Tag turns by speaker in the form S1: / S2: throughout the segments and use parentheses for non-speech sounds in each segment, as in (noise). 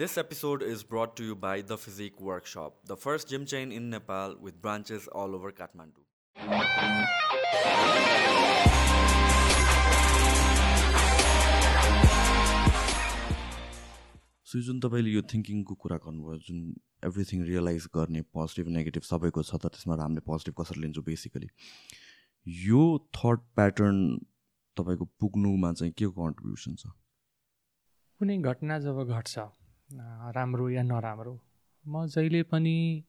S1: This episode is brought to you by The Physique Workshop, the first gym chain in Nepal with branches all over Kathmandu.
S2: So जुन तपाईँले यो थिङ्किङको कुरा गर्नुभयो जुन everything realise गर्ने पोजिटिभ नेगेटिभ सबैको छ त त्यसमा हामीले पोजिटिभ कसरी लिन्छौँ बेसिकली यो थट प्याटर्न तपाईँको पुग्नुमा चाहिँ के कन्ट्रिब्युसन छ
S3: कुनै घटना जब घट्छ राम्रो या नराम्रो? म जहिले पनि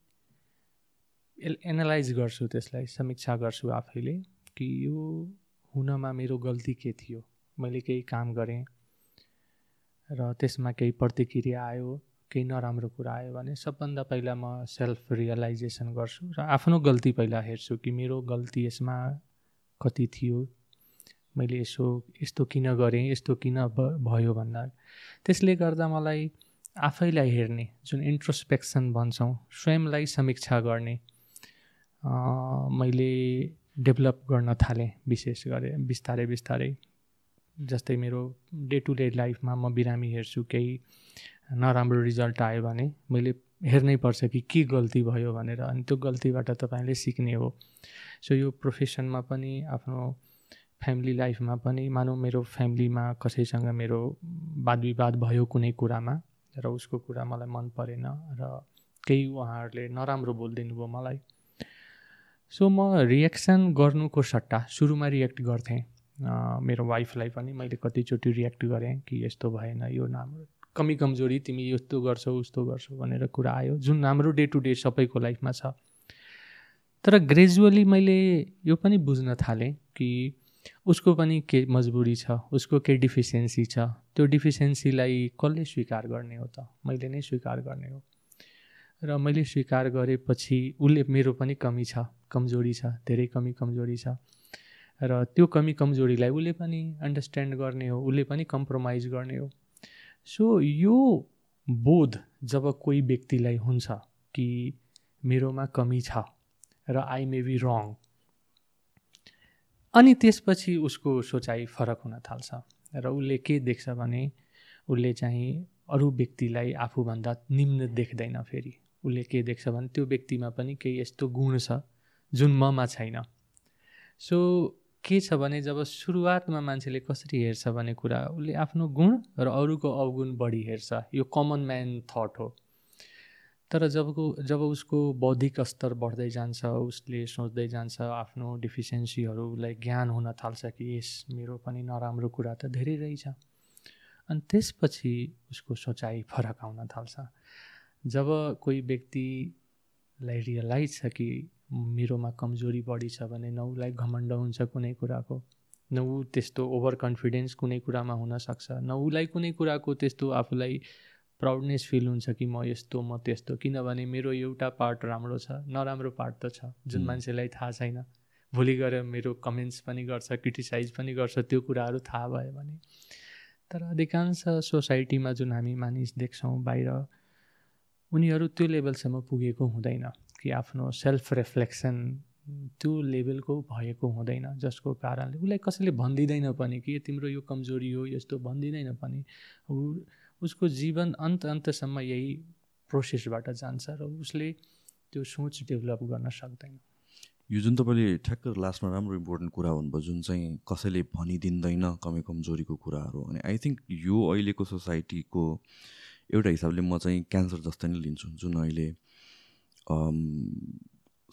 S3: एनालाइज गर्छु त्यसलाई समीक्षा गर्छु आफैले कि यो हुनमा मेरो गल्ती के थियो? मैले केही काम गरेँ र त्यसमा केही प्रतिक्रिया आयो केही नराम्रो कुरा आयो भने सबभन्दा पहिला म सेल्फ रियलाइजेसन गर्छु र आफ्नो गल्ती पहिला हेर्छु कि मेरो गल्ती यसमा कति थियो? मैले यसो यस्तो किन गरेँ? यस्तो किन भयो भन्दा? त्यसले गर्दा मलाई आफैलाई हेर्ने जुन इन्ट्रोस्पेक्सन भन्छौँ स्वयंलाई समीक्षा गर्ने मैले डेभलप गर्न थालेँ विशेष गरे बिस्तारै बिस्तारै। जस्तै मेरो डे टु डे लाइफमा म बिरामी हेर्छु केही नराम्रो रिजल्ट आयो भने मैले हेर्नै पर्छ कि के गल्ती भयो भनेर अनि त्यो गल्तीबाट तपाईँले सिक्ने हो। सो यो प्रोफेसनमा पनि आफ्नो फ्यामिली लाइफमा पनि मानौँ मेरो फ्यामिलीमा कसैसँग मेरो वाद विवाद भयो कुनै कुरामा र उसको कुरा मलाई मन परेन र केही उहाँहरूले नराम्रो बोलिदिनु भयो मलाई। सो म रिएक्सन गर्नुको सट्टा सुरुमा रिएक्ट गर्थेँ। मेरो वाइफलाई पनि मैले कतिचोटि रियाक्ट गरेँ कि यस्तो भएन यो राम्रो कमी कमजोरी तिमी यस्तो गर्छौ उस्तो गर्छौ भनेर कुरा आयो। जुन हाम्रो डे टु डे सबैको लाइफमा छ। तर ग्रेजुअली मैले यो पनि बुझ्न थालेँ कि उसको पनि के मजबुरी छ उसको के डिफिसियन्सी छ त्यो डिफिसियन्सीलाई कसले स्वीकार गर्ने हो त? मैले नै स्वीकार गर्ने हो। र मैले स्वीकार गरेपछि उसले मेरो पनि कमी छ कमजोरी छ धेरै कमी कमजोरी छ। र त्यो कमी कमजोरीलाई उसले पनि अन्डरस्ट्यान्ड गर्ने हो उसले पनि कम्प्रोमाइज गर्ने हो। सो यो बोध जब कोही व्यक्तिलाई हुन्छ कि मेरोमा कमी छ र आई मे बी रङ अनि त्यसपछि उसको सोचाइ फरक हुन थाल्छ र उसले के देख्छ भने उसले चाहिँ अरू व्यक्तिलाई आफूभन्दा निम्न देख्दैन फेरि। उसले के देख्छ भने त्यो व्यक्तिमा पनि केही यस्तो गुण छ जुन ममा छैन। सो के छ भने जब सुरुवातमा मान्छेले कसरी हेर्छ भन्ने कुरा उसले आफ्नो गुण र अरूको अवगुण बढी हेर्छ। यो कमन म्यान थट हो। तर जबको जब उसको बौद्धिक स्तर बढ्दै जान्छ उसले सोच्दै जान्छ आफ्नो डिफिसियन्सीहरूलाई ज्ञान हुन थाल्छ कि यस मेरो पनि नराम्रो कुरा त धेरै रहेछ। अनि त्यसपछि उसको सोचाइ फरक आउन थाल्छ। जब कोही व्यक्तिलाई रियलाइज छ कि मेरोमा कमजोरी बढी छ भने न उसलाई घमण्ड हुन्छ कुनै कुराको न ऊ त्यस्तो ओभर कन्फिडेन्स कुनै कुरामा हुनसक्छ न उसलाई कुनै कुराको त्यस्तो आफूलाई प्राउडनेस फिल हुन्छ कि म यस्तो म त्यस्तो किनभने मेरो एउटा पार्ट राम्रो छ नराम्रो पार्ट त छ जुन मान्छेलाई थाहा छैन। भोलि गएर मेरो कमेन्ट्स पनि गर्छ क्रिटिसाइज पनि गर्छ त्यो कुराहरू थाहा भयो भने। तर अधिकांश सोसाइटीमा जुन हामी मानिस देख्छौँ बाहिर उनीहरू त्यो लेभलसम्म पुगेको हुँदैन कि आफ्नो सेल्फ रिफ्लेक्सन त्यो लेभलको भएको हुँदैन जसको कारणले। उसलाई कसैले भनिदिँदैन पनि कि तिम्रो यो कमजोरी हो यस्तो भनिदिँदैन पनि। उसको जीवन अन्त अन्तसम्म यही प्रोसेसबाट जान्छ र उसले त्यो सोच डेभलप गर्न सक्दैन।
S2: यो जुन तपाईँले ठ्याक्क लास्टमा राम्रो इम्पोर्टेन्ट कुरा भन्नुभयो जुन चाहिँ कसैले भनिदिँदैन कमी कमजोरीको कुराहरू अनि आई थिङ्क यो अहिलेको सोसाइटीको एउटा हिसाबले म चाहिँ क्यान्सर जस्तै नै लिन्छु जुन अहिले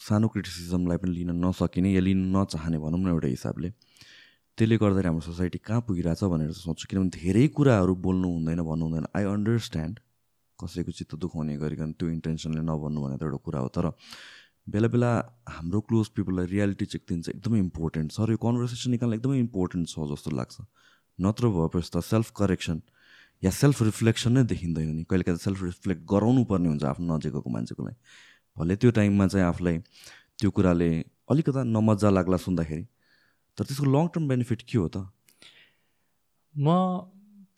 S2: सानो क्रिटिसिजमलाई पनि लिन नसकिने या लिन नचाहने भनौँ न एउटा हिसाबले। त्यसले गर्दाखेरि हाम्रो सोसाइटी कहाँ पुगिरहेछ भनेर सोच्छु किनभने धेरै कुराहरू बोल्नु हुँदैन भन्नु हुँदैन। आई अन्डरस्ट्यान्ड कसैको चित्त दुखाउने गरिकन त्यो इन्टेन्सनले नभन्नु भनेर एउटा कुरा हो। तर बेला बेला हाम्रो क्लोज पिपललाई रियालिटी चेक दिन्छ एकदमै इम्पोर्टेन्ट सर यो कन्भर्सेसन निकाल्न एकदमै इम्पोर्टेन्ट छ जस्तो लाग्छ। नत्र भएपछि त सेल्फ करेक्सन या सेल्फ रिफ्लेक्सन नै देखिँदैन नि। कहिले कहिले सेल्फ रिफ्लेक्ट गराउनु पर्ने हुन्छ आफ्नो नजिकको मान्छेको लागि। भले त्यो टाइममा चाहिँ आफूलाई त्यो कुराले अलिकता नमजा लाग्ला सुन्दाखेरि तर त्यसको लङ टर्म बेनिफिट के हो त?
S3: म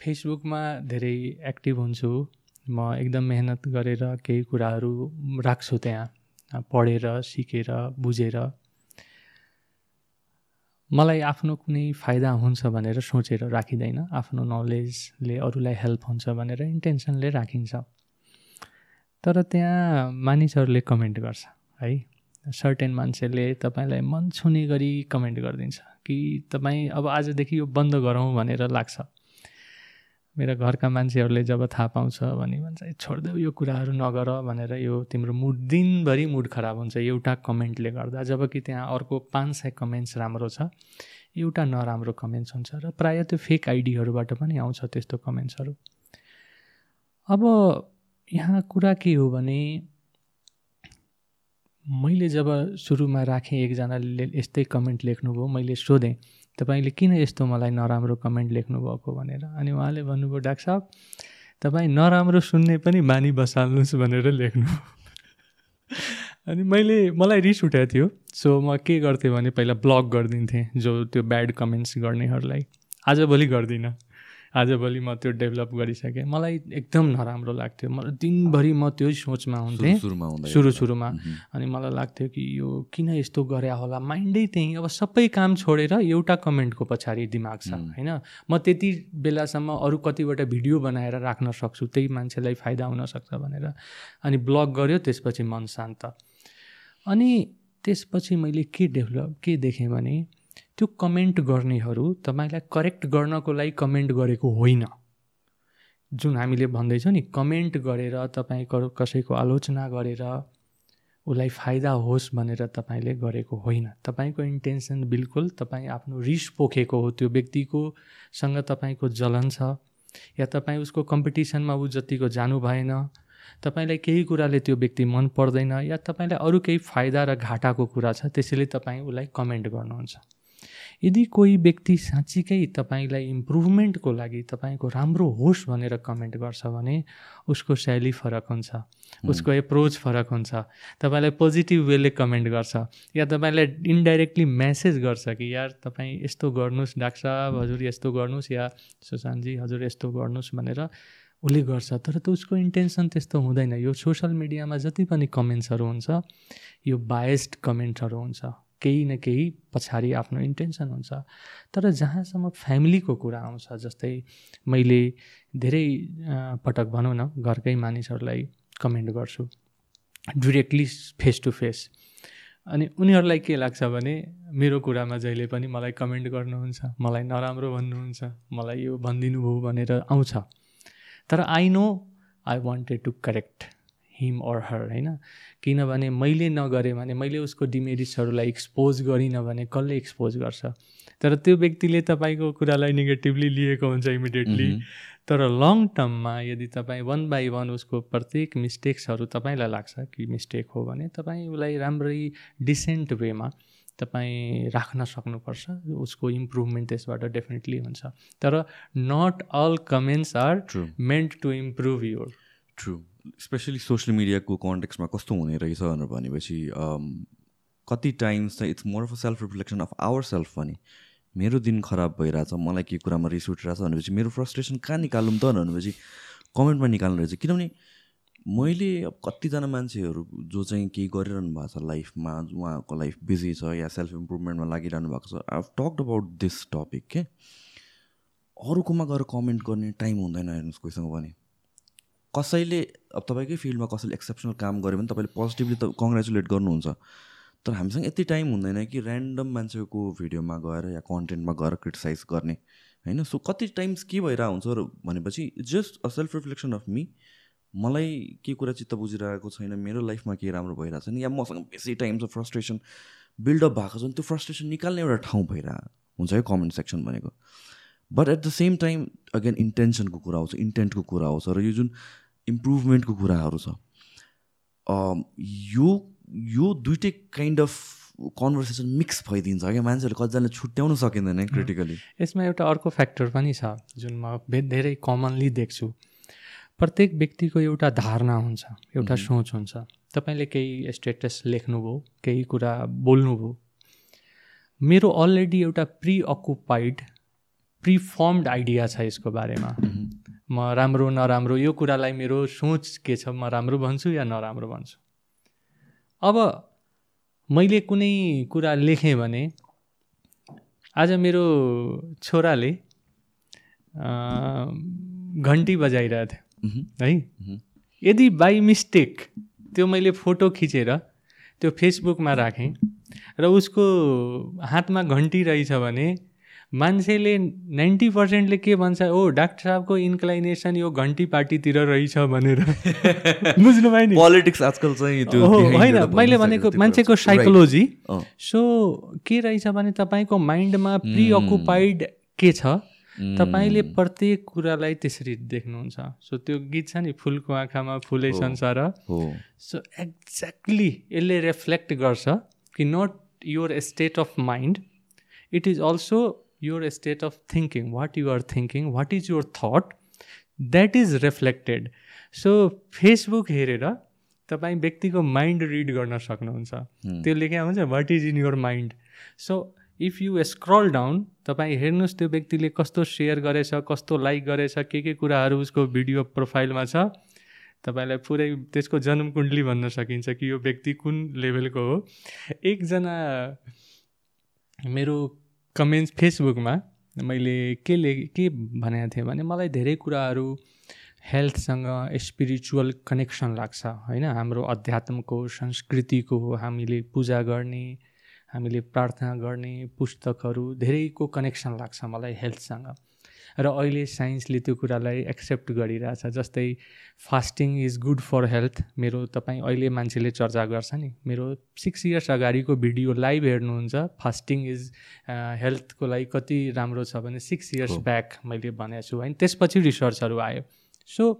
S3: फेसबुकमा धेरै एक्टिभ हुन्छु। म एकदम मेहनत गरेर केही कुराहरू राख्छु त्यहाँ। पढेर सिकेर बुझेर। मलाई आफ्नो कुनै फाइदा हुन्छ भनेर सोचेर राखिँदैन। आफ्नो नलेजले अरूलाई हेल्प हुन्छ भनेर इन्टेन्सनले राखिन्छ। तर त्यहाँ मानिसहरूले कमेन्ट गर्छ है। सर्टेन मान्छेले तपाईँलाई मन छुने गरी कमेन्ट गरिदिन्छ कि तपाईँ अब आजदेखि यो बन्द गरौँ भनेर लाग्छ। मेरा घरका मान्छेहरूले जब थाहा पाउँछ भने भन्छ छोडिदेऊ यो कुराहरू नगर भनेर यो तिम्रो मुड दिनभरि मुड खराब हुन्छ। एउटा कमेन्टले गर्दा जब कि त्यहाँ अर्को पाँच सय कमेन्ट्स राम्रो छ एउटा नराम्रो कमेन्ट्स हुन्छ र प्रायः त्यो फेक आइडीहरूबाट पनि आउँछ त्यस्तो कमेन्ट्सहरू। अब यहाँ कुरा के हो भने मैले जब सुरुमा राखेँ एकजनाले यस्तै कमेन्ट लेख्नुभयो मैले सोधेँ तपाईँले किन यस्तो मलाई नराम्रो कमेन्ट लेख्नुभएको? भनेर। अनि उहाँले भन्नुभयो डाक्टर साहब तपाईँ नराम्रो सुन्ने पनि बानी बसाल्नुहोस् भनेर लेख्नु अनि मैले मलाई रिस उठाएको थियो। सो म के गर्थेँ भने पहिला ब्लक गरिदिन्थेँ जो त्यो ब्याड कमेन्ट्स गर्नेहरूलाई। आजभोलि गर्दिनँ। आजभोलि म त्यो डेभलप गरिसकेँ। मलाई एकदम नराम्रो लाग्थ्यो। म दिनभरि म त्यही सोचमा हुन्थेँ। सुरु सुरुमा अनि मलाई लाग्थ्यो कि यो किन यस्तो गरे होला? माइन्डै त्यहीँ। अब सबै काम छोडेर एउटा कमेन्टको पछाडि दिमाग छ होइन? म त्यति बेलासम्म अरू कतिवटा भिडियो बनाएर राख्न सक्छु। त्यही मान्छेलाई फाइदा हुनसक्छ भनेर। अनि ब्लग गऱ्यो त्यसपछि मन शान्त। अनि त्यसपछि मैले के डेभलप के देखेँ भने त्यो कमेन्ट गर्नेहरू तपाईँलाई करेक्ट गर्नको लागि कमेन्ट गरेको होइन। जुन हामीले भन्दैछौँ नि कमेन्ट गरेर तपाईँको कसैको आलोचना गरेर उसलाई फाइदा होस् भनेर तपाईँले गरेको होइन। तपाईँको इन्टेन्सन बिल्कुल तपाईँ आफ्नो रिस पोखेको हो त्यो व्यक्तिको सँग तपाईँको जलन छ या तपाईँ उसको कम्पिटिसनमा ऊ जतिको जानु भएन तपाईँलाई केही कुराले त्यो व्यक्ति मन पर्दैन या तपाईँलाई अरू केही फाइदा र घाटाको कुरा छ त्यसैले तपाईँ उसलाई कमेन्ट गर्नुहुन्छ। यदि कोही व्यक्ति साँच्चीकै तपाईँलाई इम्प्रुभमेन्टको लागि तपाईँको राम्रो होस् भनेर कमेन्ट गर्छ भने उसको शैली फरक हुन्छ उसको एप्रोच फरक हुन्छ तपाईँलाई पोजिटिभ वेले कमेन्ट गर्छ या तपाईँलाई इन्डाइरेक्टली म्यासेज गर्छ कि यार तपाईँ यस्तो गर्नुहोस् डाक्टर साहब हजुर यस्तो गर्नुहोस् या सुशान्तजी हजुर यस्तो गर्नुहोस् भनेर उसले गर्छ। तर त उसको इन्टेन्सन त्यस्तो हुँदैन। यो सोसियल मिडियामा जति पनि कमेन्ट्सहरू हुन्छ यो बायस्ड कमेन्टहरू हुन्छ। केही न केही पछाडि आफ्नो इन्टेन्सन हुन्छ। तर जहाँसम्म फ्यामिलीको कुरा आउँछ जस्तै मैले धेरै पटक भनौँ न घरकै मानिसहरूलाई कमेन्ट गर्छु। डिरेक्टली फेस टु फेस अनि उनीहरूलाई के लाग्छ भने मेरो कुरामा जहिले पनि मलाई कमेन्ट गर्नुहुन्छ मलाई नराम्रो भन्नुहुन्छ मलाई यो भनिदिनु भयो भनेर आउँछ। तर I know I wanted to correct him or her होइन? किनभने मैले नगरेँ भने मैले उसको डिमेरिट्सहरूलाई एक्सपोज गरिनँ भने कसले एक्सपोज गर्छ? तर त्यो व्यक्तिले तपाईँको कुरालाई नेगेटिभली लिएको हुन्छ इमिडिएटली तर लङ टर्ममा यदि तपाईँ वान बाई वान उसको प्रत्येक मिस्टेक्सहरू तपाईँलाई लाग्छ कि मिस्टेक हो भने तपाईँ उसलाई राम्ररी डिसेन्ट वेमा तपाईँ राख्न सक्नुपर्छ। उसको इम्प्रुभमेन्ट त्यसबाट डेफिनेटली हुन्छ। तर not all comments are meant to improve your
S2: true especially social मिडियाको कन्टेक्समा कस्तो हुने रहेछ भनेर भनेपछि कति टाइम्स चाहिँ it's more of a self reflection of our self पनि। मेरो दिन खराब भइरहेछ मलाई के कुरामा रिस उठिरहेछ भनेपछि मेरो फ्रस्ट्रेसन कहाँ निकालौँ त भनेपछि कमेन्टमा निकाल्नु रहेछ। किनभने मैले अब कतिजना मान्छेहरू जो चाहिँ केही गरिरहनु भएको छ लाइफमा उहाँको लाइफ बिजी छ या सेल्फ इम्प्रुभमेन्टमा लागिरहनु भएको छ I talked about this topic के अरूकोमा गएर कमेन्ट गर्ने टाइम हुँदैन हेर्नुहोस् कोहीसँग पनि। कसैले अब तपाईँकै फिल्डमा कसैले एक्सेप्सनल काम गऱ्यो भने तपाईँले पोजिटिभली त कङ्ग्रेचुलेट गर्नुहुन्छ। तर हामीसँग यति टाइम हुँदैन कि ऱ्यान्डम मान्छेको भिडियोमा गएर या कन्टेन्टमा गएर क्रिटिसाइज गर्ने होइन? सो कति टाइम्स के भइरहेको हुन्छ भनेपछि just a self reflection of me मलाई के कुरा चित्त बुझिरहेको छैन मेरो लाइफमा के राम्रो भइरहेको छैन या मसँग बेसी टाइम छ फ्रस्ट्रेसन बिल्डअप भएको छ भने त्यो फ्रस्ट्रेसन निकाल्ने एउटा ठाउँ भइरहेको हुन्छ है कमेन्ट सेक्सन भनेको। But at the same time again इन्टेन्सनको कुरा आउँछ इन्टेन्टको कुरा आउँछ र यो जुन इम्प्रुभमेन्टको कुराहरू छ। यो यो दुइटै काइन्ड अफ कन्भर्सेसन मिक्स भइदिन्छ क्या। मान्छेहरूले कतिजनाले छुट्याउनु सकिँदैन क्रिटिकली
S3: यसमा एउटा अर्को फ्याक्टर पनि छ जुन म धेरै कमनली देख्छु। प्रत्येक व्यक्तिको एउटा धारणा हुन्छ एउटा सोच हुन्छ। तपाईँले केही स्टेटस लेख्नुभयो केही कुरा बोल्नुभयो। मेरो अलरेडी एउटा प्रि अकुपाइड प्रिफर्मड आइडिया छ यसको बारेमा। म राम्रो नराम्रो यो कुरालाई मेरो सोच के छ म राम्रो भन्छु या नराम्रो भन्छु? अब मैले कुनै कुरा लेखेँ भने आज मेरो छोराले घन्टी बजाइरहेको थियो। है। यदि बाई मिस्टेक त्यो मैले फोटो खिचेर त्यो फेसबुकमा राखेँ र उसको हातमा घन्टी रहेछ भने मान्छेले नाइन्टी पर्सेन्टले के भन्छ ओ डाक्टर साहबको इन्क्लाइनेसन यो घन्टी पार्टीतिर रहेछ भनेर। (laughs) बुझ्नुभयो नि?
S2: पोलिटिक्स आजकल चाहिँ त्यो
S3: होइन। मैले भनेको मान्छेको. साइकोलोजी सो के रहेछ भने तपाईँको माइन्डमा प्रिअकुपाइड के छ? तपाईँले प्रत्येक कुरालाई त्यसरी देख्नुहुन्छ। सो त्यो गीत छ नि फुलको आँखामा फुलै। संसार सो एक्ज्याक्टली यसले रिफ्लेक्ट गर्छ कि not your state of mind it is also your state of thinking what you are thinking what is your thought that is reflected so Facebook हेरेर तपाईँ व्यक्तिको माइन्ड रिड गर्न सक्नुहुन्छ।
S2: हुँ।
S3: त्यो लेख्या हुन्छ what is in your mind so if you scroll down तपाईँ हेर्नुहोस् त्यो व्यक्तिले कस्तो सेयर गरेछ कस्तो लाइक गरेछ के के कुराहरू उसको भिडियो प्रोफाइलमा छ। तपाईँलाई पुरै त्यसको जन्मकुण्डली भन्न सकिन्छ कि यो व्यक्ति कुन लेभलको हो। एकजना मेरो कमेन्ट्स फेसबुकमा मैले के ले के भनेको थिएँ भने मलाई धेरै कुराहरू हेल्थसँग स्पिरिचुअल कनेक्सन लाग्छ होइन? हाम्रो अध्यात्मको संस्कृतिको हामीले पूजा गर्ने हामीले प्रार्थना गर्ने पुस्तकहरू धेरैको कनेक्सन लाग्छ मलाई हेल्थसँग र अहिले साइन्सले त्यो कुरालाई एक्सेप्ट गरिरहेछ जस्तै fasting is good for health मेरो तपाईँ अहिले मान्छेले चर्चा गर्छ नि मेरो सिक्स इयर्स अगाडिको भिडियो लाइभ हेर्नुहुन्छ फास्टिङ इज हेल्थको लागि कति राम्रो छ भने सिक्स इयर्स। ब्याक मैले भनेको छु होइन त्यसपछि रिसर्चहरू आयो सो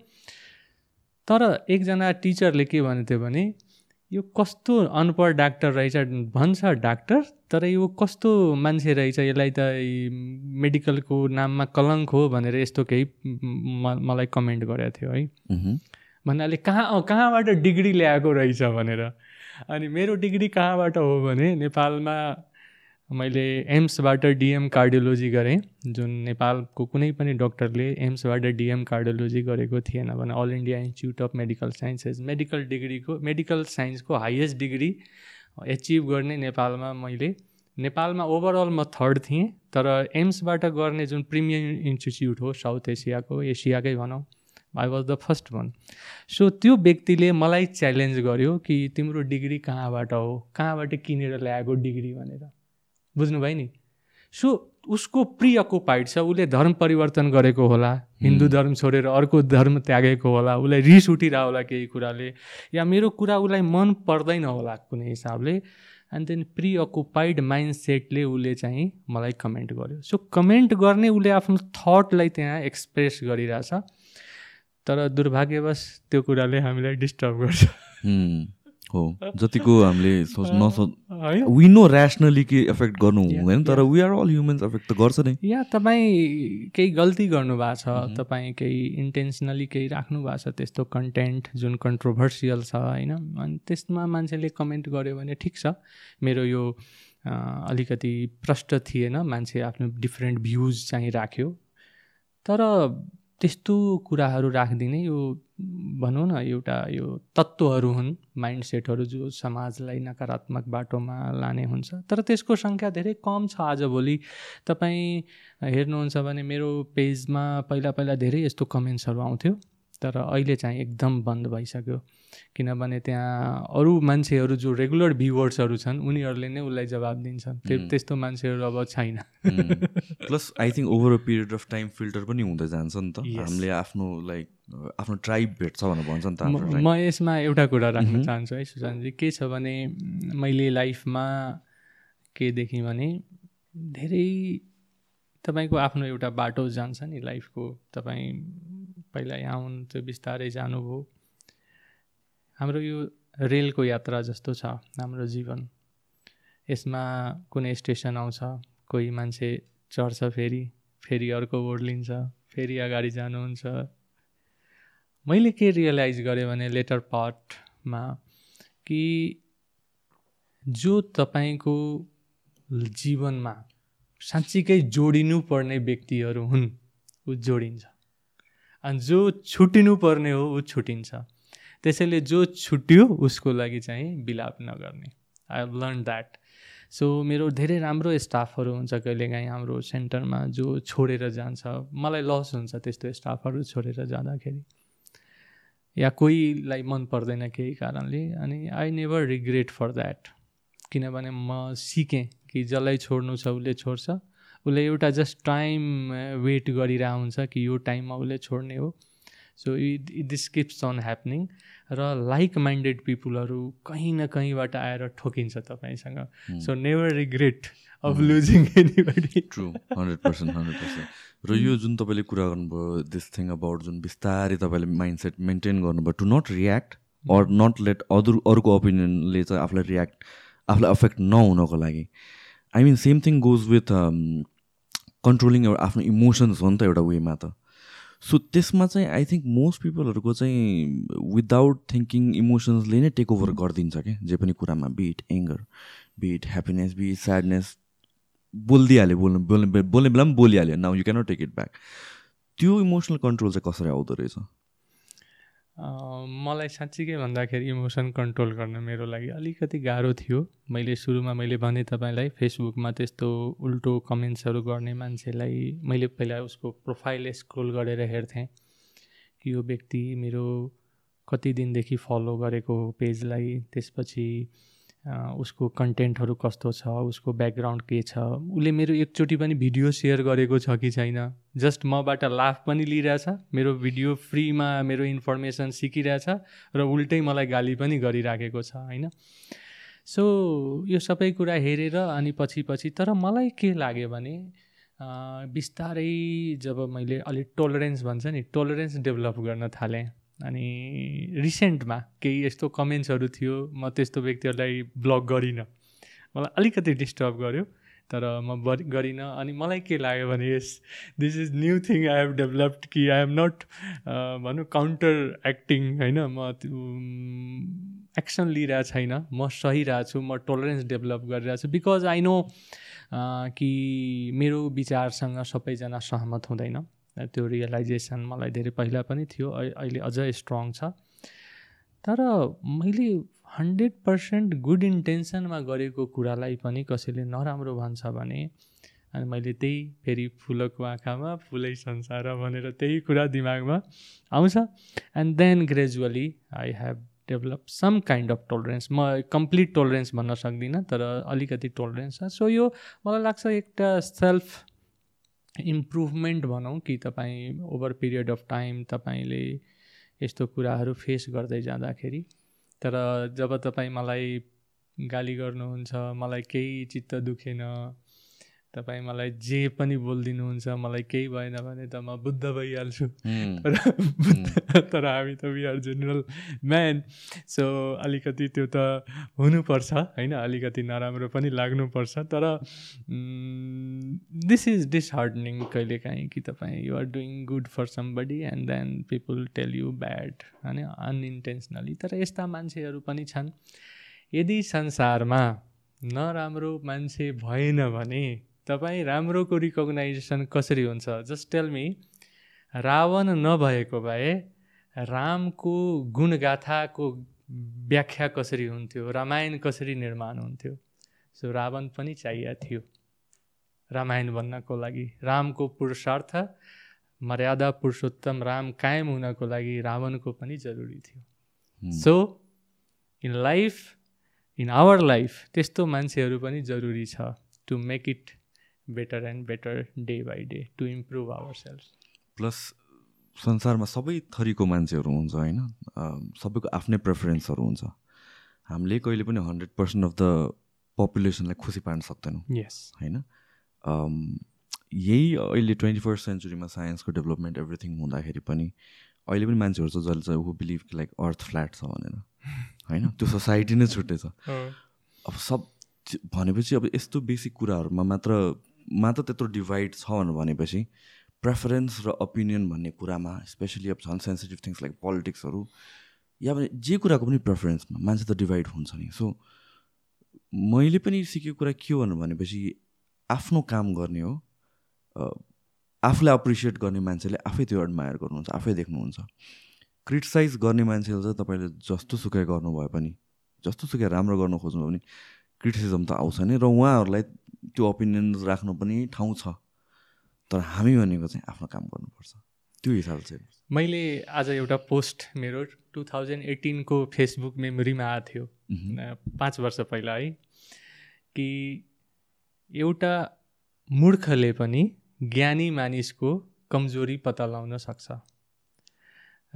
S3: तर एकजना टिचरले के भनेको थियो भने यो कस्तो अनपढ डाक्टर रहेछ? भन्छ डाक्टर तर यो कस्तो मान्छे रहेछ? यसलाई त मेडिकलको नाममा कलङ्क हो भनेर यस्तो केही मलाई कमेन्ट गरेको थियो है। भन्नाले कहाँ कहाँबाट डिग्री ल्याएको रहेछ? भनेर। अनि मेरो डिग्री कहाँबाट हो? भने नेपालमा मैले एम्सबाट डिएम कार्डियोलोजी गरेँ जुन नेपालको कुनै पनि डक्टरले एम्सबाट डिएम कार्डियोलोजी गरेको थिएन भने All India Institute of Medical Sciences medical डिग्रीको medical साइन्सको हाइएस्ट डिग्री एचिभ गर्ने नेपालमा मैले नेपालमा ओभरअल म थर्ड थिएँ तर एम्सबाट गर्ने जुन प्रिमियम इन्स्टिच्युट हो साउथ एसियाको एसियाकै भनौँ I was the first one so त्यो व्यक्तिले मलाई च्यालेन्ज गर्यो कि तिम्रो डिग्री कहाँबाट हो कहाँबाट किनेर ल्याएको डिग्री भनेर। बुझ्नुभयो नि? सो उसको प्रि अकुपाइड छ उसले धर्म परिवर्तन गरेको होला हिन्दू धर्म छोडेर अर्को धर्म त्यागेको होला उसलाई रिस उठिरह होला केही कुराले या मेरो कुरा उसलाई मन पर्दैन होला कुनै हिसाबले and then preoccupied mind सेटले उसले चाहिँ मलाई कमेन्ट गर्यो। सो कमेन्ट गर्ने उसले आफ्नो थटलाई त्यहाँ एक्सप्रेस गरिरहेछ तर दुर्भाग्यवश त्यो कुराले हामीलाई डिस्टर्ब गर्छ।
S2: हुँ, जतिको हामीले सोच (laughs) नसोच
S3: होइन।
S2: वी नो ऱ्यासनली के एफेक्ट गर्नु हुँदैन तर we are all humans affect त गर्छ नै।
S3: या तपाईँ केही गल्ती गर्नुभएको छ तपाईँ केही इन्टेन्सनली केही राख्नु भएको छ त्यस्तो कन्टेन्ट जुन कन्ट्रोभर्सियल छ होइन? अनि त्यसमा मान्छेले कमेन्ट गर्यो भने ठिक छ। मेरो यो अलिकति प्रष्ट थिएन मान्छे आफ्नो डिफ्रेन्ट भ्युज चाहिँ राख्यो। तर त्यस्तो कुराहरू राखिदिने यो भनौँ न एउटा यो तत्त्वहरू हुन् माइन्ड सेटहरू जो समाजलाई नकारात्मक बाटोमा लाने हुन्छ। तर त्यसको सङ्ख्या धेरै कम छ आजभोलि। तपाईँ हेर्नुहुन्छ भने मेरो पेजमा पहिला पहिला धेरै यस्तो कमेन्ट्सहरू आउँथ्यो। तर अहिले चाहिँ एकदम बन्द भइसक्यो। किनभने त्यहाँ अरू मान्छेहरू जो रेगुलर भ्युवर्सहरू छन् उनीहरूले नै उसलाई जवाब दिन्छन्। त्यो. त्यस्तो मान्छेहरू अब छैन।
S2: Plus I think over a period of time filter पनि हुँदै जान्छ नि त. हामीले आफ्नो लाइक आफ्नो ट्राइब भेट्छ भनेर भन्छ नि त
S3: म यसमा एउटा कुरा राख्न। चाहन्छु है सुशान्तजी। के छ भने मैले लाइफमा के देखेँ भने धेरै तपाईँको आफ्नो एउटा बाटो जान्छ नि लाइफको। तपाईँ पहिला यहाँ हुनुहुन्थ्यो बिस्तारै जानुभयो। हाम्रो यो रेलको यात्रा जस्तो छ हाम्रो जीवन। यसमा कुनै स्टेसन आउँछ कोही मान्छे चढ्छ फेरि फेरि अर्को ओर्लिन्छ फेरि अगाडि जानुहुन्छ। मैले के रियलाइज गरेँ भने लेटर पार्टमा कि जो तपाईँको जीवनमा साँच्चीकै जोडिनु पर्ने व्यक्तिहरू हुन् ऊ जोडिन्छ। अनि जो छुटिनु पर्ने हो ऊ छुटिन्छ। त्यसैले जो छुट्यो उसको लागि चाहिँ बिलाप नगर्ने। I have learn that so मेरो धेरै राम्रो स्टाफहरू हुन्छ कहिलेकाहीँ हाम्रो सेन्टरमा जो छोडेर जान्छ। मलाई लस हुन्छ त्यस्तो स्टाफहरू छोडेर जाँदाखेरि। या कोहीलाई मन पर्दैन केही कारणले अनि I never regret for that किनभने म सिकेँ कि जसलाई छोड्नु छ उसले छोड्छ। उसले एउटा जस्ट टाइम वेट गरिरहेको हुन्छ कि यो टाइममा उसले छोड्ने हो। So it this keeps on happening र लाइक माइन्डेड पिपुलहरू कहीँ न कहीँबाट आएर ठोकिन्छ तपाईँसँग। So never regret of losing anybody
S2: true hundred percent hundred percent र यो जुन तपाईँले कुरा गर्नुभयो दिस थिङ अबाउट जुन बिस्तारै तपाईँले माइन्ड सेट मेन्टेन गर्नुभयो to not react or not let other अरूको ओपिनियनले चाहिँ आफूलाई रियाक्ट आफूलाई अफेक्ट नहुनको लागि। I mean same thing goes with controlling एउटा आफ्नो इमोसन्स हो नि त एउटा वेमा त. सो त्यसमा चाहिँ आई थिङ्क मोस्ट पिपलहरूको चाहिँ विदाउट थिङ्किङ इमोसन्सले नै टेक ओभर गरिदिन्छ क्या जे पनि कुरामा bit anger bit happiness bit sadness बोलिदिइहाल्यो बोल्नु बोल्ने बोल्ने बेला पनि बोलिहाल्यो। Now you cannot take it back त्यो इमोसनल कन्ट्रोल चाहिँ कसरी आउँदो रहेछ?
S3: मलाई साँच्चीकै भन्दाखेरि इमोसन कन्ट्रोल गर्न मेरो लागि अलिकति गाह्रो थियो। मैले सुरुमा मैले भने तपाईँलाई फेसबुकमा त्यस्तो उल्टो कमेन्ट्सहरू गर्ने मान्छेलाई मैले पहिला उसको प्रोफाइल स्क्रोल गरेर हेर्थेँ कि यो व्यक्ति मेरो कति दिनदेखि फलो गरेको पेजलाई त्यसपछि उसको कन्टेन्टहरू कस्तो छ उसको ब्याकग्राउन्ड के छ उसले मेरो एकचोटि पनि भिडियो सेयर गरेको छ कि छैन? जस्ट मबाट लाभ पनि लिइरहेछ मेरो भिडियो फ्रीमा मेरो इन्फर्मेसन सिकिरहेछ र उल्टै मलाई गाली पनि गरिराखेको छ होइन? सो यो सबै कुरा हेरेर अनि पछि पछि तर मलाई के लाग्यो भने बिस्तारै जब मैले अलिक टोलरेन्स भन्छ नि टोलरेन्स डेभलप गर्न थालेँ। अनि रिसेन्टमा केही यस्तो कमेन्ट्सहरू थियो म त्यस्तो व्यक्तिहरूलाई ब्लक गरिनँ। मलाई अलिकति डिस्टर्ब गर्यो तर म गरिनँ। अनि मलाई के लाग्यो भने yes this is new thing I have developed कि आई एम नट भनौँ काउन्टर एक्टिङ होइन? म एक्सन लिइरहेको छैन। म सही रहेको छु म टोलरेन्स डेभलप गरिरहेको छु बिकज आई नो कि मेरो विचारसँग सबैजना सहमत हुँदैन। त्यो रियलाइजेसन मलाई धेरै पहिला पनि थियो अहिले अझ स्ट्रङ छ। तर मैले हन्ड्रेड पर्सेन्ट गुड इन्टेन्सनमा गरेको कुरालाई पनि कसैले नराम्रो भन्छ भने अनि मैले त्यही फेरि फुलको आँखामा फुलै संसार भनेर त्यही कुरा दिमागमा आउँछ। And then gradually I have develop some kind of tolerance म कम्प्लिट टोलरेन्स भन्न सक्दिनँ तर अलिकति टोलरेन्स छ। सो यो मलाई लाग्छ एउटा सेल्फ इम्प्रुभमेन्ट भनौँ कि तपाईँ ओभर पिरियड अफ टाइम तपाईँले यस्तो कुराहरू फेस गर्दै जाँदाखेरि तर जब तपाईँ मलाई गाली गर्नुहुन्छ मलाई केही चित्त दुखेन तपाईँ मलाई जे पनि बोलिदिनुहुन्छ मलाई केही भएन भने त म बुद्ध भइहाल्छु। तर तर हामी त we are general man so अलिकति त्यो त हुनुपर्छ होइन? अलिकति नराम्रो पनि लाग्नुपर्छ। तर दिस इज डिसहार्डनिङ कहिलेकाहीँ कि तपाईँ you're doing good for somebody and then people tell you bad होइन? अनइन्टेन्सनली तर यस्ता मान्छेहरू पनि छन्। यदि संसारमा नराम्रो मान्छे भएन भने तपाईँ राम्रोको रिकगनाइजेसन कसरी हुन्छ? जस्ट टेल मी रावण नभएको भए रामको गुणगाथाको व्याख्या कसरी हुन्थ्यो? रामायण कसरी निर्माण हुन्थ्यो? सो रावण पनि चाहिएको थियो रामायण भन्नको लागि। रामको पुरुषार्थ मर्यादा पुरुषोत्तम राम कायम हुनको लागि रावणको पनि जरुरी थियो। So in life in our life त्यस्तो मान्छेहरू पनि जरुरी छ to make it better and better day by day to improve our self
S2: plus संसारमा सबै थरीको मान्छेहरू हुन्छ होइन? सबैको आफ्नै प्रेफरेन्सहरू हुन्छ। हामीले कहिले पनि हन्ड्रेड पर्सेन्ट अफ द पपुलेसनलाई खुसी पार्न सक्दैनौँ।
S3: यस
S2: होइन? यही अहिले ट्वेन्टी फर्स्ट सेन्चुरीमा साइन्सको डेभलपमेन्ट एभ्रिथिङ हुँदाखेरि पनि अहिले पनि मान्छेहरू छ जसले चाहिँ who believe like earth flat छ भनेर। होइन? त्यो सोसाइटी नै छुट्टै छ। (laughs) अब सब भनेपछि अब यस्तो बेसिक कुराहरूमा मात्र मात्र त्यत्रो डिभाइड छ भनेपछि प्रेफरेन्स र ओपिनियन भन्ने कुरामा स्पेसली अब झन् सेन्सिटिभ थिङ्स लाइक पोलिटिक्सहरू या भने जे कुराको पनि प्रेफरेन्समा मान्छे त डिभाइड हुन्छ नि। सो मैले पनि सिकेको कुरा के हो भनेपछि आफ्नो काम गर्ने हो आफूलाई अप्रिसिएट गर्ने मान्छेले आफै त्यो एडमायर गर्नुहुन्छ आफै देख्नुहुन्छ। क्रिटिसाइज गर्ने मान्छेले चाहिँ तपाईँले जस्तो सुकै गर्नुभयो पनि जस्तो सुकै राम्रो गर्नु खोज्नु पनि क्रिटिसिजम त आउँछ नि। र उहाँहरूलाई त्यो ओपिनियन राख्नु पनि ठाउँ छ। तर हामी भनेको चाहिँ आफ्नो काम गर्नुपर्छ। त्यो हिसाबले चाहिँ।
S3: मैले आज एउटा पोस्ट मेरो टु थाउजन्ड एटिनको फेसबुक मेमोरीमा आएको थियो। पाँच वर्ष पहिला है। कि एउटा मूर्खले पनि ज्ञानी मानिसको कमजोरी पत्ता लगाउन सक्छ।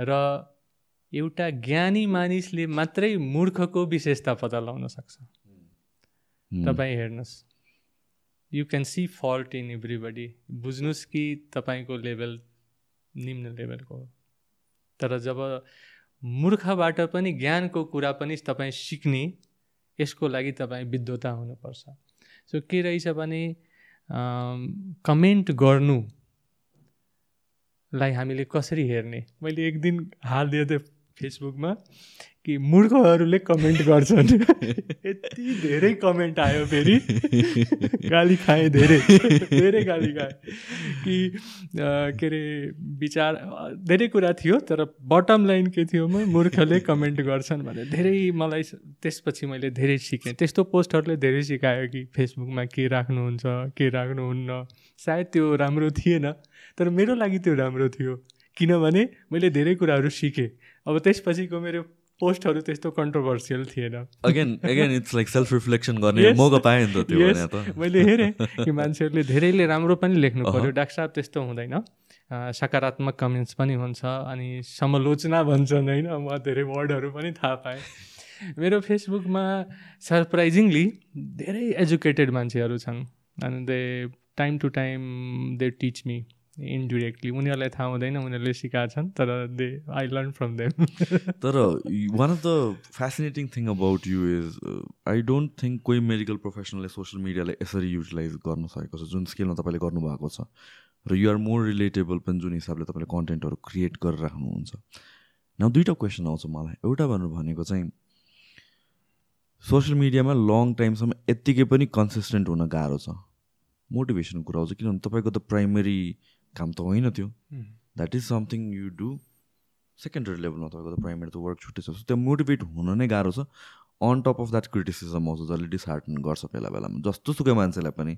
S3: र एउटा ज्ञानी मानिसले मात्रै मूर्खको विशेषता पत्ता लगाउन सक्छ। तपाईँ हेर्नुहोस्। You can see fault in everybody बुझ्नुहोस् कि तपाईँको लेभल निम्न लेभलको हो तर जब मूर्खबाट पनि ज्ञानको कुरा पनि तपाईँ सिक्ने यसको लागि तपाईँ विद्वता हुनुपर्छ। सो के रहेछ भने कमेन्ट गर्नुलाई हामीले कसरी हेर्ने? मैले एक दिन हालिदिएको थिएँ फेसबुकमा। कि मूर्खहरूले कमेन्ट गर्छन्। (laughs) यति धेरै कमेन्ट आयो फेरि। गाली खाएँ धेरै। धेरै गाली खाएँ। कि के अरे विचार धेरै कुरा थियो तर बटम लाइन के थियो म मूर्खले कमेन्ट गर्छन् भनेर धेरै मलाई त्यसपछि मैले धेरै सिकेँ। त्यस्तो पोस्टहरूले धेरै सिकायो कि फेसबुकमा के राख्नुहुन्छ के राख्नुहुन्न। सायद त्यो राम्रो थिएन तर मेरो लागि त्यो राम्रो थियो। किनभने मैले धेरै कुराहरू सिकेँ। अब त्यसपछिको मेरो पोस्टहरू त्यस्तो कन्ट्रोभर्सियल थिएन।
S2: Again again it's like self reflection गर्ने. मौका पाएँ नि त त्यो
S3: मैले हेरेँ कि मान्छेहरूले धेरैले राम्रो पनि लेख्नु। पर्यो डाक्टर साहब त्यस्तो हुँदैन। सकारात्मक कमेन्ट्स पनि हुन्छ अनि समालोचना भन्छन् होइन। म धेरै वर्डहरू पनि थाहा पाएँ। मेरो फेसबुकमा सरप्राइजिङली धेरै एजुकेटेड मान्छेहरू छन्। अनि they time to time they teach me indirectly उनीहरूलाई थाहा हुँदैन उनीहरूले सिकाएको छन् तर they I learn from them
S2: तर one of the fascinating thing about you is I don't think कोही मेडिकल प्रोफेसनलले सोसियल मिडियालाई यसरी युटिलाइज गर्न सकेको छ जुन स्केलमा तपाईँले गर्नुभएको छ। र युआर मोर रिलेटेबल पनि जुन हिसाबले तपाईँले कन्टेन्टहरू क्रिएट गरेर राख्नुहुन्छ। न दुईवटा क्वेसन आउँछ मलाई। एउटा भन्नु भनेको चाहिँ सोसियल मिडियामा लङ टाइमसम्म यत्तिकै पनि कन्सिस्टेन्ट हुन गाह्रो छ। मोटिभेसन कुरा आउँछ किनभने तपाईँको त प्राइमेरी काम त होइन त्यो that is something you do secondary लेभलमा तपाईँको त प्राइमेरी त वर्क छुट्टै छ। त्यो मोटिभेट हुन नै गाह्रो छ। On top of that criticism आउँछ जसले डिसहार्टन गर्छ बेला बेलामा। जस्तो सुकै मान्छेलाई पनि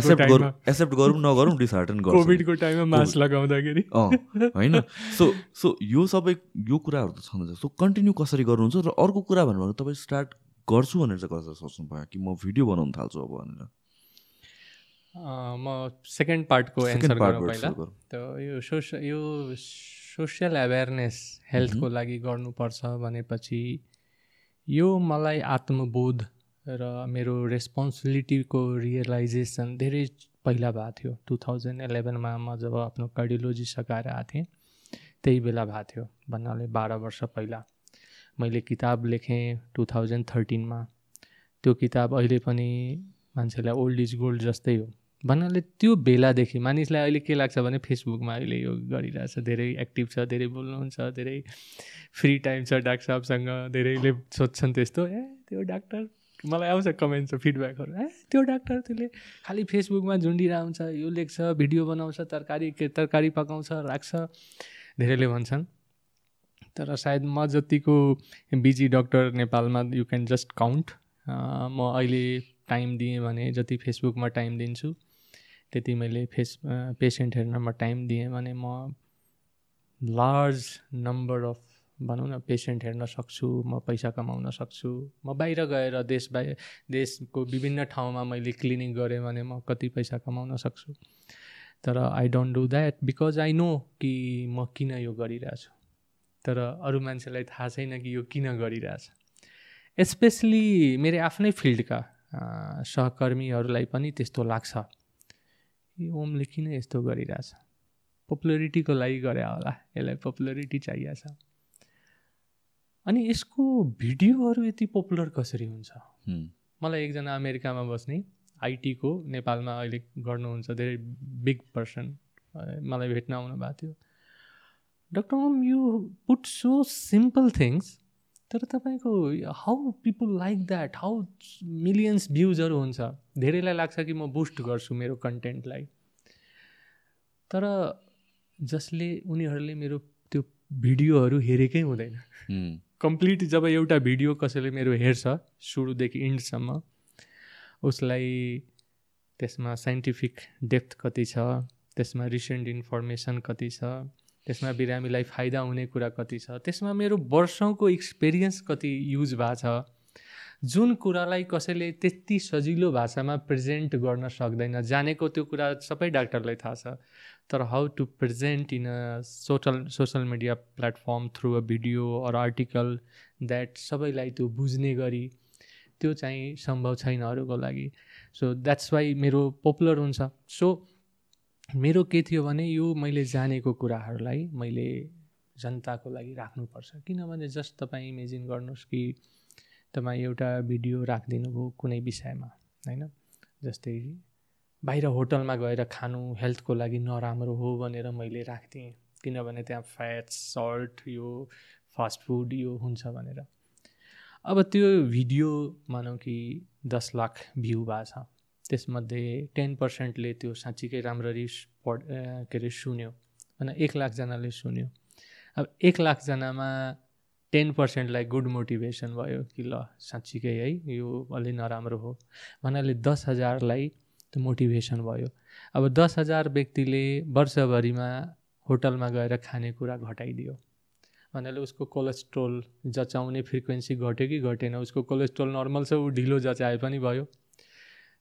S2: एक्सेप्ट गरौँ एक्सेप्ट गरौँ नगरौँ डिसहार्टन गर्छ।
S3: कोभिडको टाइममा मास्क लगाउँदाखेरि।
S2: अँ होइन। सो सो यो सबै यो कुराहरू त छँदैछ। सो कन्टिन्यू कसरी गर्नुहुन्छ र अर्को कुरा भन्नु भने तपाईँ स्टार्ट गर्छु भनेर चाहिँ कसरी सोच्नु भयो कि म भिडियो बनाउनु थाल्छु अब भनेर?
S3: म सेकेन्ड पार्टको एन्सर गरौँ पहिला। त यो सोस यो सोसियल एवेरनेस हेल्थको लागि गर्नुपर्छ भनेपछि यो मलाई आत्मबोध र मेरो रेस्पोन्सिबिलिटीको रियलाइजेसन धेरै पहिला भएको थियो। टु थाउजन्ड इलेभेनमा म जब आफ्नो कार्डियोलोजी सकाएर आएको थिएँ त्यही बेला भएको थियो भन्नाले बाह्र वर्ष पहिला। मैले किताब लेखेँ टु थाउजन्ड थर्टिनमा। त्यो किताब अहिले पनि मान्छेलाई ओल्ड इज गोल्ड जस्तै हो। भन्नाले त्यो बेलादेखि मानिसलाई अहिले के लाग्छ भने फेसबुकमा अहिले यो गरिरहेछ धेरै एक्टिभ छ धेरै बोल्नुहुन्छ धेरै फ्री टाइम छ डाक्टर साहबसँग धेरैले सोध्छन् त्यस्तो ए त्यो डाक्टर मलाई आउँछ कमेन्ट छ फिडब्याकहरू ए त्यो डाक्टर त्यसले खालि फेसबुकमा हुन्छ यो लेख्छ भिडियो बनाउँछ तरकारी के तरकारी पकाउँछ राख्छ। धेरैले भन्छन्। तर सायद म जतिको बिजी डक्टर नेपालमा यु क्यान जस्ट काउन्ट म अहिले टाइम दिएँ भने जति फेसबुकमा टाइम दिन्छु। त्यति मैले फेस पेसेन्ट हेर्नमा टाइम दिएँ भने म लार्ज नम्बर अफ भनौँ न पेसेन्ट हेर्न सक्छु म पैसा कमाउन सक्छु। म बाहिर गएर देश बाहिर देशको विभिन्न ठाउँमा मैले क्लिनिक गरेँ भने म कति पैसा कमाउन सक्छु। तर I don't do that because I know कि म किन यो गरिरहेछु। तर अरू मान्छेलाई थाहा छैन कि यो किन गरिरहेछ। एस्पेसली मेरो आफ्नै फिल्डका सहकर्मीहरूलाई पनि त्यस्तो लाग्छ। कि ओमले किन यस्तो गरिरहेछ। पपुलरिटीको लागि गरे होला। यसलाई पपुलरिटी चाहिएको छ अनि यसको भिडियोहरू यति पपुलर कसरी हुन्छ?
S2: हुँ।
S3: मलाई एकजना अमेरिकामा बस्ने आइटीको नेपालमा अहिले गर्नुहुन्छ धेरै बिग पर्सन मलाई भेट्न आउनु भएको थियो। Doctor Om you put so simple things तर तपाईँको how people like that how millions भ्युजहरू हुन्छ? धेरैलाई लाग्छ कि म बुस्ट गर्छु मेरो कन्टेन्टलाई तर जसले उनीहरूले मेरो त्यो भिडियोहरू हेरेकै हुँदैन। कम्प्लिट जब एउटा भिडियो कसैले मेरो हेर्छ सुरुदेखि इन्डसम्म उसलाई त्यसमा साइन्टिफिक डेप्थ कति छ त्यसमा रिसेन्ट इन्फर्मेसन कति छ त्यसमा बिरामीलाई फाइदा हुने कुरा कति छ? त्यसमा मेरो वर्षौँको एक्सपिरियन्स कति युज भएको छ? जुन कुरालाई कसैले त्यति सजिलो भाषामा प्रेजेन्ट गर्न सक्दैन जानेको त्यो कुरा सबै डाक्टरलाई थाहा छ। तर how to present in a social social media platform through a video or article that सबैलाई त्यो बुझ्ने गरी त्यो चाहिँ सम्भव छैन अरूको लागि। सो द्याट्स वाइ मेरो पपुलर हुन्छ। सो मेरो के थियो भने यो मैले जानेको कुराहरूलाई मैले जनताको लागि राख्नुपर्छ। किनभने जस्ट तपाईँ इमेजिन गर्नुहोस् कि तपाईँ एउटा भिडियो राखिदिनु भयो कुनै विषयमा होइन? जस्तै बाहिर होटलमा गएर खानु हेल्थको लागि नराम्रो हो भनेर मैले राखिदिएँ। किनभने त्यहाँ फ्याट्स सल्ट यो फास्ट फुड यो हुन्छ भनेर। अब त्यो भिडियो मानौँ कि दस लाख भ्यू भएको छ। त्यसमध्ये टेन पर्सेन्टले त्यो साँच्चीकै राम्ररी पढ के अरे सुन्यो होइन एक लाखजनाले सुन्यो। अब एक लाखजनामा टेन पर्सेन्टलाई गुड मोटिभेसन भयो कि ल साँच्चीकै है यो अलि नराम्रो हो। भन्नाले दस हजारलाई त्यो मोटिभेसन भयो। अब दस हजार व्यक्तिले वर्षभरिमा होटलमा गएर खानेकुरा घटाइदियो। भन्नाले उसको कोलेस्ट्रोल जचाउने फ्रिक्वेन्सी घट्यो कि घटेन उसको कोलेस्ट्रोल नर्मल छ ऊ ढिलो जचाए पनि भयो।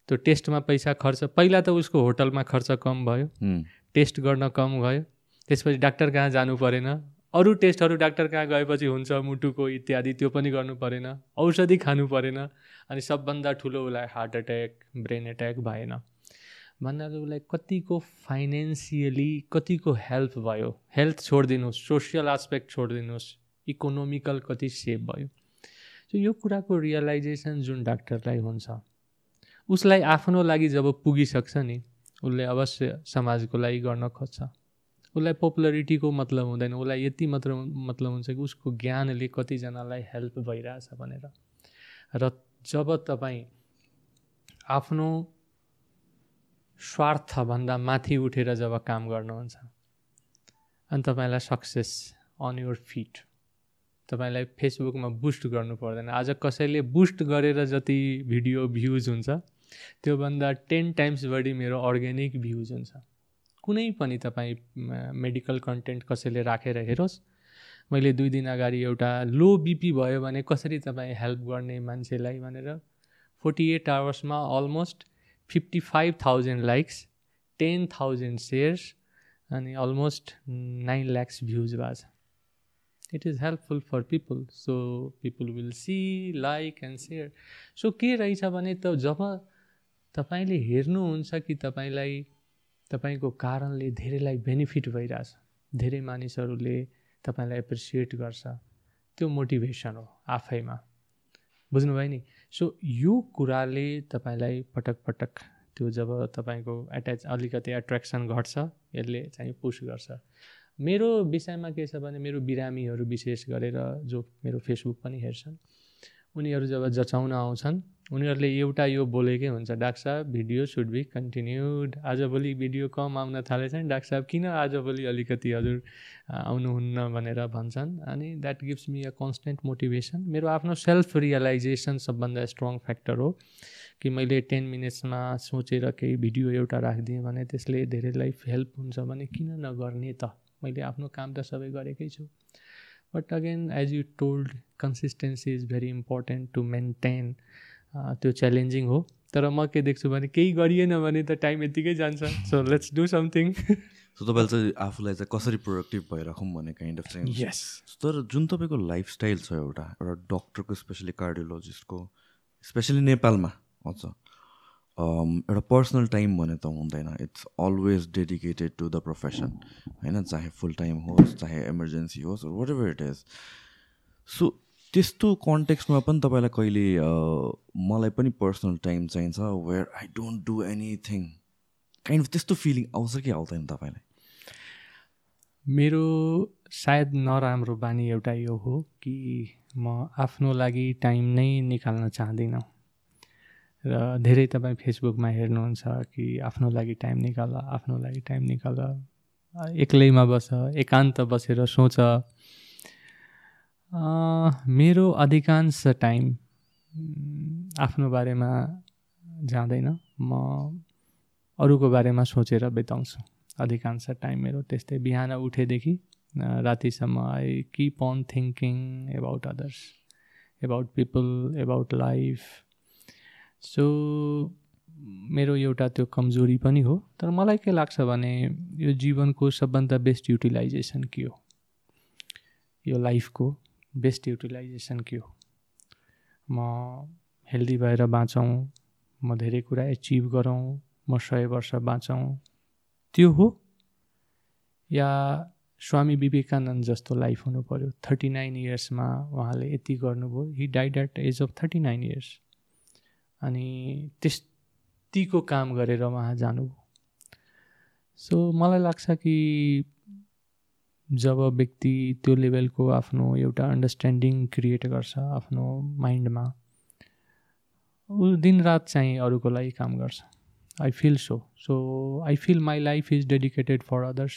S3: त्यो टेस्टमा पैसा खर्च पहिला त उसको होटलमा खर्च कम भयो टेस्ट गर्न कम भयो त्यसपछि डाक्टर कहाँ जानु परेन अरू टेस्टहरू डाक्टर कहाँ गएपछि हुन्छ मुटुको इत्यादि त्यो पनि गर्नु परेन औषधि खानु परेन अनि सबभन्दा ठुलो उसलाई हार्ट एट्याक ब्रेन एट्याक भएन। भन्नाले उसलाई कतिको फाइनेन्सियली कतिको हेल्प भयो? हेल्थ छोडिदिनुहोस् सोसियल आस्पेक्ट छोडिदिनुहोस् इकोनोमिकल कति सेभ भयो? सो यो कुराको रियलाइजेसन जुन डाक्टरलाई हुन्छ उसलाई आफ्नो लागि जब पुगिसक्छ नि उसले अवश्य समाजको लागि गर्न खोज्छ। उसलाई पपुलरिटीको मतलब हुँदैन उसलाई यति मात्र मतलब हुन्छ कि उसको ज्ञानले कतिजनालाई हेल्प भइरहेछ भनेर। र जब तपाईँ आफ्नो स्वार्थभन्दा माथि उठेर जब काम गर्नुहुन्छ अनि तपाईँलाई सक्सेस अन योर फिट तपाईँलाई फेसबुकमा बुस्ट गर्नु पर्दैन। आज कसैले बुस्ट गरेर जति भिडियो भ्युज हुन्छ त्योभन्दा टेन टाइम्स बढी मेरो अर्ग्यानिक भ्युज हुन्छ। कुनै पनि तपाईँ मेडिकल कन्टेन्ट कसैले राखेर हेरोस्। मैले दुई दिन अगाडि एउटा लो बिपी भयो भने कसरी तपाईँ हेल्प गर्ने मान्छेलाई भनेर forty eight आवर्समा almost fifty five thousand likes ten thousand shares अनि अलमोस्ट नाइन ल्याक्स भ्युज भएको छ। It is helpful for people so people will see like and share. So के रहेछ भने त जब तपाईँले हेर्नुहुन्छ कि तपाईँलाई तपाईँको कारणले धेरैलाई बेनिफिट भइरहेछ। धेरै मानिसहरूले तपाईँलाई एप्रिसिएट गर्छ। त्यो मोटिभेसन हो आफैमा। बुझ्नुभयो नि? सो यो कुराले तपाईँलाई पटक पटक त्यो जब तपाईँको एट्याच अलिकति एट्र्याक्सन घट्छ यसले चाहिँ पुस गर्छ। मेरो विषयमा के छ भने मेरो बिरामीहरू विशेष गरेर जो मेरो फेसबुक पनि हेर्छन् उनीहरू जब जचाउन आउँछन् उनीहरूले एउटा यो बोलेकै हुन्छ डाक्टर साहब भिडियो सुड बी कन्टिन्युड। आजभोलि भिडियो कम आउन थालेछ नि डाक्टर साहब किन आजभोलि अलिकति हजुर आउनुहुन्न भनेर भन्छन्? अनि that gives me a constant motivation मेरो आफ्नो सेल्फ रियलाइजेसन सबभन्दा स्ट्रङ फ्याक्टर हो कि मैले टेन मिनट्समा सोचेर केही भिडियो एउटा राखिदिएँ भने त्यसले धेरैलाई हेल्प हुन्छ भने किन नगर्ने त? मैले आफ्नो काम त सबै गरेकै छु। But again as you told consistency is very important to maintain त्यो च्यालेन्जिङ हो। तर म के देख्छु भने केही गरिएन भने त टाइम यत्तिकै जान्छ। So let's do something
S2: so तपाईँले चाहिँ आफूलाई चाहिँ कसरी प्रोडक्टिभ भइराखौँ भन्ने काइन्ड अफ चाहिँ
S3: यस
S2: तर जुन तपाईँको लाइफस्टाइल छ एउटा एउटा डक्टरको स्पेसली कार्डियोलोजिस्टको स्पेसली नेपालमा अझ एउटा पर्सनल टाइम भने त हुँदैन। It's always dedicated to the profession होइन? चाहे फुल टाइम होस् चाहे इमर्जेन्सी होस् whatever it is so त्यस्तो कन्टेक्स्टमा पनि तपाईँलाई कहिले मलाई पनि पर्सनल टाइम चाहिन्छ where I don't do anything kind of त्यस्तो फिलिङ आउँछ कि आउँदैन तपाईँलाई?
S3: मेरो सायद नराम्रो बानी एउटा यो हो कि म आफ्नो लागि टाइम नै निकाल्न चाहदिनँ। र धेरै तपाईँ फेसबुकमा हेर्नुहुन्छ कि आफ्नो लागि टाइम निकाल आफ्नो लागि टाइम निकाल एक्लैमा बस एकान्त बसेर सोच। मेरो अधिकांश टाइम आफ्नो बारेमा जाँदैन। म अरूको बारेमा सोचेर बिताउँछु। अधिकांश टाइम मेरो त्यस्तै बिहान उठेदेखि रातिसम्म I keep on thinking about others about people about life so मेरो एउटा त्यो कमजोरी पनि हो। तर मलाई के लाग्छ भने यो जीवनको सबभन्दा बेस्ट युटिलाइजेसन के हो? यो लाइफको बेस्ट युटिलाइजेसन के हो? म हेल्दी भएर बाँचौँ म धेरै कुरा एचिभ गरौँ म सय वर्ष बाँचौँ। त्यो हो। या स्वामी विवेकानन्द जस्तो लाइफ हुनु पऱ्यो थर्टी नाइन इयर्समा उहाँले यति गर्नुभयो। He died at age of thirty nine years अनि त्यतिको काम गरेर उहाँ जानुभयो। सो मलाई लाग्छ कि जब व्यक्ति त्यो लेभलको आफ्नो एउटा अन्डरस्ट्यान्डिङ क्रिएट गर्छ आफ्नो माइन्डमा ऊ दिनरात चाहिँ अरूको लागि काम गर्छ। I feel so so I feel my life is dedicated for others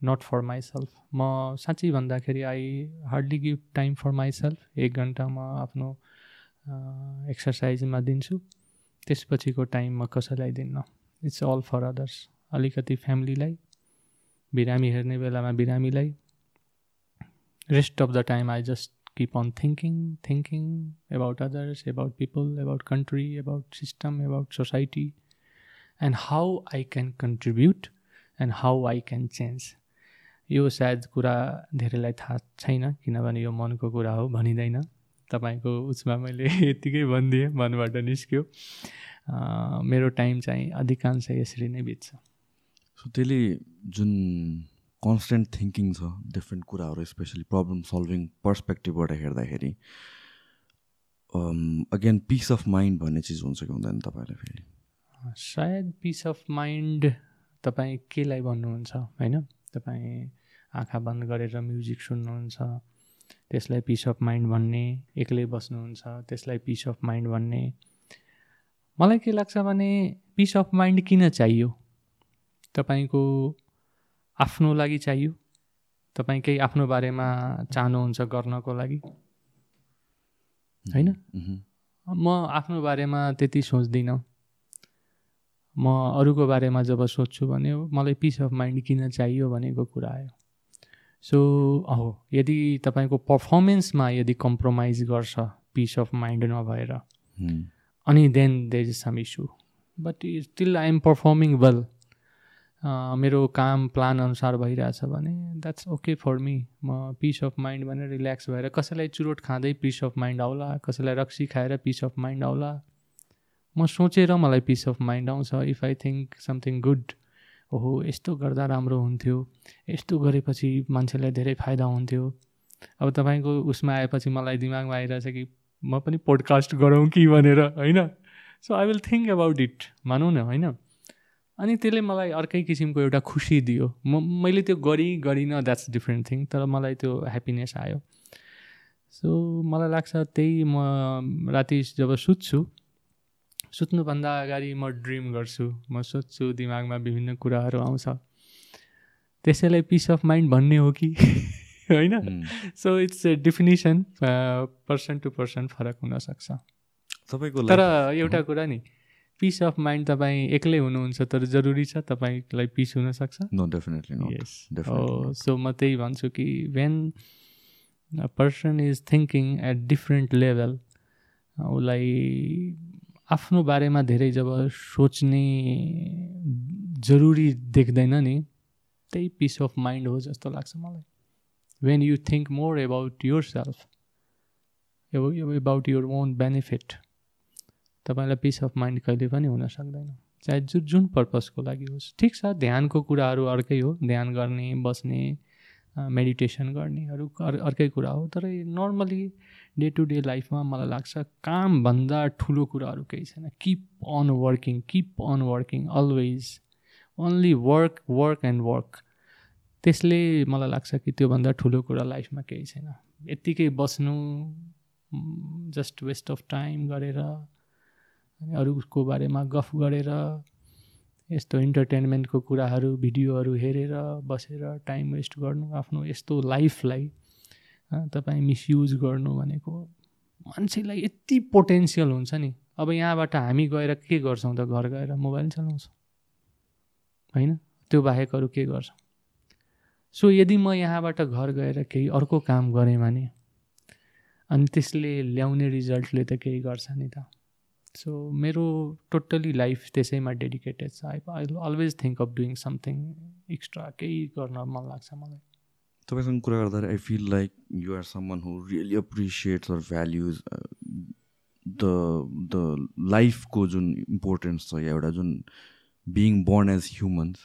S3: not for myself म साँच्चै भन्दाखेरि I hardly give time for myself एक घन्टा म आफ्नो एक्सर्साइजमा दिन्छु। त्यसपछिको टाइम म कसैलाई दिन्न। इट्स अल फर अदर्स अलिकति फ्यामिलीलाई बिरामी हेर्ने बेलामा बिरामीलाई rest of the time I just keep on thinking thinking about others about people about country about system about society and how I can contribute and how I can change यो सायद कुरा धेरैलाई थाहा छैन किनभने यो मनको कुरा हो भनिँदैन। तपाईँको उसमा मैले (laughs) यत्तिकै भनिदिएँ मनबाट निस्क्यो। मेरो टाइम चाहिँ अधिकांश यसरी नै बित्छ।
S2: सो त्यसले जुन कन्सटेन्ट थिङ्किङ छ डिफ्रेन्ट कुराहरू स्पेसली प्रब्लम सल्भिङ पर्सपेक्टिभबाट हेर्दाखेरि अगेन पिस अफ माइन्ड भन्ने चिज हुन्छ कि हुँदैन तपाईँलाई फेरि
S3: सायद पिस अफ माइन्ड तपाईँ केलाई भन्नुहुन्छ होइन तपाईँ आँखा बन्द गरेर म्युजिक सुन्नुहुन्छ त्यसलाई पिस अफ माइन्ड भन्ने एक्लै बस्नुहुन्छ त्यसलाई पिस अफ माइन्ड भन्ने मलाई के लाग्छ भने पिस अफ माइन्ड किन चाहियो तपाईँको आफ्नो लागि चाहियो? तपाईँ केही आफ्नो बारेमा चाहनुहुन्छ गर्नको लागि? होइन। म आफ्नो बारेमा त्यति सोच्दिनँ। म अरूको बारेमा जब सोध्छु भने मलाई पिस अफ माइन्ड किन चाहियो भनेको कुरा आयो। सो हो यदि तपाईँको पर्फर्मेन्समा यदि कम्प्रोमाइज गर्छ पिस अफ माइन्ड नभएर। अनि then there is some issue but still I am performing well मेरो काम प्लान अनुसार भइरहेछ भने द्याट्स ओके फर मी म पिस अफ माइन्ड भनेर रिल्याक्स भएर कसैलाई चुरोट खाँदै पिस अफ माइन्ड आउला कसैलाई रक्सी खाएर पिस अफ माइन्ड आउला। म सोचेर मलाई पिस अफ माइन्ड आउँछ। If I think something good ओहो यस्तो गर्दा राम्रो हुन्थ्यो। यस्तो गरेपछि मान्छेलाई धेरै फाइदा हुन्थ्यो। अब तपाईँको उसमा आएपछि मलाई दिमागमा आइरहेछ कि म पनि पोडकास्ट गरौँ कि भनेर होइन? So I will think about it मानौँ न होइन? अनि त्यसले मलाई अर्कै किसिमको एउटा खुसी दियो। म मैले त्यो गरी गरिनँ द्याट्स डिफ्रेन्ट थिङ तर मलाई त्यो ह्याप्पिनेस आयो। सो मलाई लाग्छ त्यही म राति जब सुत्छु सुत्नुभन्दा अगाडि म ड्रिम गर्छु। म सोध्छु दिमागमा विभिन्न कुराहरू आउँछ। त्यसैलाई पिस अफ माइन्ड भन्ने हो कि? (laughs) होइन। So it's a definition person to person फरक हुनसक्छ
S2: तपाईँको
S3: तर एउटा कुरा नि पिस अफ माइन्ड तपाईँ एक्लै हुनुहुन्छ तर जरुरी छ तपाईँलाई पिस हुनसक्छ
S2: no definitely no
S3: yes so म त्यही भन्छु कि when a person is thinking at different level उसलाई आफ्नो बारेमा धेरै जब सोच्ने जरुरी देख्दैन नि त्यही पिस अफ माइन्ड हो जस्तो लाग्छ मलाई। When you think more about yourself about your own benefit तपाईँलाई पिस अफ माइन्ड कहिले पनि हुन सक्दैन। चाहे जु जुन पर्पजको लागि होस्। ठिक छ ध्यानको कुराहरू अर्कै हो। ध्यान गर्ने बस्ने मेडिटेसन गर्नेहरू अर अर्कै कुरा हो। तर नर्मली डे टु डे लाइफमा मलाई लाग्छ कामभन्दा ठुलो कुराहरू केही छैन। Keep on working keep on working always only work work and work त्यसले मलाई लाग्छ कि त्योभन्दा ठुलो कुरा लाइफमा केही छैन। यत्तिकै बस्नु जस्ट वेस्ट अफ टाइम गरेर अनि अरूको बारेमा गफ गरेर यस्तो इन्टरटेनमेन्टको कुराहरू भिडियोहरू हेरेर बसेर टाइम वेस्ट गर्नु आफ्नो यस्तो लाइफलाई तपाईँ मिसयुज गर्नु भनेको मान्छेलाई यति पोटेन्सियल हुन्छ नि। अब यहाँबाट हामी गएर के गर्छौँ त? घर गएर मोबाइल चलाउँछौँ। होइन? त्यो बाहेक अरू के गर्छौँ? सो यदि म यहाँबाट घर गएर केही अर्को काम गरेँ भने अनि त्यसले ल्याउने रिजल्टले त केही गर्छ नि त। सो मेरो टोटली लाइफ त्यसैमा डेडिकेटेड छ I I always think of doing something extra केही गर्न मन लाग्छ मलाई।
S2: तपाईँसँग कुरा गर्दाखेरि I feel like you are someone who really appreciates or values the the लाइफको जुन इम्पोर्टेन्स छ एउटा जुन बिङ बोर्न एज ह्युमन्स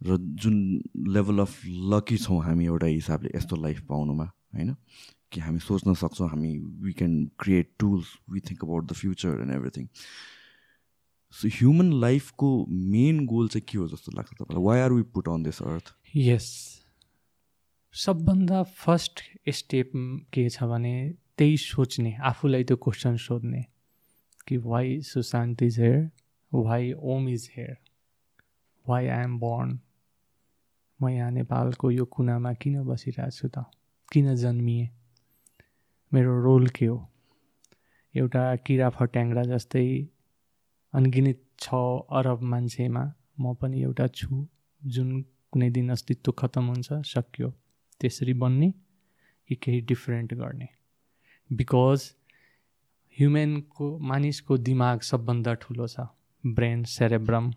S2: र जुन लेभल अफ लकी छौँ हामी एउटा हिसाबले यस्तो लाइफ पाउनुमा होइन? कि हामी सोच्न सक्छौँ हामी we can create tools we think about the future and everything so human लाइफको मेन गोल चाहिँ के हो जस्तो लाग्छ तपाईँलाई? Why are we put on this earth
S3: यस सबभन्दा फर्स्ट स्टेप के छ भने त्यही सोच्ने आफूलाई त्यो क्वेसन सोध्ने कि why Sushant is here why Om is here why I am born म यहाँ नेपालको यो कुनामा किन बसिरहेको छु त? किन जन्मिएँ? मेरो रोल के हो? एउटा किरा फट्याङ्ग्रा जस्तै अनगिनित छ अरब मान्छेमा म पनि एउटा छु जुन कुनै दिन अस्तित्व खत्तम हुन्छ सक्यो। त्यसरी बन्ने कि केही डिफ्रेन्ट गर्ने। बिकज ह्युमेनको मानिसको दिमाग सबभन्दा ठुलो छ। ब्रेन सेरेब्रम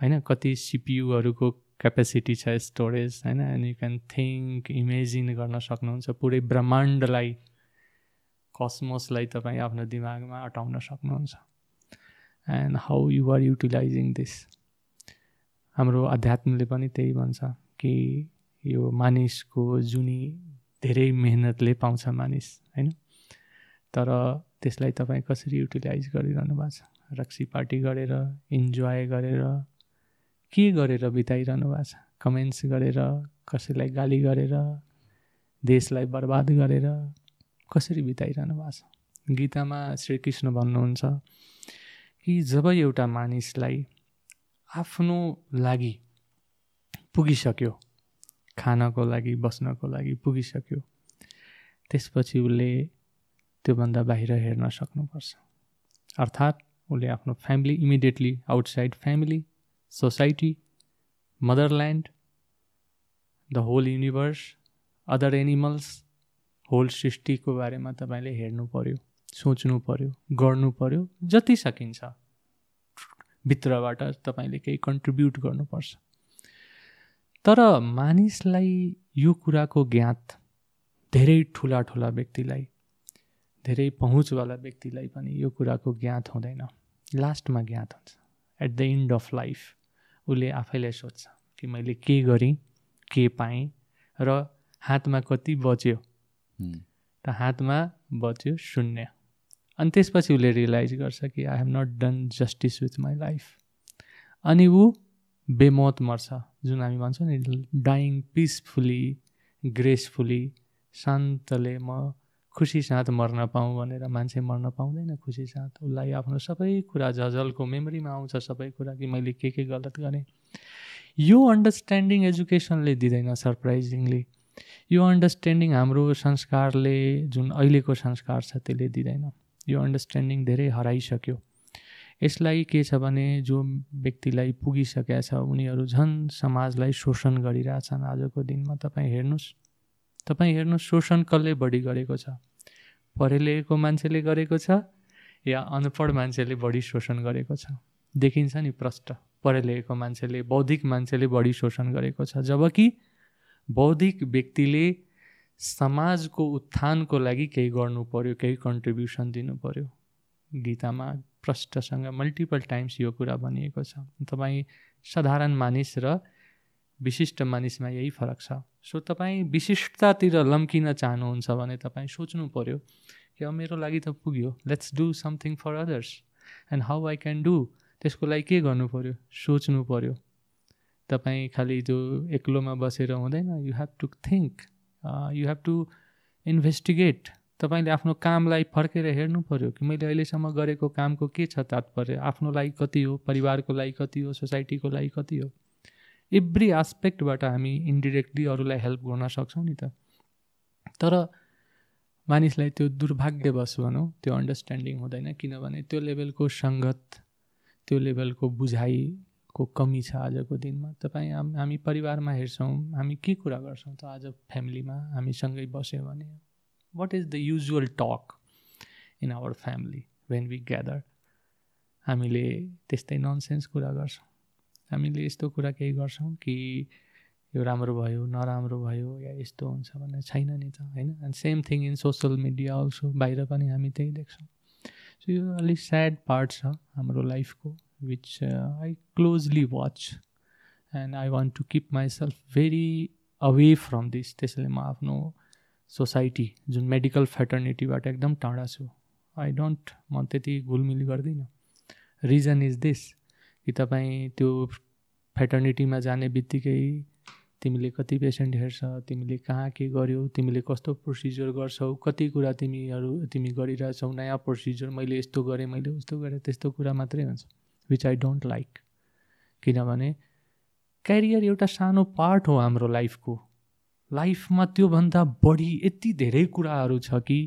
S3: होइन? कति सिपियुहरूको क्यापेसिटी छ स्टोरेज होइन? And you can think imagine गर्न सक्नुहुन्छ। पुरै ब्रह्माण्डलाई कसमोसलाई तपाईँ आफ्नो दिमागमा अटाउन सक्नुहुन्छ। And how you are utilising this हाम्रो अध्यात्मले पनि त्यही भन्छ कि यो मानिसको जुनी धेरै मेहनतले पाउँछ मानिस होइन? तर त्यसलाई तपाईँ कसरी युटिलाइज गरिरहनु भएको छ? रक्सी पार्टी गरेर इन्जोय गरेर के गरेर बिताइरहनु भएको छ? कमेन्ट्स गरेर कसैलाई गाली गरेर देशलाई बर्बाद गरेर कसरी बिताइरहनु भएको छ? गीतामा श्रीकृष्ण भन्नुहुन्छ कि जब एउटा मानिसलाई आफ्नो लागि पुगिसक्यो खानको लागि बस्नको लागि पुगिसक्यो त्यसपछि उसले त्योभन्दा बाहिर हेर्न सक्नुपर्छ। अर्थात् उसले आफ्नो family immediately outside family society motherland the whole universe other animals whole सृष्टिको बारेमा तपाईँले हेर्नु पऱ्यो सोच्नु पऱ्यो गर्नु पऱ्यो जति सकिन्छ भित्रबाट तपाईँले केही कन्ट्रिब्युट गर्नुपर्छ तर मानिसलाई यो कुराको ज्ञात धेरै ठुला ठुला व्यक्तिलाई धेरै पहुँचवाला व्यक्तिलाई पनि यो कुराको ज्ञात हुँदैन लास्टमा ज्ञात हुन्छ at the end of life उसले आफैलाई सोध्छ कि मैले के गरेँ के पाएँ र हातमा कति बच्यो त हातमा बच्यो शून्य। अनि त्यसपछि उसले रियलाइज गर्छ कि I have not done justice with my life अनि ऊ बेमौत मर्छ जुन हामी भन्छौँ नि डाइङ पिसफुली ग्रेसफुली शान्तले म खुसी साथ मर्न पाऊँ भनेर मान्छे मर्न पाउँदैन खुसी साथ। उसलाई आफ्नो सबै कुरा झझलको मेमोरीमा आउँछ सबै कुरा कि मैले के के गलत गरेँ। यो अन्डरस्ट्यान्डिङ एजुकेसनले दिँदैन सरप्राइजिङली यो अन्डरस्ट्यान्डिङ हाम्रो संस्कारले जुन अहिलेको संस्कार छ त्यसले दिँदैन। यो अन्डरस्ट्यान्डिङ धेरै हराइसक्यो। यसलाई के छ भने जो व्यक्तिलाई पुगिसकेका छ उनीहरू झन् समाजलाई शोषण गरिरहेछन्। आजको दिनमा तपाईँ हेर्नुहोस्। तपाईँ हेर्नुहोस् शोषण कसले बढी गरेको छ? पढे लेखेको मान्छेले गरेको छ या अनपढ मान्छेले बढी शोषण गरेको छ? देखिन्छ नि प्रष्ट। पढे लेखेको मान्छेले बौद्धिक मान्छेले बढी शोषण गरेको छ। जबकि बौद्धिक व्यक्तिले समाजको उत्थानको लागि केही गर्नु पऱ्यो केही कन्ट्रिब्युसन दिनु पऱ्यो गीतामा प्रष्टसँग मल्टिपल टाइम्स यो कुरा भनिएको छ। तपाईँ साधारण मानिस र विशिष्ट मानिसमा यही फरक छ। सो तपाईँ विशिष्टतातिर लम्किन चाहनुहुन्छ भने तपाईँ सोच्नु पऱ्यो कि अब मेरो लागि त पुग्यो। Let's do something for others and how I can do त्यसको लागि के गर्नु पऱ्यो सोच्नु पऱ्यो तपाईँ खालि त्यो एक्लोमा बसेर हुँदैन you have to think you have to investigate तपाईँले आफ्नो कामलाई फर्केर हेर्नु पऱ्यो कि मैले अहिलेसम्म गरेको कामको के छ तात्पर्य? आफ्नो लागि कति हो? परिवारको लागि कति हो? सोसाइटीको लागि कति हो? एभ्री आस्पेक्टबाट हामी इन्डिरेक्टली अरूलाई हेल्प गर्न सक्छौँ नि त। तर मानिसलाई त्यो दुर्भाग्यवश भनौँ त्यो अन्डरस्ट्यान्डिङ हुँदैन किनभने त्यो लेभलको सङ्गत त्यो लेभलको बुझाइको कमी छ आजको दिनमा? तपाईँ हामी परिवारमा हेर्छौँ हामी के कुरा गर्छौँ त आज फ्यामिलीमा? हामीसँगै बस्यो भने? What is the usual talk in our family when we gather हामीले त्यस्तै ननसेन्स कुरा गर्छौँ। हामीले यस्तो कुरा केही गर्छौँ कि यो राम्रो भयो नराम्रो भयो या यस्तो हुन्छ भन्ने छैन नि त होइन? And same thing in social media also बाहिर पनि हामी त्यही देख्छौँ। सो यो अलिक स्याड पार्ट छ हाम्रो लाइफको which I closely watch and I want to keep myself very away from this त्यसैले म आफ्नो सोसाइटी जुन मेडिकल फेटर्निटीबाट एकदम टाढा छु आई डोन्ट म त्यति घुलमिल गर्दिनँ रिजन इज दिस कि तपाईँ त्यो फेटर्निटीमा जाने बित्तिकै तिमीले कति पेसेन्ट हेर्छ तिमीले कहाँ के गर्यौ तिमीले कस्तो प्रोसिजर गर्छौ कति कुरा तिमीहरू तिमी गरिरहेछौ नयाँ प्रोसिजर मैले यस्तो गरेँ मैले उस्तो गरेँ त्यस्तो कुरा मात्रै हुन्छ विच आई डोन्ट लाइक किनभने क्यारियर एउटा सानो पार्ट हो हाम्रो लाइफको लाइफमा त्योभन्दा बढी यति धेरै कुराहरू छ कि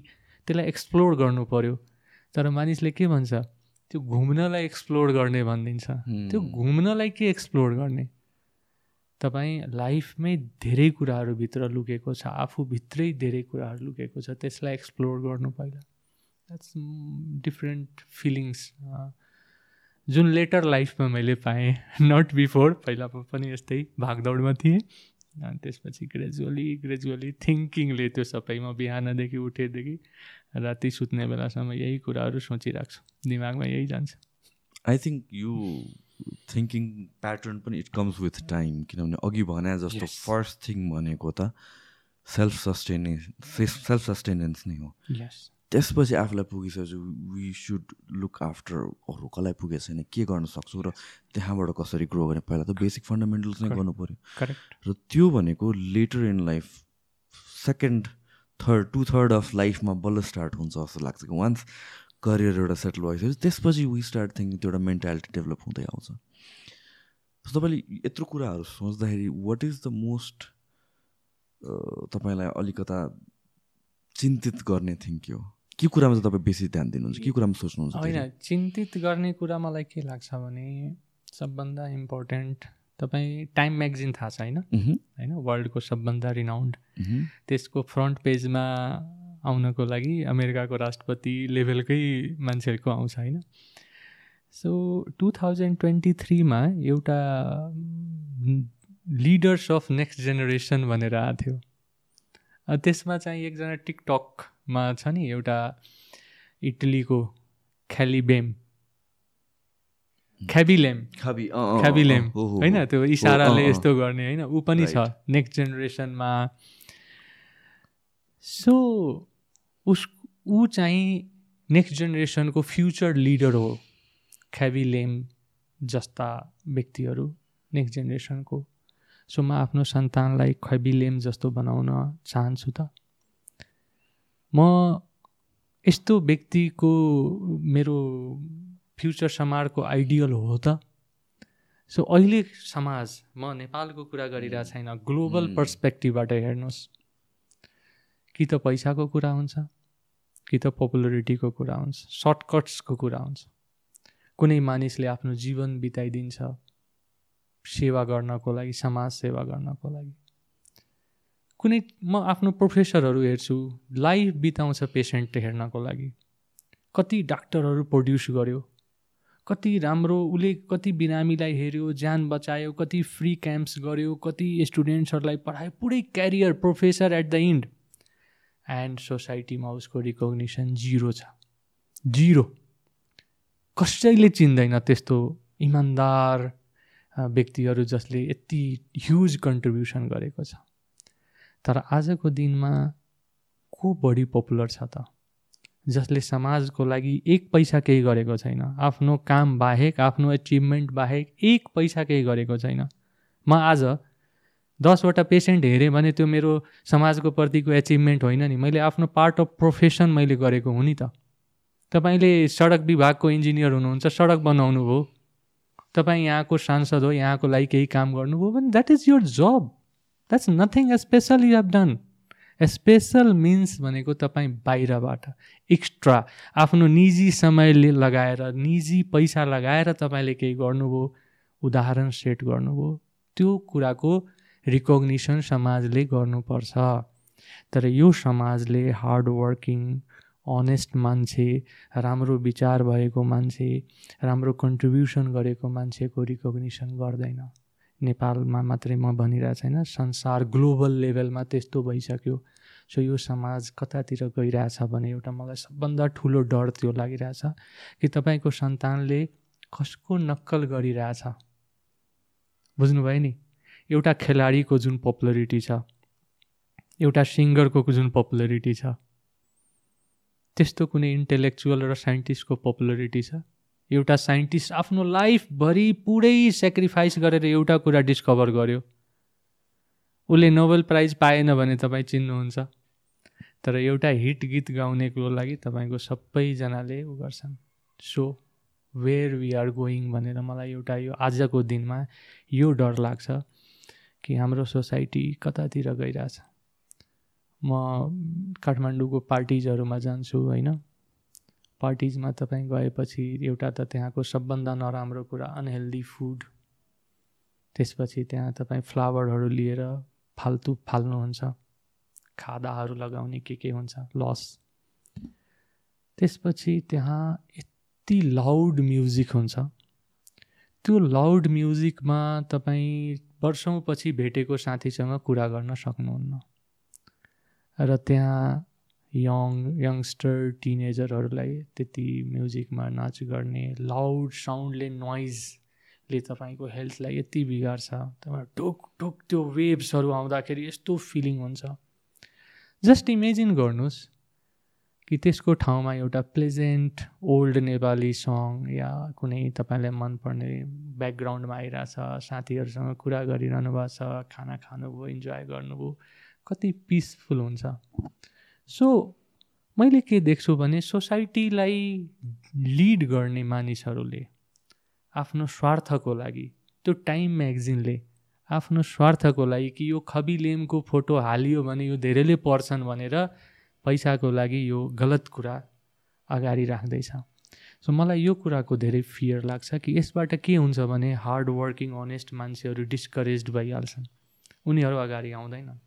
S3: त्यसलाई एक्सप्लोर गर्नु पऱ्यो तर मानिसले के भन्छ? त्यो घुम्नलाई एक्सप्लोर गर्ने भनिदिन्छ। त्यो घुम्नलाई के एक्सप्लोर गर्ने? तपाईँ लाइफमै धेरै कुराहरू भित्र लुकेको छ आफूभित्रै धेरै कुराहरू लुकेको छ त्यसलाई एक्सप्लोर गर्नु पहिला। द्याट्स डिफ्रेन्ट फिलिङ्स जुन लेटर लाइफमा मैले पाएँ नट बिफोर पहिला पनि यस्तै भागदौडमा थिएँ। अनि त्यसपछि ग्रेजुअली ग्रेजुअली थिङ्किङले त्यो सबै म बिहानदेखि उठेदेखि राति सुत्ने बेलासम्म यही कुराहरू सोचिरहेको छु दिमागमा यही जान्छ।
S2: I think you thinking pattern पनि इट कम्स विथ टाइम किनभने अघि भने जस्तो फर्स्ट थिङ भनेको त सेल्फ सस्टेनेन्स सेल्फ सस्टेनेन्स नै हो। त्यसपछि आफूलाई पुगिसकेपछि वी सुड लुक आफ्टर अरू कसलाई पुगेको छैन के गर्न सक्छु र त्यहाँबाट कसरी ग्रो गर्ने? पहिला त बेसिक फन्डामेन्टल्स नै गर्नु पऱ्यो। र त्यो भनेको later in life second third two third of लाइफमा बल्ल स्टार्ट हुन्छ जस्तो लाग्छ कि वान्स करियर एउटा सेटल भइसकेपछि त्यसपछि वी स्टार्ट थिङ्किङ त्यो एउटा मेन्टालिटी डेभलप हुँदै आउँछ। तपाईँले यत्रो कुराहरू सोच्दाखेरि वाट इज द मोस्ट तपाईँलाई अलिकता चिन्तित गर्ने थिङ के हो? के कुरामा चाहिँ तपाईँ बेसी ध्यान दिनुहुन्छ? के कुरामा सोच्नुहुन्छ
S3: होइन चिन्तित गर्ने कुरा मलाई के लाग्छ भने सबभन्दा इम्पोर्टेन्ट तपाईँ टाइम म्यागजिन थाहा छ होइन? होइन वर्ल्डको सबभन्दा रिनाउन्ड त्यसको फ्रन्ट पेजमा आउनको लागि अमेरिकाको राष्ट्रपति लेभलकै मान्छेहरूको आउँछ होइन? सो टु थाउजन्ड ट्वेन्टी थ्रीमा एउटा लिडर्स अफ नेक्स्ट जेनेरेसन भनेर आएको थियो। त्यसमा चाहिँ एकजना टिकटकमा छ नि एउटा इटलीको ख्यालिबेम। ख्याबिलेम। ख्याबिलेम। होइन त्यो इसाराले यस्तो गर्ने होइन ऊ पनि छ नेक्स्ट जेनेरेसनमा सो उस ऊ चाहिँ नेक्स्ट जेनेरेसनको फ्युचर लिडर हो ख्याबी लेम जस्ता व्यक्तिहरू नेक्स्ट जेनेरेसनको सो म आफ्नो सन्तानलाई ख्याबी लेम जस्तो बनाउन चाहन्छु त। म यस्तो व्यक्तिको मेरो फ्युचर समाजको आइडियल हो त। सो अहिले समाज म नेपालको कुरा गरिरहेको छैन ग्लोबल पर्सपेक्टिभबाट हेर्नुहोस्। कि त पैसाको कुरा हुन्छ कि त पपुलरिटीको कुरा हुन्छ सर्टकट्सको कुरा हुन्छ। कुनै मानिसले आफ्नो जीवन बिताइदिन्छ सेवा गर्नको लागि समाज सेवा गर्नको लागि। कुनै म आफ्नो प्रोफेसरहरू हेर्छु लाइफ बिताउँछ पेसेन्ट हेर्नको लागि। कति डाक्टरहरू प्रड्युस गर्यो। कति राम्रो उसले कति बिरामीलाई हेऱ्यो ज्यान बचायो कति फ्री क्याम्प्स गर्यो कति स्टुडेन्ट्सहरूलाई पढायो पुरै career professor at the end and सोसाइटीमा उसको रिकग्निसन जिरो छ। जिरो कसैले चिन्दैन त्यस्तो इमान्दार व्यक्तिहरू जसले यति ह्युज कन्ट्रिब्युसन गरेको छ। तर आजको दिनमा को बढी पपुलर छ त? जसले समाजको लागि एक पैसा केही गरेको छैन आफ्नो काम बाहेक आफ्नो एचिभमेन्ट बाहेक एक पैसा केही गरेको छैन। म आज दसवटा पेसेन्ट हेरेँ भने त्यो मेरो समाजको प्रतिको एचिभमेन्ट होइन नि। मैले आफ्नो पार्ट अफ प्रोफेसन मैले गरेको हुँ नि त। तपाईँले सडक विभागको इन्जिनियर हुनुहुन्छ सडक बनाउनु भयो तपाईँ यहाँको सांसद हो यहाँको लागि केही काम गर्नुभयो भने that is your job that's nothing special you have done special means भनेको तपाईँ बाहिरबाट एक्स्ट्रा आफ्नो निजी समयले लगाएर निजी पैसा लगाएर तपाईँले केही गर्नुभयो उदाहरण सेट गर्नुभयो त्यो कुराको रिकग्निसन समाजले गर्नुपर्छ। तर यो समाजले हार्डवर्किङ अनेस्ट मान्छे राम्रो विचार भएको मान्छे राम्रो कन्ट्रिब्युसन गरेको मान्छेको रिकग्निसन गर्दैन। नेपालमा मात्रै म भनिरहेको छैन संसार ग्लोबल लेभलमा त्यस्तो भइसक्यो। सो यो समाज कतातिर गइरहेछ भने एउटा मलाई सबभन्दा ठुलो डर त्यो लागिरहेछ कि तपाईँको सन्तानले कसको नक्कल गरिरहेछ। बुझ्नुभयो नि? एउटा खेलाडीको जुन पपुलरिटी छ एउटा सिङ्गरको जुन पपुलरिटी छ त्यस्तो कुनै इन्टेलेक्चुअल र साइन्टिस्टको पपुलरिटी छ? एउटा साइन्टिस्ट आफ्नो लाइफभरि पुरै सेक्रिफाइस गरेर एउटा कुरा डिस्कभर गर्यो। उसले नोबेल प्राइज पाएन भने तपाईँ चिन्नुहुन्छ। तर एउटा हिट गीत गाउनेको लागि तपाईँको सबैजनाले उ गर्छन्। So where we are going भनेर मलाई एउटा यो आजको दिनमा यो डर लाग्छ कि हाम्रो सोसाइटी कतातिर गइरहेछ। म काठमाडौँको पार्टिजहरूमा जान्छु होइन? पार्टिजमा तपाईँ गएपछि एउटा त त्यहाँको सबभन्दा नराम्रो कुरा अनहेल्दी फुड त्यसपछि त्यहाँ तपाईँ फ्लावरहरू लिएर फाल्तु फाल्नुहुन्छ। खादाहरू लगाउने के के हुन्छ? लस त्यसपछि त्यहाँ यति लाउड म्युजिक हुन्छ। त्यो लाउड म्युजिकमा तपाईँ वर्षौँपछि भेटेको साथीसँग कुरा गर्न सक्नुहुन्न। र त्यहाँ यङ यङ्स्टर टिनेजरहरूलाई त्यति म्युजिकमा नाच गर्ने लाउड साउन्डले नोइजले तपाईँको हेल्थलाई यति बिगार्छ। तपाईँ ढोक ढोक त्यो वेभ्सहरू आउँदाखेरि यस्तो फिलिङ हुन्छ। जस्ट इमेजिन गर्नुहोस् कि त्यसको ठाउँमा एउटा प्लेजेन्ट ओल्ड नेपाली सङ या कुनै तपाईँलाई मनपर्ने ब्याकग्राउन्डमा आइरहेछ साथीहरूसँग कुरा गरिरहनु भएको छ खाना खानुभयो इन्जोय गर्नुभयो कति पिसफुल हुन्छ। सो मैले के देख्छु भने सोसाइटीलाई लिड गर्ने मानिसहरूले आफ्नो स्वार्थको लागि त्यो टाइम म्यागजिनले आफ्नो स्वार्थको लागि कि यो खबिलेमको फोटो हालियो भने यो धेरैले पढ्छन् भनेर पैसाको लागि यो गलत कुरा अगाडि राख्दैछ। सो मलाई यो कुराको धेरै फियर लाग्छ कि यसबाट के हुन्छ भने हार्ड वर्किङ अनेस्ट मान्छेहरू डिस्करेज भइहाल्छन्। उनीहरू अगाडि आउँदैनन्।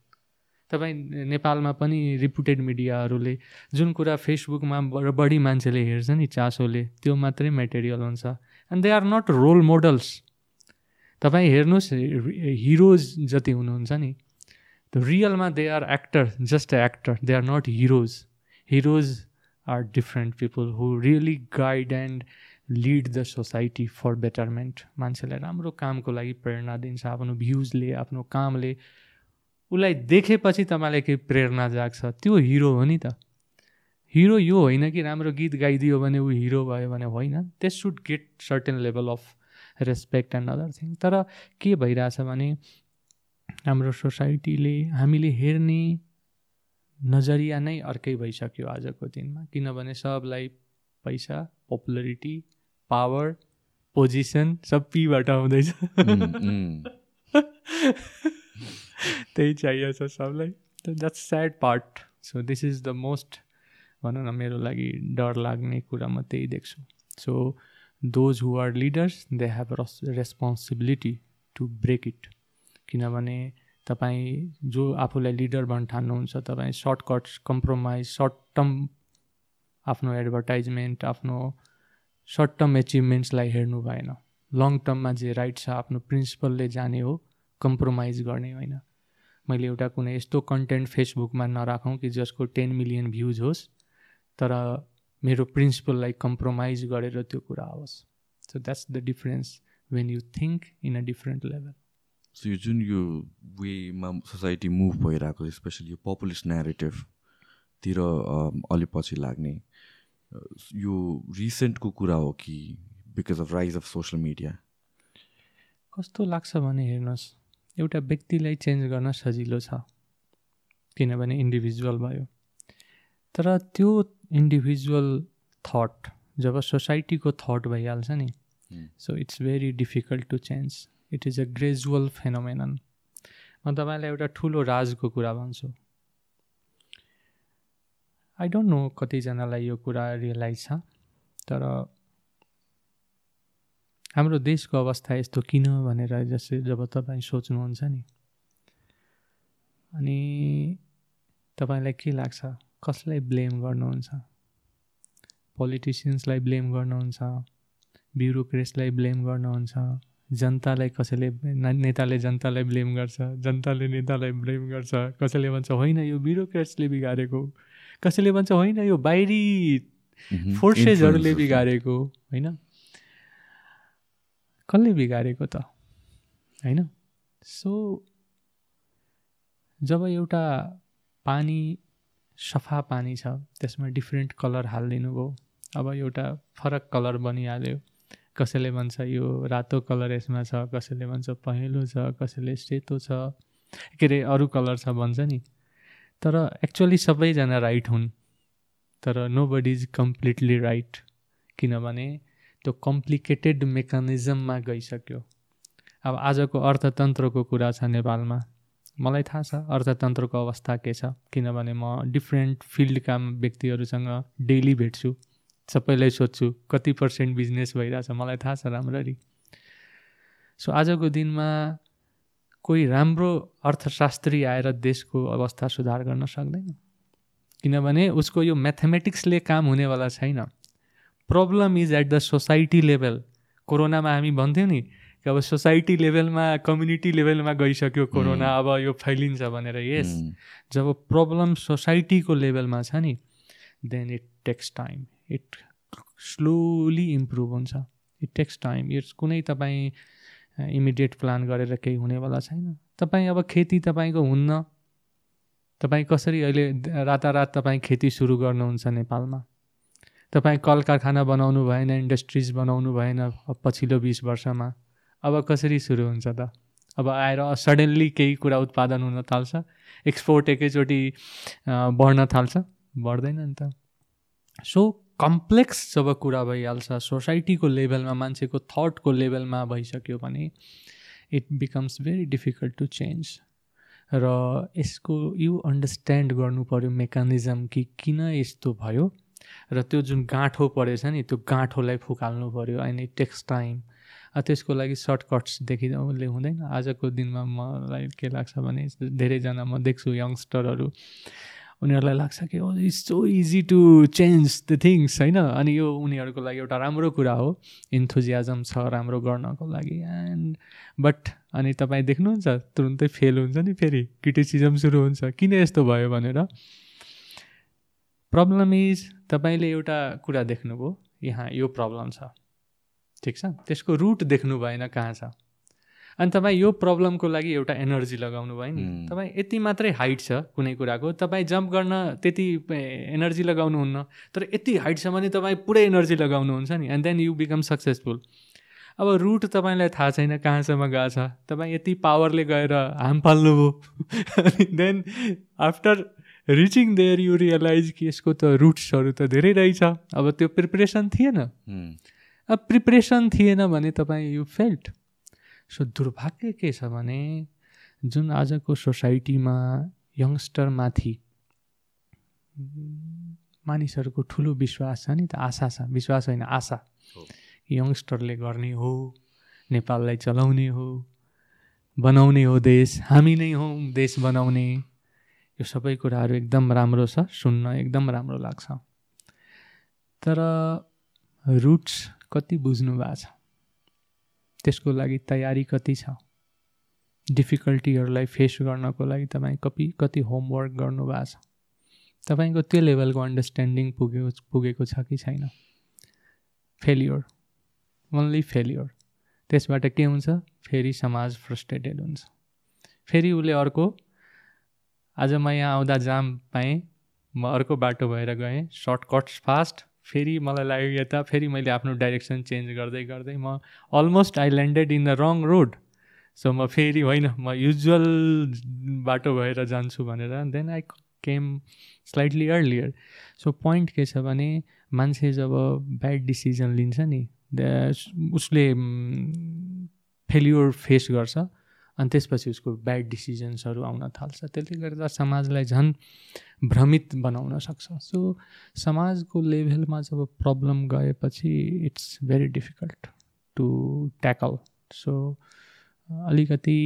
S3: तपाईँ नेपालमा पनि रिपुटेड मिडियाहरूले जुन कुरा फेसबुकमा बढी मान्छेले हेर्छ नि चासोले त्यो मात्रै मेटेरियल हुन्छ। And they are not role models तपाईँ हेर्नुहोस् हिरोज जति हुनुहुन्छ नि रियलमा they are actor just actor they are not heroes heroes are different people who really guide and lead the society for betterment मान्छेलाई राम्रो कामको लागि प्रेरणा दिन्छ आफ्नो भ्युजले आफ्नो कामले उसलाई देखेपछि तपाईँलाई केही प्रेरणा जाग्छ। त्यो हिरो हो नि त। हिरो यो होइन कि राम्रो गीत गाइदियो भने ऊ हिरो भयो भने होइन। त्यस should get certain level of respect and other thing तर के भइरहेछ भने हाम्रो सोसाइटीले हामीले हेर्ने नजरिया नै अर्कै भइसक्यो आजको दिनमा। किनभने सबलाई पैसा पपुलरिटी पावर पोजिसन सब पीबाट आउँदैछ। (laughs) त्यही चाहिएछ सबलाई that's sad part so this is the most भनौँ न मेरो लागि डर लाग्ने कुरा म त्यही देख्छु so those who are leaders they have responsibility to break it किनभने तपाईँ जो आफूलाई लिडर भन्न ठान्नुहुन्छ तपाईँ सर्टकट कम्प्रोमाइज सर्ट टर्म आफ्नो एडभर्टाइजमेन्ट आफ्नो सर्ट टर्म एचिभमेन्ट्सलाई हेर्नु भएन लङ टर्ममा जे राइट छ आफ्नो प्रिन्सिपलले जाने हो कम्प्रोमाइज गर्ने होइन मैले एउटा कुनै यस्तो कन्टेन्ट फेसबुकमा नराखौँ कि जसको टेन मिलियन भ्युज होस् तर मेरो प्रिन्सिपललाई कम्प्रोमाइज गरेर त्यो कुरा आओस्। So that's the difference when you think in a different level
S2: so यो जुन यो वेमा सोसाइटी मुभ भइरहेको स्पेसली यो पपुलिस्ट नेरेटिभतिर अलिक पछि लाग्ने यो रिसेन्टको कुरा हो कि because of rise of social media
S3: कस्तो लाग्छ भने हेर्नुहोस्। एउटा व्यक्तिलाई चेन्ज गर्न सजिलो छ। किनभने इन्डिभिजुअल भयो। तर त्यो इन्डिभिजुअल थट जब सोसाइटीको थट भइहाल्छ नि so it's very difficult to change it is a gradual phenomenon म तपाईँलाई एउटा ठुलो राजको कुरा भन्छु। आई डोन्ट नो कतिजनालाई यो कुरा रियलाइज छ तर हाम्रो देशको अवस्था यस्तो किन भनेर जस्तै जब तपाईँ सोच्नुहुन्छ नि? अनि तपाईँलाई के लाग्छ? कसलाई ब्लेम गर्नुहुन्छ? पोलिटिसियन्सलाई ब्लेम गर्नुहुन्छ? ब्युरोक्रेट्सलाई ब्लेम गर्नुहुन्छ? जनतालाई कसैले नेताले जनतालाई ब्लेम गर्छ? जनताले नेतालाई ब्लेम गर्छ? कसैले भन्छ होइन यो ब्युरोक्रेट्सले बिगारेको। कसैले भन्छ होइन यो बाहिरी फोर्सेसहरूले बिगारेको। होइन? कसले बिगारेको त? होइन? सो जब एउटा पानी सफा पानी छ त्यसमा डिफ्रेन्ट कलर हालिदिनु भयो अब एउटा फरक कलर बनिहाल्यो। कसैले भन्छ यो रातो कलर यसमा छ कसैले भन्छ पहेँलो छ कसैले सेतो छ। के अरे अरू कलर छ भन्छ नि। तर एक्चुअली सबैजना राइट हुन्। तर nobody is completely right किनभने त्यो कम्प्लिकेटेड मेकानिजममा गइसक्यो। अब आजको अर्थतन्त्रको कुरा छ नेपालमा। मलाई थाहा छ अर्थतन्त्रको अवस्था के छ किनभने म डिफ्रेन्ट फिल्डका व्यक्तिहरूसँग डेली भेट्छु सबैलाई सोध्छु कति पर्सेन्ट बिजनेस भइरहेछ मलाई थाहा छ राम्ररी। सो आजको दिनमा कोही राम्रो अर्थशास्त्री आएर देशको अवस्था सुधार गर्न सक्दैन। किनभने उसको यो म्याथमेटिक्सले काम हुनेवाला छैन। Problem is at the society level कोरोनामा हामी भन्थ्यौँ नि कि अब सोसाइटी लेभलमा कम्युनिटी लेभलमा गइसक्यो कोरोना अब यो फैलिन्छ भनेर यस जब प्रब्लम सोसाइटीको लेभलमा छ नि then it takes time it slowly improve हुन्छ। इट टेक्स टाइम इट्स कुनै तपाईँ इमिडिएट प्लान गरेर केही हुनेवाला छैन। तपाईँ अब खेती तपाईँको हुन्न। तपाईँ कसरी अहिले रातारात तपाईँ खेती सुरु गर्नुहुन्छ नेपालमा? तपाईँ कल कारखाना बनाउनु भएन इन्डस्ट्रिज बनाउनु भएन पछिल्लो बिस वर्षमा अब कसरी सुरु हुन्छ त? अब आएर सडनली केही कुरा उत्पादन हुन थाल्छ एक्सपोर्ट एकैचोटि बढ्न थाल्छ? बढ्दैन नि त। सो कम्प्लेक्स जब कुरा भइहाल्छ सोसाइटीको लेभलमा मान्छेको थटको लेभलमा भइसक्यो भने it becomes very difficult to change र यसको यो अन्डरस्ट्यान्ड गर्नु पऱ्यो मेकानिजम कि किन यस्तो भयो? र त्यो जुन गाँठो परेछ नि त्यो गाँठोलाई फुकाल्नु पऱ्यो इट टेक्स टाइम त्यसको लागि सर्टकट्स देखिँदाले हुँदैन। आजको दिनमा मलाई के लाग्छ भने धेरैजना म देख्छु यङ्स्टरहरू उनीहरूलाई लाग्छ कि ओ it's so easy to change the things होइन? अनि यो उनीहरूको लागि एउटा राम्रो कुरा हो। इन्थोजियाजम छ राम्रो गर्नको लागि। एन्ड बट अनि तपाईँ देख्नुहुन्छ तुरुन्तै फेल हुन्छ नि फेरि। क्रिटिसिजम सुरु हुन्छ। किन यस्तो भयो भनेर? प्रब्लम इज तपाईँले एउटा कुरा देख्नुभयो। यहाँ यो प्रब्लम छ। ठिक छ? त्यसको रुट देख्नु भएन कहाँ छ? अनि तपाईँ यो प्रब्लमको लागि एउटा एनर्जी लगाउनु भयो नि। तपाईँ यति मात्रै हाइट छ कुनै कुराको। तपाईँ जम्प गर्न त्यति एनर्जी लगाउनुहुन्न। तर यति हाइट छ भने तपाईँ पुरै एनर्जी लगाउनुहुन्छ नि। And then you become successful अब रुट तपाईँलाई थाहा छैन कहाँसम्म गएको छ। तपाईँ यति पावरले गएर हाम फाल्नुभयो then after reaching there you realise कि यसको त रुट्सहरू त धेरै रहेछ। अब त्यो प्रिपरेसन थिएन। अब प्रिपरेसन थिएन भने तपाईँ यु फेल्ट। सो दुर्भाग्य के छ भने जुन आजको सोसाइटीमा यङ्स्टरमाथि मानिसहरूको ठुलो विश्वास छ नि त आशा छ। विश्वास होइन आशा। यङ्स्टरले गर्ने हो नेपाललाई चलाउने हो बनाउने हो देश। हामी नै हौँ देश बनाउने। यो सबै कुराहरू एकदम राम्रो छ सुन्न एकदम राम्रो लाग्छ। तर रुट्स कति बुझ्नु भएको छ? त्यसको लागि तयारी कति छ? डिफिकल्टीहरूलाई फेस गर्नको लागि तपाईँ कति कति होमवर्क गर्नुभएको छ? तपाईँको त्यो लेभलको अन्डरस्ट्यान्डिङ पुगेको पुगेको छ कि छैन? फेलियर ओन्ली फेलियर त्यसबाट के हुन्छ? फेरि समाज फ्रस्ट्रेटेड हुन्छ। फेरि उसले अर्को आज म यहाँ आउँदा जाम पाएँ। म अर्को बाटो भएर गएँ। सर्टकट्स फास्ट फेरि मलाई लाग्यो यता। फेरि मैले आफ्नो डाइरेक्सन चेन्ज गर्दै गर्दै म almost I landed in the wrong road so म फेरि होइन म युजुअल बाटो भएर जान्छु भनेर। Then I came slightly earlier so point के छ भने मान्छे जब ब्याड डिसिजन लिन्छ नि उसले फेल्युर फेस गर्छ। अनि त्यसपछि उसको ब्याड डिसिजन्सहरू आउन थाल्छ। त्यसले गर्दा समाजलाई झन् भ्रमित बनाउन सक्छ। सो समाजको लेभलमा जब प्रब्लम गएपछि it's very difficult to tackle so अलिकति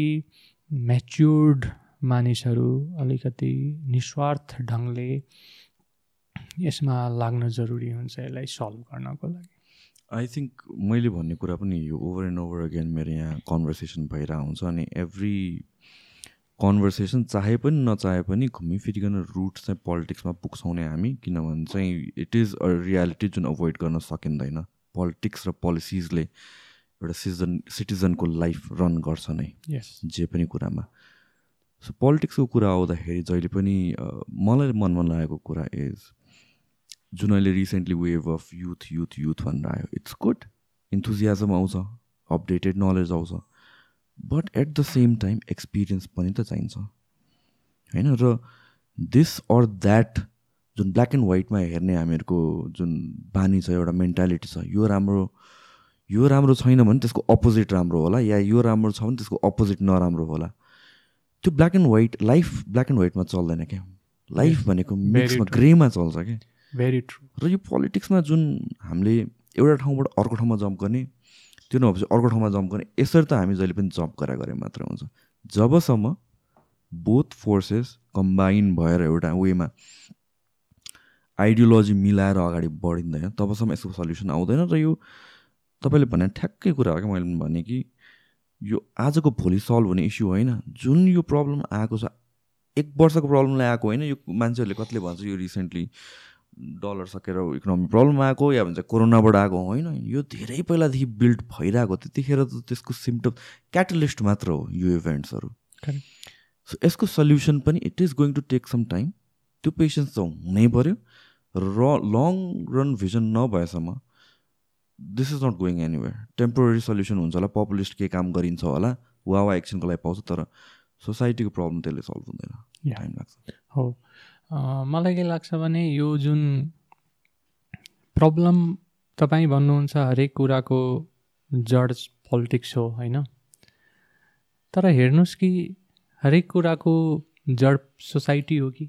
S3: म्याच्योर्ड मानिसहरू अलिकति निस्वार्थ ढङ्गले यसमा लाग्न जरुरी हुन्छ यसलाई सल्भ गर्नको लागि।
S2: आई थिङ्क मैले भन्ने कुरा पनि यो ओभर एन्ड ओभर अगेन मेरो यहाँ कन्भर्सेसन भइरहेको हुन्छ अनि एभ्री कन्भर्सेसन चाहे पनि नचाहे पनि घुमिफिरिकन रुट चाहिँ पोलिटिक्समा पुग्छौँ हामी किनभने चाहिँ इट इज अ रियालिटी जुन अभोइड गर्न सकिँदैन। पोलिटिक्स र पोलिसिजले एउटा सिजन सिटिजनको लाइफ रन गर्छ नै जे पनि कुरामा। सो पोलिटिक्सको कुरा आउँदाखेरि जहिले पनि मलाई मनमा लागेको कुरा इज जुन अहिले recently wave of youth youth youth भनेर आयो इट्स गुड इन्थुजियाजम आउँछ अपडेटेड नलेज आउँछ. But at the same time experience पनि त चाहिन्छ। होइन? र दिस अर द्याट जुन ब्ल्याक एन्ड व्हाइटमा हेर्ने हामीहरूको जुन बानी छ एउटा मेन्टालिटी छ यो राम्रो यो राम्रो छैन भने त्यसको अपोजिट राम्रो होला या यो राम्रो छ भने त्यसको अपोजिट नराम्रो होला। त्यो black and white life black and व्हाइटमा चल्दैन क्या। लाइफ भनेको मिक्समा ग्रेमा चल्छ क्या।
S3: भेरी ट्रु
S2: र यो पोलिटिक्समा जुन हामीले एउटा ठाउँबाट अर्को ठाउँमा जम्प गर्ने त्यो नभएपछि अर्को ठाउँमा जम्प गर्ने यसरी त हामी जहिले पनि जम्प गरा गरे मात्र हुन्छ। जबसम्म बोथ फोर्सेस कम्बाइन भएर एउटा वेमा आइडियोलोजी मिलाएर अगाडि बढिँदैन तबसम्म यसको सल्युसन आउँदैन र यो तपाईँले भने ठ्याक्कै कुरा हो क्या मैले भने कि यो आजको भोलि सल्भ हुने इस्यु होइन। जुन यो प्रब्लम आएको छ एक वर्षको प्रब्लमलाई आएको होइन यो मान्छेहरूले कतिले भन्छ यो रिसेन्टली डलर सकेर इकोनोमी प्रब्लम आएको या भन्छ कोरोनाबाट आएको होइन? यो धेरै पहिलादेखि बिल्ड भइरहेको त्यतिखेर त त्यसको सिम्टम क्याटलिस्ट मात्र हो यो इभेन्ट्सहरू सो यसको सल्युसन पनि it is going to take some time त्यो पेसेन्स त हुनै पऱ्यो र लङ रन भिजन नभएसम्म this is not going anywhere temporary solution हुन्छ होला पपुलिस्ट के काम गरिन्छ होला वा वा एक्सनको लागि पाउँछ तर सोसाइटीको प्रब्लम त्यसले सल्भ हुँदैन। टाइम लाग्छ।
S3: हो। मलाई के लाग्छ भने यो जुन प्रब्लम तपाईँ भन्नुहुन्छ हरेक कुराको जड पोलिटिक्स हो होइन? तर हेर्नुहोस् कि हरेक कुराको जड सोसाइटी हो कि?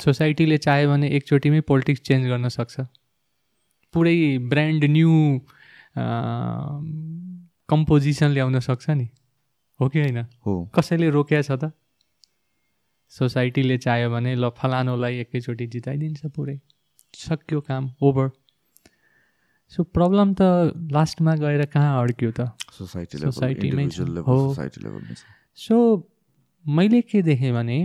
S3: सोसाइटीले चाह्यो भने एकचोटिमै पोलिटिक्स चेन्ज गर्न सक्छ। पुरै ब्रान्ड न्यू कम्पोजिसन ल्याउन सक्छ नि। हो कि होइन?
S2: हो।
S3: कसैले रोक्या छ त? सोसाइटीले चाह्यो भने ल फलानोलाई एकैचोटि जिताइदिन्छ पुरै। सक्यो काम ओभर सो प्रब्लम त लास्टमा गएर कहाँ अड्क्यो त?
S2: सोसाइटी
S3: सोसाइटीमै हो। सो मैले के देखेँ भने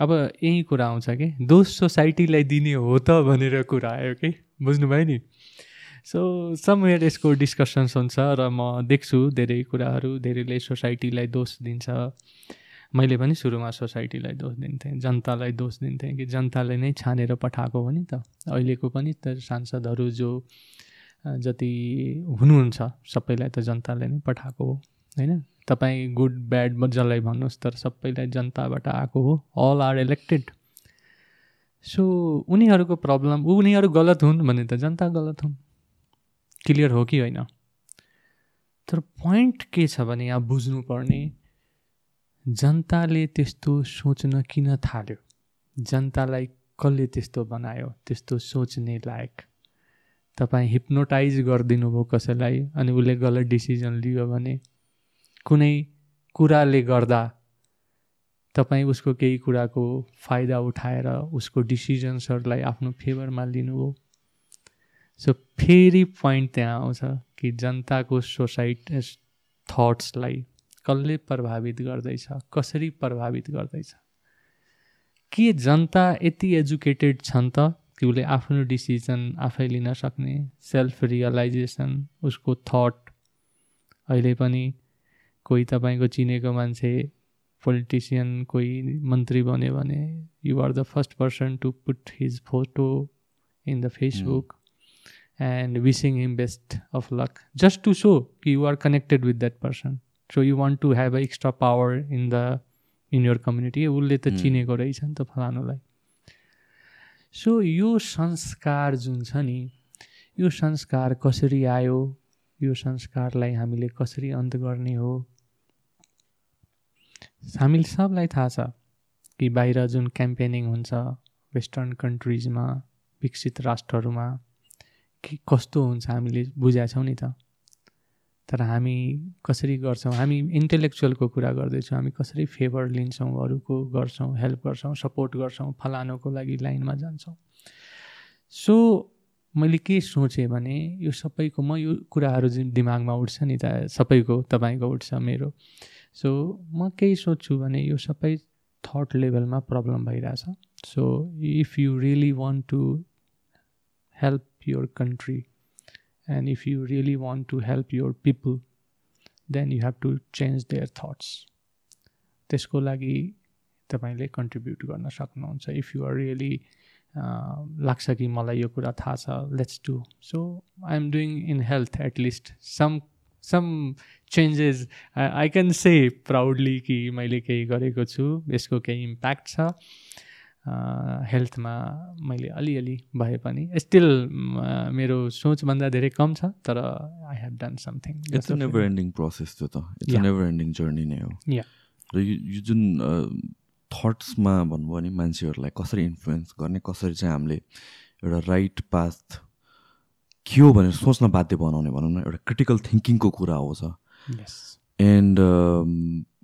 S3: अब यही कुरा आउँछ कि दोष सोसाइटीलाई दिने हो त भनेर कुरा आयो कि बुझ्नुभयो नि? सो समवेयर यसको डिस्कसन्स हुन्छ र म देख्छु धेरै कुराहरू धेरैले सोसाइटीलाई दोष दिन्छ। मैले पनि सुरुमा सोसाइटीलाई दोष दिन्थेँ जनतालाई दोष दिन्थेँ कि जनताले नै छानेर पठाएको हो नि त। अहिलेको पनि त सांसदहरू जो जति हुनुहुन्छ सबैलाई त जनताले नै पठाएको हो होइन? तपाईँ गुड ब्याड मजालाई भन्नुहोस् तर सबैलाई जनताबाट आएको हो अल आर इलेक्टेड सो उनीहरूको प्रब्लम उनीहरू गलत हुन् भने त जनता गलत हुन्। क्लियर हो कि होइन? तर पोइन्ट के छ भने यहाँ बुझ्नुपर्ने जनताले त्यस्तो सोच्न किन थाल्यो? जनतालाई कसले त्यस्तो बनायो त्यस्तो सोच्ने लायक? तपाईँ हिप्नोटाइज गरिदिनु भयो कसैलाई अनि उसले गलत डिसिजन लियो भने? कुनै कुराले गर्दा तपाईँ उसको केही कुराको फाइदा उठाएर उसको डिसिजन्सहरूलाई आफ्नो फेभरमा लिनुभयो? सो फेरि पोइन्ट त्यहाँ आउँछ कि जनताको सोसाइट थट्सलाई कसले प्रभावित गर्दैछ कसरी प्रभावित गर्दैछ? के जनता यति एजुकेटेड छन् त? कि उसले आफ्नो डिसिजन आफै लिन सक्ने सेल्फ रियलाइजेसन उसको थट अहिले पनि कोही तपाईँको चिनेको मान्छे पोलिटिसियन कोही मन्त्री बन्यो भने you are the first person to put his photo in the Facebook and wishing him best of luck just to so कि you are connected with that person so you want to have a extra power in the in your community उसले त
S2: Hmm.
S3: चिनेको रहेछ नि त फलानुलाई। So यो संस्कार जुन छ नि यो संस्कार कसरी आयो? यो संस्कारलाई हामीले कसरी अन्त गर्ने हो? हामीले सबलाई थाहा छ कि बाहिर जुन क्याम्पेनिङ हुन्छ वेस्टर्न कन्ट्रिजमा विकसित राष्ट्रहरूमा कि कस्तो हुन्छ हामीले बुझाएको छौँ नि त। तर हामी कसरी गर्छौँ? हामी इन्टेलेक्चुअलको कुरा गर्दैछौँ। हामी कसरी फेभर लिन्छौँ अरूको गर्छौँ हेल्प गर्छौँ सपोर्ट गर्छौँ फलानुको लागि लाइनमा जान्छौँ। सो मैले के सोचेँ भने यो सबैको म यो कुराहरू जुन दिमागमा उठ्छ नि त सबैको तपाईँको उठ्छ मेरो। सो म केही सोध्छु भने यो सबै थट लेभलमा प्रब्लम भइरहेछ। So if you really want to help your country and if you really want to help your people then you have to change their thoughts त्यसको लागि तपाईँले कन्ट्रिब्युट गर्न सक्नुहुन्छ. इफ यु आर रियली लाग्छ कि मलाई यो कुरा थाहा छ let's do so I am doing in health at least some some changes I can say proudly कि मैले केही गरेको छु यसको केही इम्प्याक्ट छ. हेल्थमा मैले अलिअलि भए पनि स्टिल मेरो सोचभन्दा धेरै कम छ तर I have done something
S2: it's never ending process त्यो त. इट्स नेभर एन्डिङ जर्नी नै हो. र यो जुन थट्समा भन्नुभयो भने मान्छेहरूलाई कसरी इन्फ्लुएन्स गर्ने कसरी चाहिँ हामीले एउटा राइट पाथ के हो भनेर सोच्न बाध्य बनाउने भनौँ न एउटा क्रिटिकल थिङ्किङको कुरा हो छ। एन्ड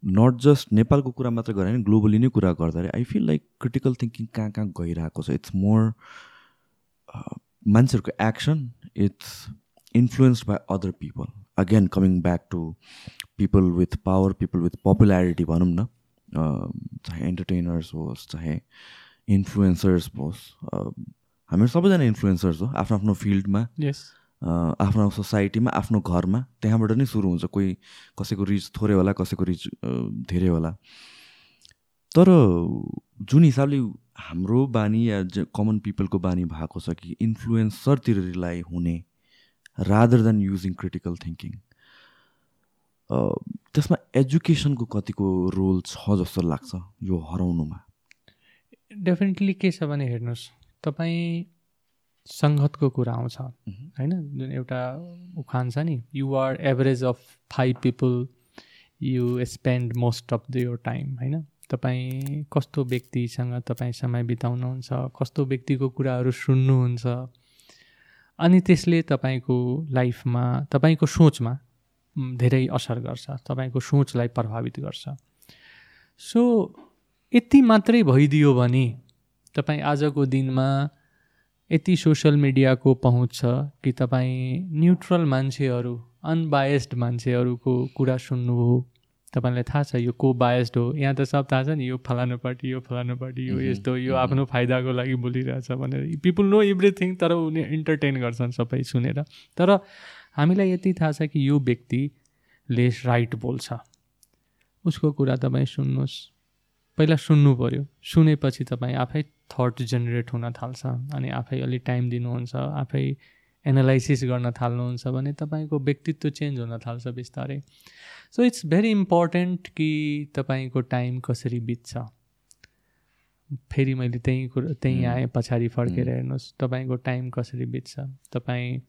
S2: नट जस्ट नेपालको कुरा मात्र गरेर ग्लोबली नै कुरा गर्दाखेरि I feel like critical thinking कहाँ कहाँ गइरहेको छ। इट्स मोर मान्छेहरूको action it's influenced by other people again coming back to people with power people with popularity भनौँ न। चाहे एन्टरटेनर्स होस् चाहे इन्फ्लुएन्सर्स होस् हामीहरू सबैजना इन्फ्लुएन्सर्स हो आफ्नो आफ्नो फिल्डमा आफ्नो सोसाइटीमा आफ्नो घरमा त्यहाँबाट नै सुरु हुन्छ। कोही कसैको रिच थोरै होला कसैको रिच धेरै होला। तर जुन हिसाबले हाम्रो बानी या कमन पिपलको बानी भएको छ कि इन्फ्लुएन्सरतिर रिलाइ हुने rather than using critical thinking त्यसमा एजुकेसनको कतिको रोल छ जस्तो लाग्छ यो हराउनुमा?
S3: डेफिनेटली के छ भने हेर्नुहोस्। तपाईँ सङ्गतको कुरा आउँछ। होइन? जुन एउटा उखान छ नि your average of five people you spend most of the your time होइन? तपाईँ कस्तो व्यक्तिसँग तपाईँ समय बिताउनुहुन्छ कस्तो व्यक्तिको कुराहरू सुन्नुहुन्छ अनि त्यसले तपाईँको लाइफमा तपाईँको सोचमा धेरै असर गर्छ तपाईँको सोचलाई प्रभावित गर्छ। सो यति मात्रै भइदियो भने तपाईँ आजको दिनमा यति सोसियल मिडियाको पहुँच छ कि तपाईँ न्युट्रल मान्छेहरू अनबायस्ड मान्छेहरूको कुरा सुन्नुभयो। तपाईँलाई थाहा छ यो को बायस्ड हो। यहाँ त सब थाहा छ नि यो फलानु पार्टी यो फलानु पार्टी यो यस्तो यो आफ्नो फाइदाको लागि बोलिरहेछ भनेर। पिपुल नो एभ्रिथिङ तर उनी इन्टरटेन गर्छन् सबै सुनेर। तर हामीलाई यति थाहा छ कि यो व्यक्तिले राइट बोल्छ। उसको कुरा तपाईँ सुन्नुहोस्। पहिला सुन्नु पऱ्यो सुनेपछि तपाईँ आफै थट जेनेरेट हुन थाल्छ अनि आफै अलिक टाइम दिनुहुन्छ आफै एनालाइसिस गर्न थाल्नुहुन्छ भने तपाईँको व्यक्तित्व चेन्ज हुन थाल्छ बिस्तारै। सो इट्स भेरी इम्पोर्टेन्ट कि तपाईँको टाइम कसरी बित्छ। फेरि मैले त्यहीँ कुरो त्यहीँ आएँ पछाडि फर्केर हेर्नुहोस् तपाईँको टाइम कसरी बित्छ। तपाईँ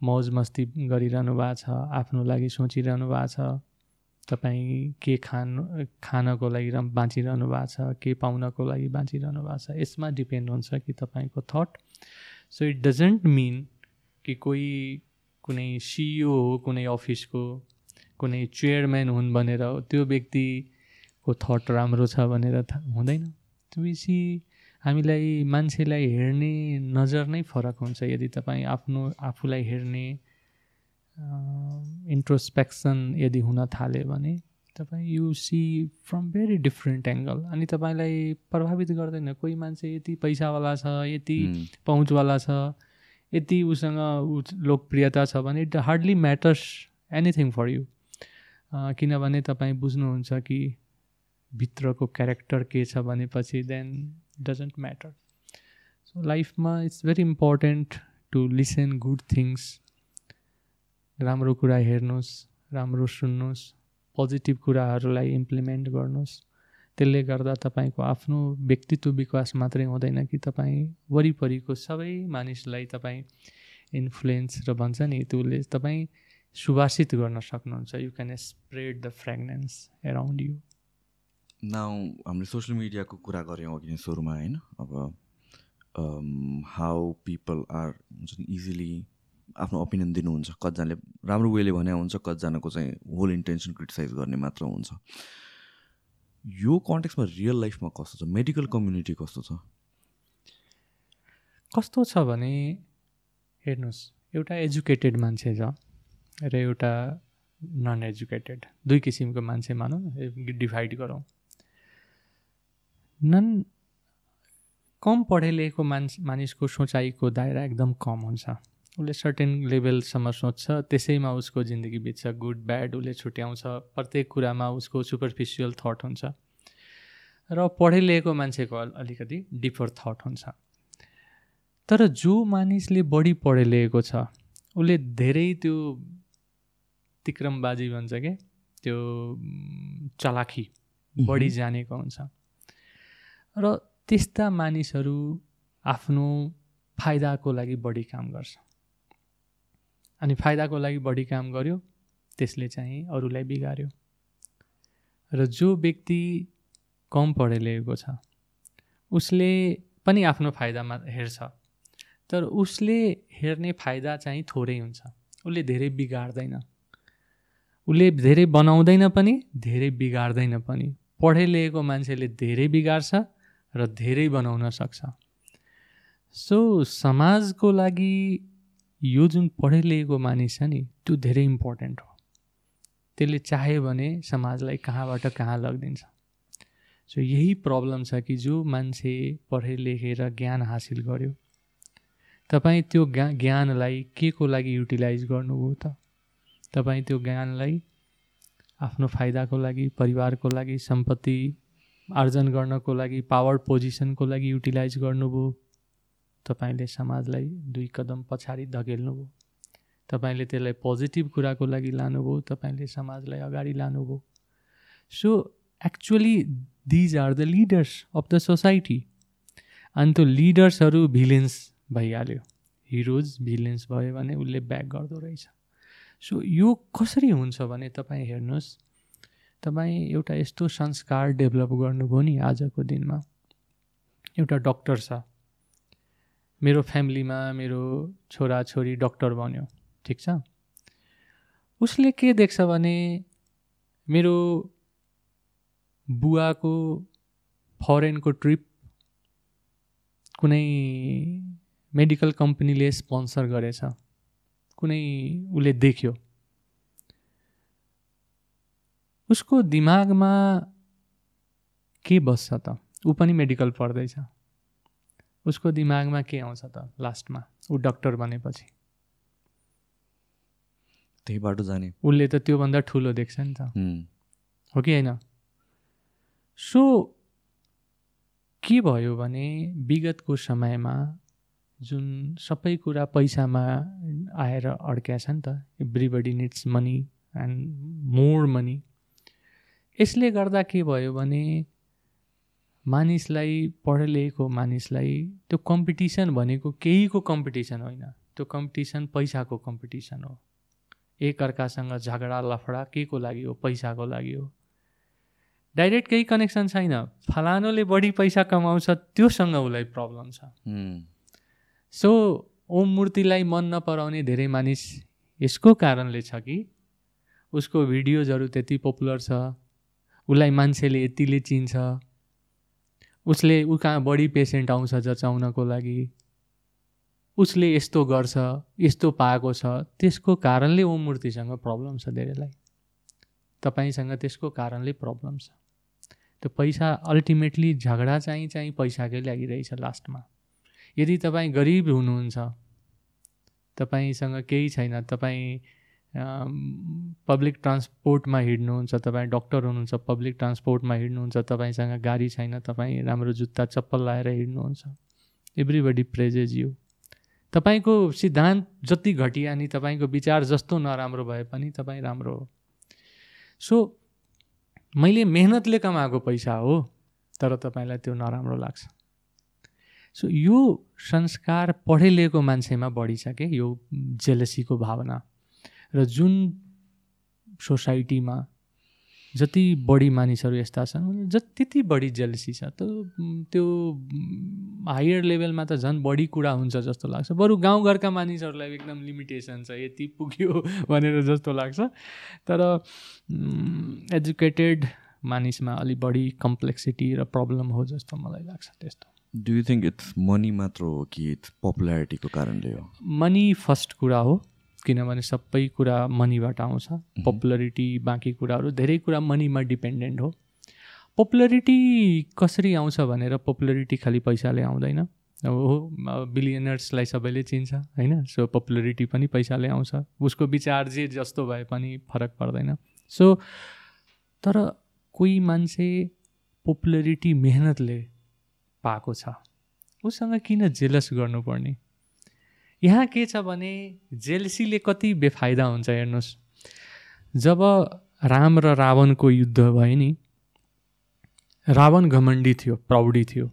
S3: मौज मस्ती गरिरहनु भएको छ आफ्नो लागि सोचिरहनु भएको छ तपाईँ के खानु खानको लागि बाँचिरहनु भएको छ के पाउनको लागि बाँचिरहनु भएको छ यसमा डिपेन्ड हुन्छ कि तपाईँको thought so it doesn't mean कि कोही कुनै सिइओ हो कुनै अफिसको कुनै चेयरम्यान हुन् भनेर त्यो व्यक्तिको थट राम्रो छ भनेर हुँदैन। बेसी हामीलाई मान्छेलाई हेर्ने नजर नै फरक हुन्छ। यदि तपाईँ आफ्नो आफूलाई हेर्ने इन्ट्रोस्पेक्सन यदि हुन थाल्यो भने तपाईँ you see from very different angle अनि तपाईँलाई प्रभावित गर्दैन कोही मान्छे यति पैसावाला छ यति पहुँचवाला छ यति उसँग लोकप्रियता छ भने it hardly matters anything for you किनभने तपाईँ बुझ्नुहुन्छ कि भित्रको क्यारेक्टर के छ भनेपछि देन डजन्ट म्याटर सो लाइफमा it's very important to listen good things राम्रो कुरा हेर्नुहोस् राम्रो सुन्नुहोस् पोजिटिभ कुराहरूलाई इम्प्लिमेन्ट गर्नुहोस्। त्यसले गर्दा तपाईँको आफ्नो व्यक्तित्व विकास मात्रै हुँदैन कि तपाईँ वरिपरिको सबै मानिसलाई तपाईँ इन्फ्लुएन्स र भन्छ नि त्यसले तपाईँ सुभाषित गर्न सक्नुहुन्छ। You can spread the fragrance around you
S2: now हामीले सोसियल मिडियाको कुरा गऱ्यौँ अघि सुरुमा होइन? अब हाउ पिपल आर हुन्छ नि इजिली आफ्नो ओपिनियन दिनुहुन्छ कतिजनाले राम्रो वेले भने हुन्छ कतिजनाको चाहिँ होल इन्टेन्सन क्रिटिसाइज गर्ने मात्र हुन्छ। यो कन्टेक्समा रियल लाइफमा कस्तो छ? मेडिकल कम्युनिटी कस्तो छ?
S3: कस्तो छ भने हेर्नुहोस् एउटा एजुकेटेड मान्छे छ र एउटा नन एजुकेटेड दुई किसिमको मान्छे मानौँ डिभाइड गरौँ। नन कम पढे लेखेको मान्छे मानिसको सोचाइको दायरा एकदम कम हुन्छ। उसले सर्टेन लेभलसम्म सोच्छ। त्यसैमा उसको जिन्दगी बित्छ। गुड ब्याड उसले छुट्याउँछ। प्रत्येक कुरामा उसको सुपरफिसियल थट हुन्छ। र पढे लेखेको मान्छेको अलिकति डिफर थट हुन्छ। तर जो मानिसले बढी पढे लेखेको छ उसले धेरै त्यो तिक्रमबाजी भन्छ क्या त्यो चलाखी बढी जानेको हुन्छ। र त्यस्ता मानिसहरू आफ्नो फाइदाको लागि बढी काम गर्छ। अनि फाइदाको लागि बढी काम गर्यो त्यसले चाहिँ अरूलाई बिगार्यो। र जो व्यक्ति कम पढे लेखेको छ उसले पनि आफ्नो फाइदामा हेर्छ तर उसले हेर्ने फाइदा चाहिँ थोरै हुन्छ। उसले धेरै बिगार्दैन। उसले धेरै बनाउँदैन पनि धेरै बिगार्दैन पनि। पढे लेखेको मान्छेले धेरै बिगार्छ र धेरै बनाउन सक्छ। सो समाजको लागि यो जुन पढे लेखेको मानिस छ नि त्यो धेरै इम्पोर्टेन्ट हो। त्यसले चाह्यो भने समाजलाई कहाँबाट कहाँ लगिदिन्छ। सो यही प्रब्लम छ कि जो मान्छे पढे लेखेर ज्ञान हासिल गर्यो। तपाईँ त्यो ज्ञा ज्ञानलाई के को लागि युटिलाइज गर्नुभयो त? तपाईँ त्यो ज्ञानलाई आफ्नो फाइदाको लागि परिवारको लागि सम्पत्ति आर्जन गर्नको लागि पावर पोजिसनको लागि युटिलाइज गर्नुभयो? तपाईँले समाजलाई दुई कदम पछाडि धकेल्नुभयो। तपाईँले त्यसलाई पोजिटिभ कुराको लागि लानुभयो तपाईँले समाजलाई अगाडि लानुभयो। So actually these are the leaders of the society अनि त्यो लिडर्सहरू भिलेन्स भइहाल्यो। हिरोज भिलेन्स भयो भने उसले ब्याक गर्दो रहेछ। सो यो कसरी हुन्छ भने तपाईँ हेर्नुहोस्। तपाईँ एउटा यस्तो संस्कार डेभलप गर्नुभयो नि आजको दिनमा। एउटा डक्टर छ। मेरो फ्यामिलीमा मेरो छोराछोरी डक्टर बन्यो। ठिक छ? उसले के देख्छ भने मेरो बुवाको फरेनको ट्रिप कुनै मेडिकल कम्पनीले स्पोन्सर गरेछ। कुनै उसले देख्यो। उसको दिमागमा के बस्छ त? ऊ पनि मेडिकल पढ्दैछ। उसको दिमागमा के आउँछ त लास्टमा? ऊ डक्टर बनेपछि।
S2: त्यही बाटो जाने।
S3: उसले त त्योभन्दा ठुलो देख्छ नि त। हो। कि होइन? सो के भयो भने विगतको समयमा जुन सबै कुरा पैसामा आएर अड्क्या छ नि त everybody needs money and more money यसले गर्दा के भयो भने मानिसलाई पढे लेखेको मानिसलाई त्यो कम्पिटिसन भनेको केहीको कम्पिटिसन होइन। त्यो कम्पिटिसन पैसाको कम्पिटिसन हो। एकअर्कासँग झगडा लफडा के को लागि हो? पैसाको लागि हो। डाइरेक्ट केही कनेक्सन छैन। फलानोले बढी पैसा कमाउँछ त्योसँग उसलाई प्रब्लम छ। सो ओम मूर्तिलाई मन नपराउने धेरै मानिस यसको कारणले छ कि उसको भिडियोजहरू त्यति पपुलर छ। उसलाई मान्छेले यतिले चिन्छ। उसले ऊ कहाँ बढी पेसेन्ट आउँछ जचाउनको लागि। उसले यस्तो गर्छ यस्तो पाएको छ त्यसको कारणले ओम मूर्तिसँग प्रब्लम छ धेरैलाई। तपाईँसँग त्यसको कारणले प्रब्लम छ। त्यो पैसा अल्टिमेटली झगडा चाहिँ चाहिँ पैसाकै लागिरहेछ लास्टमा यदि तपाईँ गरिब हुनुहुन्छ तपाईँसँग केही छैन तपाईँ पब्लिक ट्रान्सपोर्टमा हिँड्नुहुन्छ तपाईँ डक्टर हुनुहुन्छ पब्लिक ट्रान्सपोर्टमा हिँड्नुहुन्छ तपाईँसँग गाडी छैन तपाईँ राम्रो जुत्ता चप्पल लाएर हिँड्नुहुन्छ। एभ्रिबडी प्रेजेज यु तपाईँको सिद्धान्त जति घटिया नि तपाईँको विचार जस्तो नराम्रो भए पनि तपाईँ राम्रो हो। सो मैले मेहनतले कमाएको पैसा हो तर तपाईँलाई त्यो नराम्रो लाग्छ। सो यो संस्कार पढे लेखेको मान्छेमा बढी छ यो जेलसीको भावना। र जुन सोसाइटीमा जति बढी मानिसहरू यस्ता छन् जति बढी जेलसी छ त त्यो हायर लेभलमा त झन् बढी कुरा हुन्छ जस्तो लाग्छ। बरु गाउँघरका मानिसहरूलाई एकदम लिमिटेसन छ यति पुग्यो (laughs) भनेर जस्तो लाग्छ। तर एजुकेटेड मानिसमा अलिक बढी कम्प्लेक्सिटी र प्रब्लम हो जस्तो मलाई लाग्छ त्यस्तो।
S2: Do you think it's money मात्र हो कि इट्स पपुलारिटीको कारणले हो?
S3: मनी फर्स्ट कुरा हो। किनभने सबै कुरा मनीबाट आउँछ। पपुलरिटी बाँकी कुराहरू धेरै कुरा मनीमा डिपेन्डेन्ट हो। पपुलरिटी कसरी आउँछ भनेर पपुलरिटी खालि पैसाले आउँदैन। अब हो बिलियनर्सलाई सबैले चिन्छ होइन? सो पपुलरिटी पनि पैसाले आउँछ। उसको विचार जे जस्तो भए पनि फरक पर्दैन। सो तर कोही मान्छे पपुलरिटी मेहनतले पाएको छ। उसँग किन जेलस गर्नुपर्ने? यहाँ के छ भने जेलसीले कति बेफाइदा हुन्छ हेर्नुहोस्। जब राम र रावणको युद्ध भयो नि रावण घमण्डी थियो प्राउडी थियो।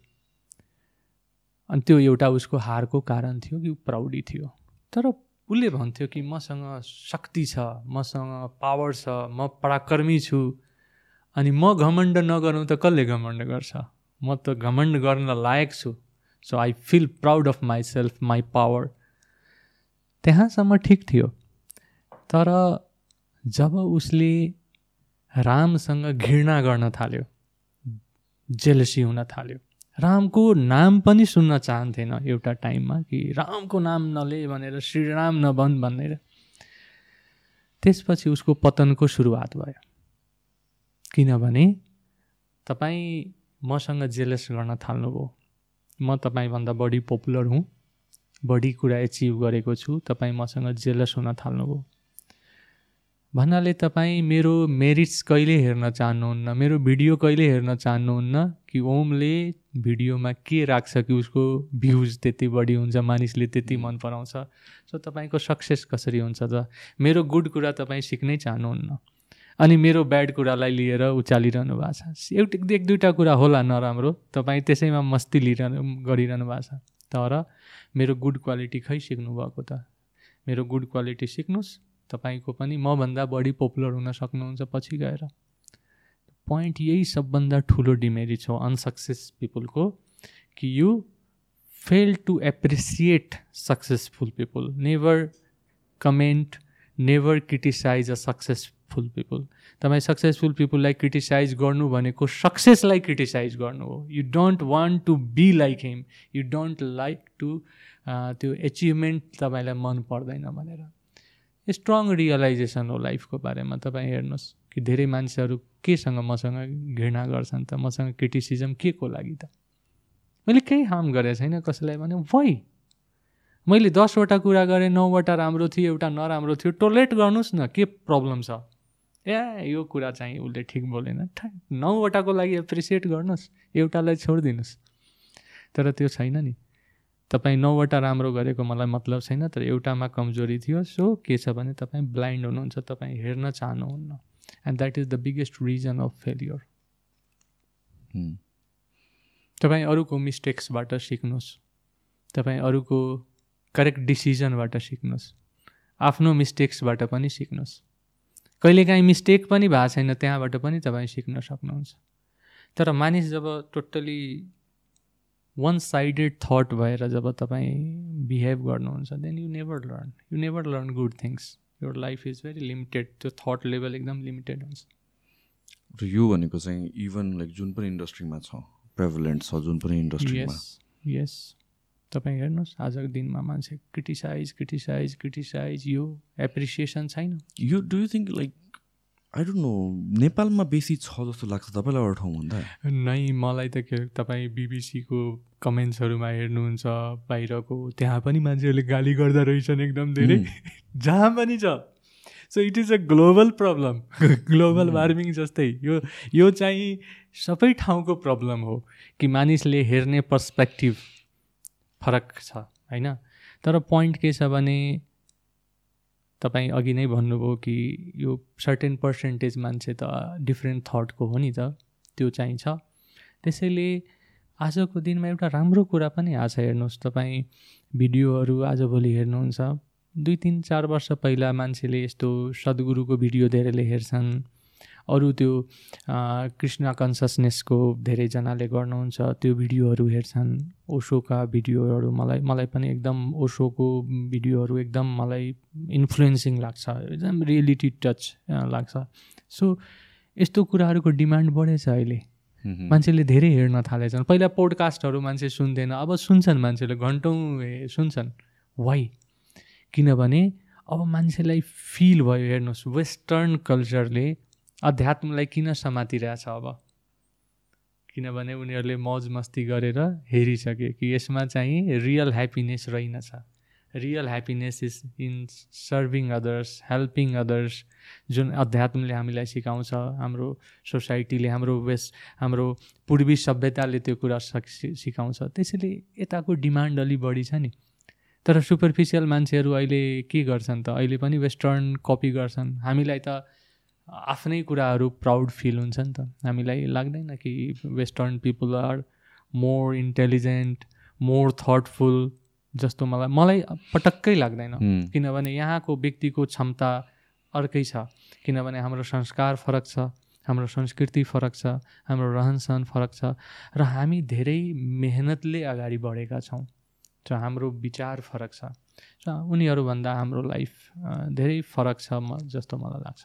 S3: अनि त्यो एउटा उसको हारको कारण थियो कि प्राउडी थियो। तर उसले भन्थ्यो कि मसँग शक्ति छ मसँग पावर छ म पराक्रमी छु। अनि म घमण्ड नगरौँ त कसले घमण्ड गर्छ? म त घमण्ड गर्न लायक छु। So I feel proud of myself my power त्यहाँसम्म ठिक थियो। तर जब उसले रामसँग घृणा गर्न थाल्यो जेलसी हुन थाल्यो रामको नाम पनि सुन्न चाहन्थेन एउटा टाइममा कि रामको नाम नले भनेर श्रीराम नबन भनेर। त्यसपछि उसको पतनको सुरुवात भयो। किनभने तपाईँ मसँग जेलस गर्न थाल्नुभयो। म तपाईँभन्दा बढी पपुलर हुँ। बढी कुरा एचिभ गरेको छु तपाईँ मसँग जेलस हुन थाल्नुभयो। भन्नाले तपाईँ मेरो मेरिट्स कहिले हेर्न चाहनुहुन्न मेरो भिडियो कहिले हेर्न चाहनुहुन्न कि ओमले भिडियोमा के राख्छ कि उसको भ्युज त्यति बढी हुन्छ मानिसले त्यति मन पराउँछ? सो तपाईँको सक्सेस कसरी हुन्छ त? मेरो गुड कुरा तपाईँ सिक्नै चाहनुहुन्न। अनि मेरो ब्याड कुरालाई लिएर उचालिरहनु भएको छ। एउटा एक दुईवटा कुरा होला नराम्रो तपाईँ त्यसैमा मस्ती लिइरहनु गरिरहनु भएको छ। तर मेरो गुड क्वालिटी खै सिक्नुभएको त? मेरो गुड क्वालिटी सिक्नुहोस् तपाईँको पनि मभन्दा बढी पपुलर हुन सक्नुहुन्छ पछि गएर। पोइन्ट यही सबभन्दा ठुलो डिमेरिट हो अनसक्सेस पिपुलको कि you fail to appreciate successful people never comment never criticise a successful people तपाईँ सक्सेसफुल पिपुललाई क्रिटिसाइज गर्नु भनेको सक्सेसलाई क्रिटिसाइज गर्नु हो. You don't want to be like him you don't like to त्यो एचिभमेन्ट तपाईँलाई मन पर्दैन भनेर. स्ट्रङ रियलाइजेसन हो लाइफको बारेमा। तपाईँ हेर्नुहोस् कि धेरै मान्छेहरू केसँग मसँग घृणा गर्छन् त? मसँग क्रिटिसिजम के को लागि त? मैले केही हार्म गरेको छैन कसैलाई भने वाइ मैले दसवटा कुरा गरेँ नौवटा राम्रो थियो एउटा नराम्रो थियो। टोलेट गर्नुहोस् न के प्रब्लम छ? ए यो कुरा चाहिँ उसले ठिक बोलेन। नौवटाको लागि एप्रिसिएट गर्नुहोस् एउटालाई छोडिदिनुहोस्। तर त्यो छैन नि। तपाईँ नौवटा राम्रो गरेको मलाई मतलब छैन तर एउटामा कमजोरी थियो सो के छ भने तपाईँ ब्लाइन्ड हुनुहुन्छ तपाईँ हेर्न चाहनुहुन्न। And that is the biggest reason of failure तपाईँ अरूको मिस्टेक्सबाट सिक्नुहोस्। तपाईँ अरूको करेक्ट डिसिजनबाट सिक्नुहोस्। आफ्नो मिस्टेक्सबाट पनि सिक्नुहोस्। कहिलेकाहीँ मिस्टेक पनि भएको छैन त्यहाँबाट पनि तपाईँ सिक्न सक्नुहुन्छ। तर मानिस जब टोटली वान साइडेड थट भएर जब तपाईँ बिहेभ गर्नुहुन्छ then you never learn you never learn good things your life is very limited त्यो थट लेभल एकदम लिमिटेड हुन्छ।
S2: र यो भनेको चाहिँ इभन लाइक जुन पनि इन्डस्ट्रीमा छ प्रेभलेन्ट छ जुन पनि इन्डस्ट्रीमा
S3: यस तपाईँ हेर्नुहोस् आजको दिनमा मान्छे क्रिटिसाइज क्रिटिसाइज क्रिटिसाइज यो एप्रिसिएसन छैन?
S2: यो do you think like I don't know नेपालमा बेसी छ जस्तो लाग्छ तपाईँलाई अरू ठाउँ भन्दा?
S3: नै मलाई त के तपाईँ बिबिसीको कमेन्ट्सहरूमा हेर्नुहुन्छ बाहिरको त्यहाँ पनि मान्छेहरूले गाली गर्दा रहेछन् एकदम धेरै। (laughs) जहाँ पनि छ। So it is a global problem global warming जस्तै। यो यो चाहिँ सबै ठाउँको प्रब्लम हो कि मानिसले हेर्ने पर्सपेक्टिभ फरक छ होइन? तर पोइन्ट के छ भने तपाईँ अघि नै भन्नुभयो कि यो सर्टेन पर्सेन्टेज मान्छे त डिफ्रेन्ट थटको हो नि त त्यो चाहिँ छ। त्यसैले आजको दिनमा एउटा राम्रो कुरा पनि आएको छ हेर्नुहोस् तपाईँ भिडियोहरू आजभोलि हेर्नुहुन्छ। दुई तिन चार वर्ष पहिला मान्छेले यस्तो सद्गुरुको भिडियो धेरैले हेर्छन्। अरू त्यो कृष्ण कन्सियसनेसको धेरैजनाले गर्नुहुन्छ त्यो भिडियोहरू हेर्छन्। ओसोका भिडियोहरू मलाई मलाई पनि एकदम ओसोको भिडियोहरू एकदम मलाई इन्फ्लुएन्सिङ लाग्छ एकदम रियलिटी टच लाग्छ। सो यस्तो कुराहरूको डिमान्ड बढेछ अहिले। मान्छेले धेरै हेर्न थालेछन्। पहिला पोडकास्टहरू मान्छे सुन्थेन अब सुन्छन् मान्छेले घन्टौँ सुन्छन्। वाइ किनभने अब मान्छेलाई फिल भयो हेर्नुहोस् वेस्टर्न कल्चरले अध्यात्मलाई किन समातिरहेछ अब? किनभने उनीहरूले मौज मस्ती गरेर हेरिसके कि यसमा चाहिँ रियल ह्याप्पिनेस रहेनछ। Real happiness is in serving others helping others जुन अध्यात्मले हामीलाई सिकाउँछ हाम्रो सोसाइटीले हाम्रो वेस्ट हाम्रो पूर्वी सभ्यताले त्यो कुरा सक- सिकाउँछ। त्यसैले यताको डिमान्ड अलि बढी छ नि। तर सुपरफिसियल मान्छेहरू अहिले के गर्छन् त? अहिले पनि वेस्टर्न कपी गर्छन्। हामीलाई त आफ्नै कुराहरू प्राउड फिल हुन्छ नि त। हामीलाई लाग्दैन कि western people are more intelligent more thoughtful जस्तो मलाई मलाई पटक्कै लाग्दैन। किनभने यहाँको व्यक्तिको क्षमता अर्कै छ। किनभने हाम्रो संस्कार फरक छ हाम्रो संस्कृति फरक छ हाम्रो रहनसहन फरक छ र हामी धेरै मेहनतले अगाडि बढेका छौँ र हाम्रो विचार फरक छ र उनीहरूभन्दा हाम्रो लाइफ धेरै फरक छ म जस्तो मलाई लाग्छ।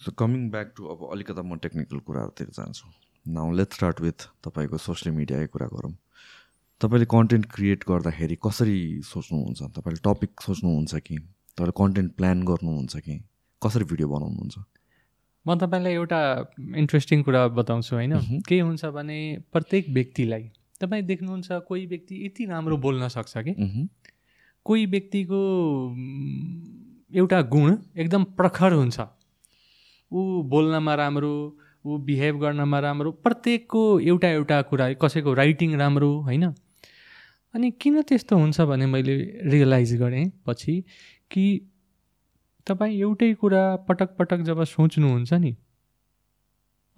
S2: सो कमिङ ब्याक टु अब अलिकता म टेक्निकल कुराहरूतिर जान्छु। नाउ लेट स्टार्ट विथ तपाईँको सोसियल मिडियाकै कुरा गरौँ। तपाईँले कन्टेन्ट क्रिएट गर्दाखेरि कसरी सोच्नुहुन्छ? तपाईँले टपिक सोच्नुहुन्छ कि? तपाईँले कन्टेन्ट प्लान गर्नुहुन्छ कि? कसरी भिडियो बनाउनुहुन्छ?
S3: म तपाईँलाई एउटा इन्ट्रेस्टिङ कुरा बताउँछु होइन। के हुन्छ भने प्रत्येक व्यक्तिलाई तपाईँ देख्नुहुन्छ कोही व्यक्ति यति राम्रो बोल्न सक्छ कि। कोही व्यक्तिको एउटा गुण एकदम प्रखर हुन्छ। ऊ बोल्नमा राम्रो ऊ बिहेभ गर्नमा राम्रो प्रत्येकको एउटा एउटा कुरा कसैको राइटिङ राम्रो होइन? अनि किन त्यस्तो हुन्छ भने मैले रियलाइज गरेँ पछि कि तपाईँ एउटै कुरा पटक पटक जब सोच्नुहुन्छ नि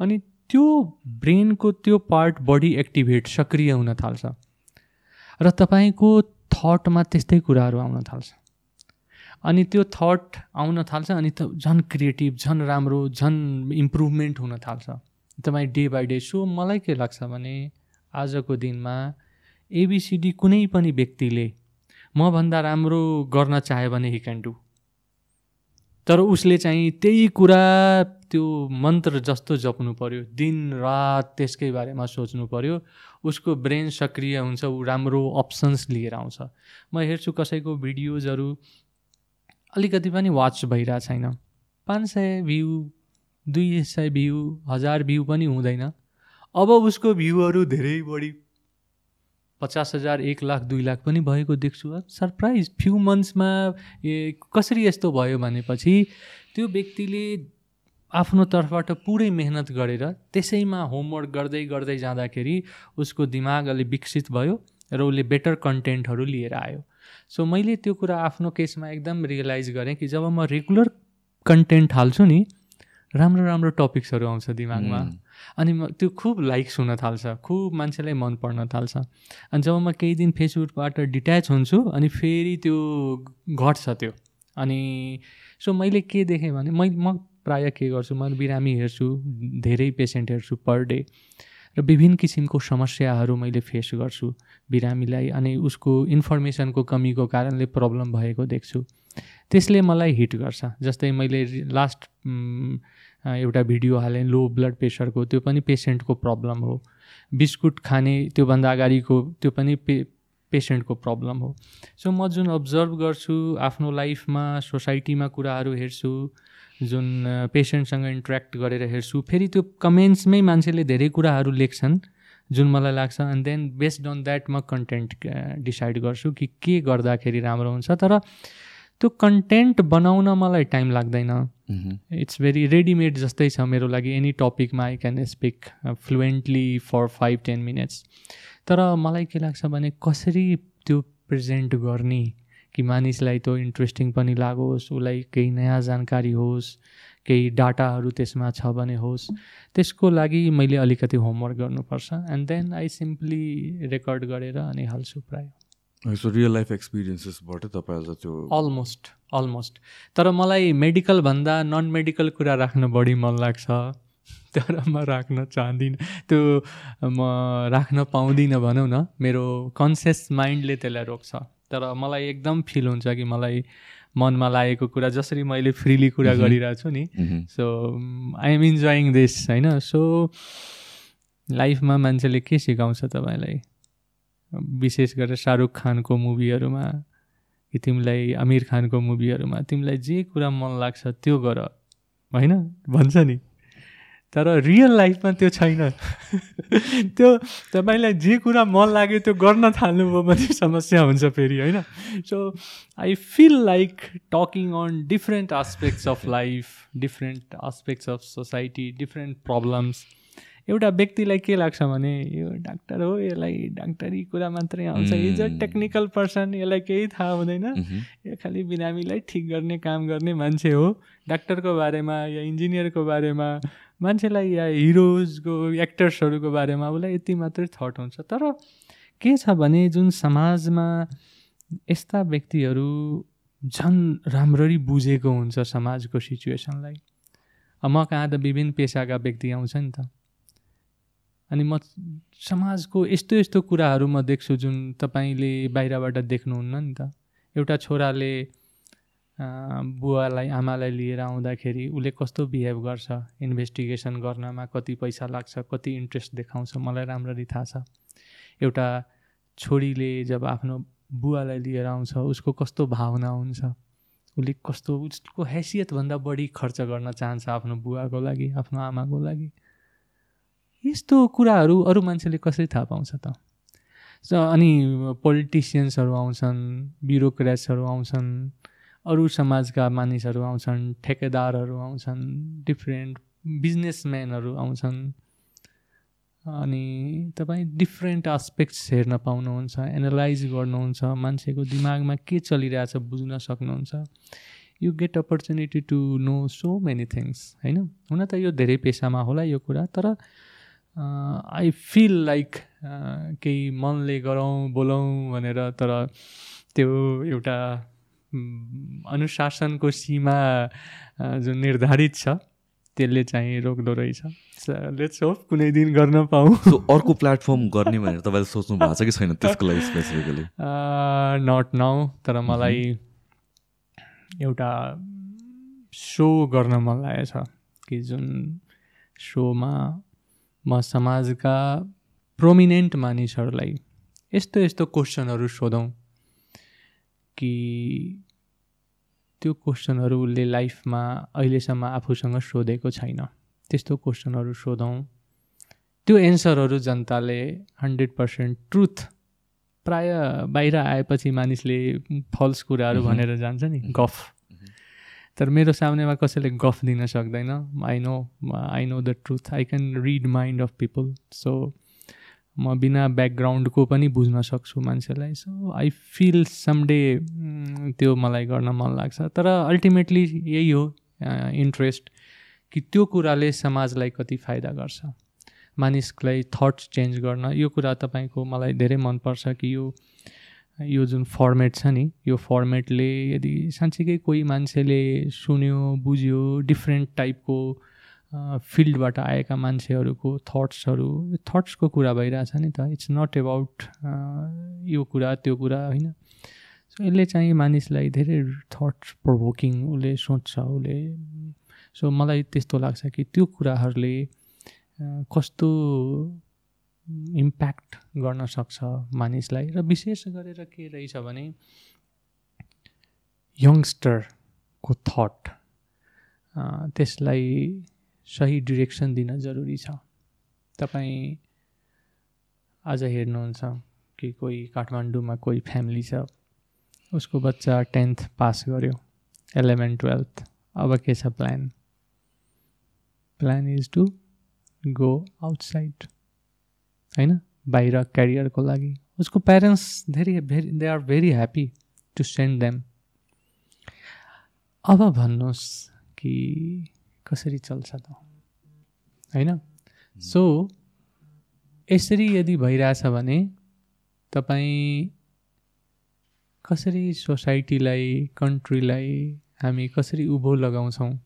S3: अनि त्यो ब्रेनको त्यो पार्ट बढी एक्टिभेट सक्रिय हुन थाल्छ। र तपाईँको थटमा त्यस्तै कुराहरू आउन थाल्छ। अनि त्यो थट आउन थाल्छ अनि त झन् क्रिएटिभ झन् राम्रो झन् इम्प्रुभमेन्ट हुन थाल्छ। तपाईँ डे बाई डे सो मलाई के लाग्छ भने आजको दिनमा एबिसिडी कुनै पनि व्यक्तिले मभन्दा राम्रो गर्न चाह्यो भने हि क्यान डु तर उसले चाहिँ त्यही कुरा त्यो मन्त्र जस्तो जप्नु पर्यो। दिन रात त्यसकै बारेमा सोच्नु पर्यो। उसको ब्रेन सक्रिय हुन्छ ऊ राम्रो अप्सन्स लिएर आउँछ। म हेर्छु कसैको भिडियोजहरू अलिकति पनि वाच भइरहेको छैन। पाँच सय भ्यू दुई सय भ्यू हजार भ्यू पनि हुँदैन। अब उसको भ्यूहरू धेरै बढी। पचास हजार एक लाख दुई लाख पनि भएको देख्छु। सरप्राइज फ्यु मन्थ्समा ए कसरी यस्तो भयो भनेपछि त्यो व्यक्तिले आफ्नो तर्फबाट पुरै मेहनत गरेर त्यसैमा होमवर्क गर्दै गर्दै जाँदाखेरि उसको दिमाग अलि विकसित भयो र उसले बेटर कन्टेन्टहरू लिएर आयो। सो मैले त्यो कुरा आफ्नो केसमा एकदम रियलाइज गरेँ कि जब म रेगुलर कन्टेन्ट हाल्छु नि राम्रो राम्रो टपिक्सहरू आउँछ दिमागमा। अनि म त्यो खुब लाइक्स हुन थाल्छ खुब मान्छेलाई मन पर्न थाल्छ। अनि जब म केही दिन फेसबुकबाट डिट्याच हुन्छु अनि फेरि त्यो घट्छ त्यो। अनि सो मैले के देखेँ भने मै म प्रायः के गर्छु म बिरामी हेर्छु धेरै पेसेन्ट हेर्छु पर डे र विभिन्न किसिमको समस्याहरू मैले फेस गर्छु। बिरामीलाई अनि उसको इन्फर्मेसनको कमीको कारणले प्रब्लम भएको देख्छु। त्यसले मलाई हिट गर्छ। जस्तै मैले लास्ट एउटा भिडियो हालेँ लो ब्लड प्रेसरको त्यो पनि पेसेन्टको प्रब्लम हो। बिस्कुट खाने त्योभन्दा अगाडिको त्यो पनि पे पेसेन्टको प्रब्लम हो। सो म जुन अब्जर्भ गर्छु आफ्नो लाइफमा सोसाइटीमा कुराहरू हेर्छु जुन पेसेन्टसँग इन्ट्रेक्ट गरेर हेर्छु फेरि त्यो कमेन्ट्समै मान्छेले धेरै कुराहरू लेख्छन्। जुन मलाई लाग्छ and then based on that म कन्टेन्ट डिसाइड गर्छु कि के गर्दाखेरि राम्रो हुन्छ। तर त्यो कन्टेन्ट बनाउन मलाई टाइम लाग्दैन। इट्स भेरी रेडिमेड जस्तै छ मेरो लागि। Any टपिकमा I can speak fluently for five ten minutes तर मलाई के लाग्छ भने कसरी त्यो प्रेजेन्ट गर्ने कि मानिसलाई त्यो इन्ट्रेस्टिङ पनि लागोस् उसलाई केही नयाँ जानकारी होस् केही डाटाहरू त्यसमा छ भने होस्। त्यसको लागि मैले अलिकति होमवर्क गर्नुपर्छ। And then I simply record गरेर अनि हाल्छु प्रायः।
S2: सो रियल लाइफ एक्सपिरियन्सेसबाट तपाईँ अझ त्यो
S3: अलमोस्ट अलमोस्ट तर मलाई मेडिकलभन्दा नन मेडिकल कुरा राख्न बढी मन लाग्छ। (laughs) तर म राख्न चाहदिनँ त्यो म राख्न पाउँदिनँ भनौँ न। मेरो कन्सियस माइन्डले त्यसलाई रोक्छ। तर मलाई एकदम फिल हुन्छ कि मलाई मनमा लागेको कुरा जसरी मैले फ्रिली कुरा गरिरहेको छु नि so I am enjoying this होइन? सो लाइफमा मान्छेले के सिकाउँछ तपाईँलाई? विशेष गरेर शाहरुख खानको मुभीहरूमा कि तिमीलाई आमिर खानको मुभीहरूमा तिमीलाई जे कुरा मन लाग्छ त्यो गर होइन? भन्छ नि। तर रियल लाइफमा त्यो छैन। (laughs) त्यो तपाईँलाई जे कुरा मन लाग्यो त्यो गर्न थाल्नुभयो भने समस्या हुन्छ फेरि होइन? So I feel like talking on different aspects of life different aspects of society different problems एउटा व्यक्तिलाई के लाग्छ भने यो डाक्टर हो यसलाई डाक्टरी कुरा मात्रै आउँछ। इज अ टेक्निकल पर्सन यसलाई केही थाहा हुँदैन। यो खालि बिरामीलाई ठिक गर्ने काम गर्ने मान्छे हो। डाक्टरको बारेमा या इन्जिनियरको बारेमा मान्छेलाई या हिरोजको एक्टर्सहरूको बारेमा उसलाई यति मात्रै थट हुन्छ। तर के छ भने जुन समाजमा यस्ता व्यक्तिहरू झन् राम्ररी बुझेको हुन्छ समाजको सिचुएसनलाई म कहाँ त विभिन्न पेसाका व्यक्ति आउँछ नि त। अनि म समाजको यस्तो यस्तो कुराहरू म देख्छु जुन तपाईँले बाहिरबाट देख्नुहुन्न नि त। एउटा छोराले बुवालाई आमालाई लिएर आउँदाखेरि उसले कस्तो बिहेभ गर्छ इन्भेस्टिगेसन गर्नमा कति पैसा लाग्छ कति इन्ट्रेस्ट देखाउँछ मलाई राम्ररी थाहा छ। एउटा छोरीले जब आफ्नो बुवालाई लिएर आउँछ उसको कस्तो भावना हुन्छ उसले कस्तो उसको हैसियतभन्दा बढी खर्च गर्न चाहन्छ आफ्नो बुवाको लागि आफ्नो आमाको लागि। यस्तो कुराहरू अरू मान्छेले कसरी थाहा पाउँछ त? अनि पोलिटिसियन्सहरू आउँछन् ब्युरोक्रेट्सहरू आउँछन् अरू समाजका मानिसहरू आउँछन् ठेकेदारहरू आउँछन् डिफ्रेन्ट बिजनेसम्यानहरू आउँछन्। अनि तपाईँ डिफ्रेन्ट आस्पेक्ट्स हेर्न पाउनुहुन्छ एनालाइज गर्नुहुन्छ मान्छेको दिमागमा के चलिरहेछ बुझ्न सक्नुहुन्छ। You get opportunity to know so many things होइन? हुन त यो धेरै पेसामा होला यो कुरा तर आई फिल लाइक केही मनले गरौँ बोलौँ भनेर तर त्यो एउटा अनुशासनको सीमा जुन निर्धारित छ त्यसले चाहिँ रोक्दो रहेछ। लेट्स होप कुनै दिन गर्न पाऊँ।
S2: अर्को प्लेटफर्म गर्ने भनेर तपाईँले सोच्नु भएको छ कि छैन त्यसको लागि स्पेसिफिकली
S3: नट नाउ तर मलाई एउटा सो गर्न मन लागेछ कि जुन सोमा म समाजका प्रोमिनेन्ट मानिसहरूलाई यस्तो यस्तो क्वेसनहरू सोधौँ। कि त्यो क्वेसनहरू उसले लाइफमा अहिलेसम्म आफूसँग सोधेको छैन। त्यस्तो क्वेसनहरू सोधौँ। त्यो एन्सरहरू जनताले हन्ड्रेड पर्सेन्ट ट्रुथ प्राय बाहिर आएपछि मानिसले फल्स कुराहरू भनेर जान्छ नि गफ। तर मेरो सामनेमा कसैले गफ दिन सक्दैन। I know I know the truth I can read mind of people so म बिना ब्याकग्राउन्डको पनि बुझ्न सक्छु मान्छेलाई। सो आई फिल समडे त्यो मलाई गर्न मन लाग्छ। तर अल्टिमेटली यही हो इन्ट्रेस्ट कि त्यो कुराले समाजलाई कति फाइदा गर्छ। मानिसलाई थट्स चेन्ज गर्न यो कुरा तपाईँको मलाई धेरै मनपर्छ कि यो यो जुन फर्मेट छ नि यो फर्मेटले यदि साँच्चीकै कोही मान्छेले सुन्यो बुझ्यो डिफ्रेन्ट टाइपको फिल्डबाट आएका मान्छेहरूको थट्सहरू थट्सको कुरा भइरहेछ नि त। इट्स नट एबाउट यो कुरा त्यो कुरा होइन? सो यसले चाहिँ मानिसलाई धेरै थट्स प्रोभोकिङ उसले सोच्छ उसले। सो मलाई त्यस्तो लाग्छ कि त्यो कुराहरूले कस्तो इम्प्याक्ट गर्न सक्छ मानिसलाई? र विशेष गरेर के रहेछ भने यङ्स्टरको थट त्यसलाई सही डिरेक्सन दिन जरुरी छ। तपाईँ आज हेर्नुहुन्छ कि कोही काठमाडौँमा कोही फ्यामिली छ उसको बच्चा टेन्थ पास गर्यो इलेभेन टुवेल्थ। अब के छ plan? Plan is to go outside होइन? बाहिर क्यारियरको लागि। उसको प्यारेन्ट्स धेरै very they are very happy to send them. अब भन्नुहोस् कि कसरी चल्छ त? होइन? सो यसरी यदि भइरहेछ भने तपाईँ कसरी सोसाइटीलाई कन्ट्रीलाई हामी कसरी उभो लगाउँछौँ?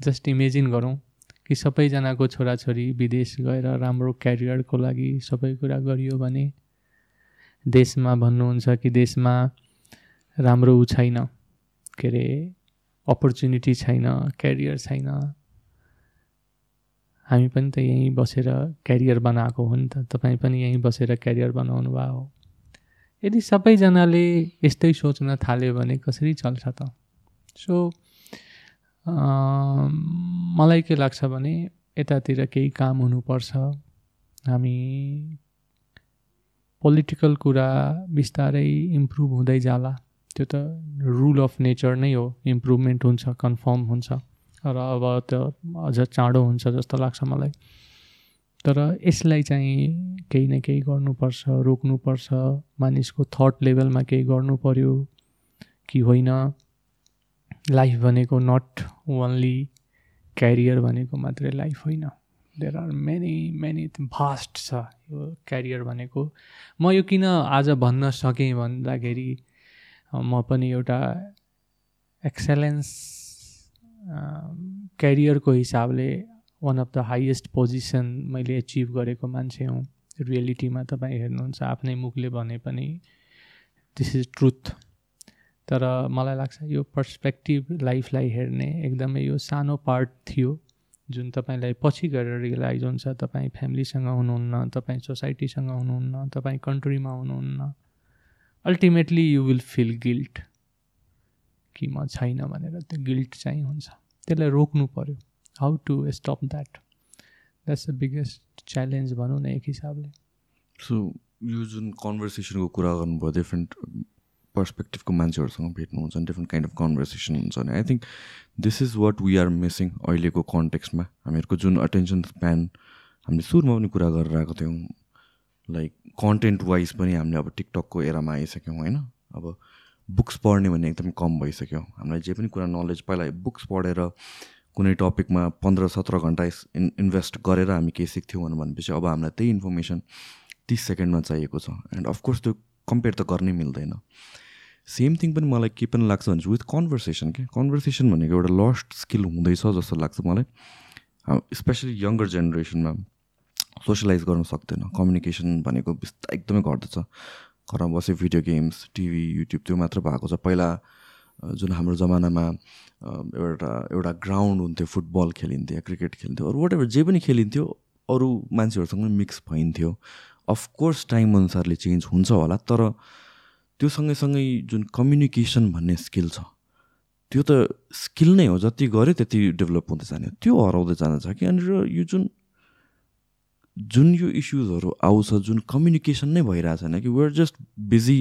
S3: जस्ट इमेजिन गरौँ कि सबैजनाको छोराछोरी विदेश गएर राम्रो क्यारियरको लागि सबै कुरा गरियो भने देशमा भन्नुहुन्छ कि देशमा राम्रो ऊ छैन? के अरे अपर्च्युनिटी छैन क्यारियर छैन हामी पनि त यहीँ बसेर क्यारियर बनाएको हो नि त। तपाईँ पनि यहीँ बसेर क्यारियर बनाउनु भयो हो। यदि सबैजनाले यस्तै सोच्न थाल्यो भने कसरी चल्छ त? सो मलाई के लाग्छ भने यतातिर केही काम हुनुपर्छ। हामी पोलिटिकल कुरा बिस्तारै इम्प्रुभ हुँदै जाला। त्यो त रुल अफ नेचर नै हो। इम्प्रुभमेन्ट हुन्छ कन्फर्म हुन्छ। र अब त्यो अझ चाँडो हुन्छ जस्तो लाग्छ मलाई। तर यसलाई चाहिँ केही न केही गर्नुपर्छ रोक्नुपर्छ मानिसको थट लेभलमा केही गर्नु पऱ्यो कि होइन? लाइफ भनेको नट ओन्ली क्यारियर भनेको मात्रै लाइफ होइन। There are many many vast छ यो क्यारियर भनेको। म यो किन आज भन्न सकेँ भन्दाखेरि म पनि एउटा एक्सेलेन्स क्यारियरको हिसाबले one of the highest position मैले एचिभ गरेको मान्छे हुँ। रियालिटीमा तपाईँ हेर्नुहुन्छ आफ्नै मुखले भने पनि दिस इज ट्रुथ तर मलाई लाग्छ यो पर्सपेक्टिभ लाइफलाई हेर्ने एकदमै यो सानो पार्ट थियो जुन तपाईँलाई पछि गएर रियलाइज हुन्छ तपाईँ फ्यामिलीसँग हुनुहुन्न तपाईँ सोसाइटीसँग हुनुहुन्न तपाईँ कन्ट्रीमा हुनुहुन्न। Ultimately you will feel guilt कि म छैन भनेर त्यो गिल्ट चाहिँ हुन्छ। त्यसलाई रोक्नु पऱ्यो how to stop that that's the biggest challenge भनौँ न एक हिसाबले।
S2: सो यो जुन कन्भर्सेसनको कुरा गर्नुभयो डिफ्रेन्ट पर्सपेक्टिभको मान्छेहरूसँग भेट्नुहुन्छ डिफ्रेन्ट काइन्ड अफ कन्भर्सेसन हुन्छ भने I think this is what we are missing अहिलेको कन्टेक्स्टमा हामीहरूको जुन अटेन्सन स्प्यान हामीले सुरुमा पनि कुरा गरेर आएको थियौँ। लाइक कन्टेन्ट वाइज पनि हामीले अब टिकटकको एरामा आइसक्यौँ होइन? अब बुक्स पढ्ने भन्ने एकदमै कम भइसक्यो। हामीलाई जे पनि कुरा नलेज पहिला बुक्स पढेर कुनै टपिकमा पन्ध्र सत्र घन्टा इन् इन्भेस्ट गरेर हामी केही सिक्थ्यौँ भनेपछि अब हामीलाई त्यही इन्फर्मेसन तिस सेकेन्डमा चाहिएको छ। एन्ड अफकोर्स त्यो कम्पेयर त गर्नै मिल्दैन। सेम थिङ पनि मलाई के पनि लाग्छ भने विथ कन्भर्सेसन के? कन्भर्सेसन भनेको एउटा लस्ट स्किल हुँदैछ जस्तो लाग्छ मलाई। स्पेसली यङ्गर जेनेरेसनमा सोसियलाइज गर्न सक्दैन। कम्युनिकेसन भनेको बिस्तारै एकदमै घट्दछ। घरमा बसे भिडियो गेम्स टिभी युट्युब त्यो मात्र भएको छ। पहिला जुन हाम्रो जमानामा एउटा एउटा ग्राउन्ड हुन्थ्यो फुटबल खेलिन्थ्यो क्रिकेट खेलिन्थ्यो अरू वाट एभर जे पनि खेलिन्थ्यो अरू मान्छेहरूसँग मिक्स भइन्थ्यो। अफकोर्स टाइम अनुसारले चेन्ज हुन्छ होला तर त्यो सँगैसँगै जुन कम्युनिकेसन भन्ने स्किल छ त्यो त स्किल नै हो। जति गऱ्यो त्यति डेभलप हुँदै जाने त्यो हराउँदै जान छ कि? अनि यो जुन जुन यो इस्युजहरू आउँछ जुन कम्युनिकेसन नै भइरहेको छैन कि वेआर जस्ट बिजी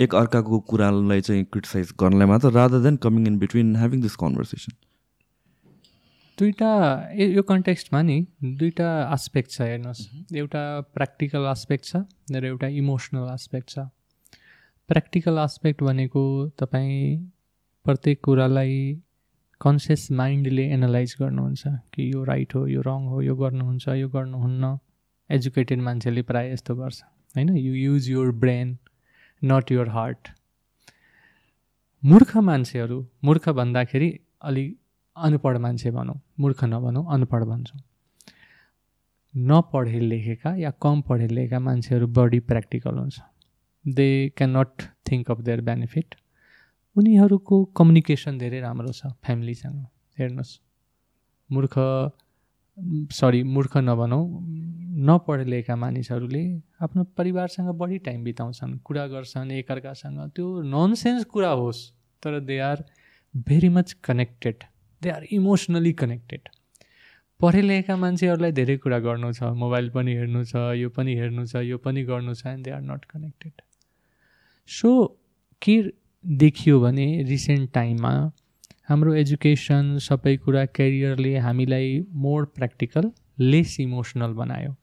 S2: एक अर्काको कुरालाई चाहिँ क्रिटिसाइज गर्नलाई मात्र rather than coming in between having this conversation
S3: दुइटा यो कन्टेक्स्टमा नि दुइटा आस्पेक्ट छ हेर्नुहोस्। एउटा प्र्याक्टिकल आस्पेक्ट छ र एउटा इमोसनल आस्पेक्ट छ। प्र्याक्टिकल आस्पेक्ट भनेको तपाईँ प्रत्येक कुरालाई कन्सियस माइन्डले एनालाइज गर्नुहुन्छ कि यो राइट हो यो रङ हो यो गर्नुहुन्छ यो गर्नुहुन्न। एजुकेटेड मान्छेले प्रायः यस्तो गर्छ। होइन? You use your brain not your heart मूर्ख मान्छेहरू मूर्ख भन्दाखेरि अलिक अनपढ मान्छे भनौँ मूर्ख नभनौँ अनपढ भन्छौँ। नपढे लेखेका या कम पढे लेखेका मान्छेहरू बढी प्र्याक्टिकल हुन्छ। They can not think of their benefit उनीहरूको कम्युनिकेसन धेरै राम्रो छ फ्यामिलीसँग हेर्नुहोस्। मूर्ख सरी मूर्ख नभनौँ नपढे लेखेका मानिसहरूले आफ्नो परिवारसँग बढी टाइम बिताउँछन् कुरा गर्छन् एकअर्कासँग। त्यो ननसेन्स कुरा होस् तर they are very much connected they are emotionally connected पढे लेखेका मान्छेहरूलाई धेरै कुरा गर्नु छ मोबाइल पनि हेर्नु छ यो पनि हेर्नु छ यो पनि गर्नु छ and they are not connected so के देखियो भने रिसेन्ट टाइममा हाम्रो एजुकेसन सबै कुरा क्यारियरले हामीलाई मोर प्र्याक्टिकल लेस इमोसनल बनायो।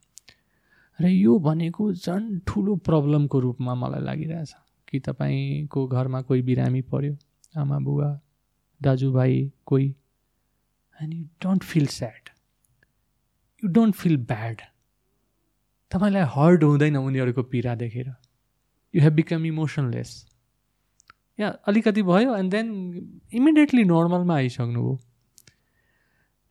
S3: र यो भनेको झन् ठुलो प्रब्लमको रूपमा मलाई लागिरहेछ। कि तपाईँको घरमा कोही बिरामी पऱ्यो आमा बुवा दाजुभाइ कोही and you don't feel sad you don't feel bad तपाईँलाई हर्ड हुँदैन उनीहरूको पीडा देखेर। यु हेभ बिकम इमोसनलेस या अलिकति भयो एन्ड देन इमिडिएटली नर्मलमा आइसक्नुभयो।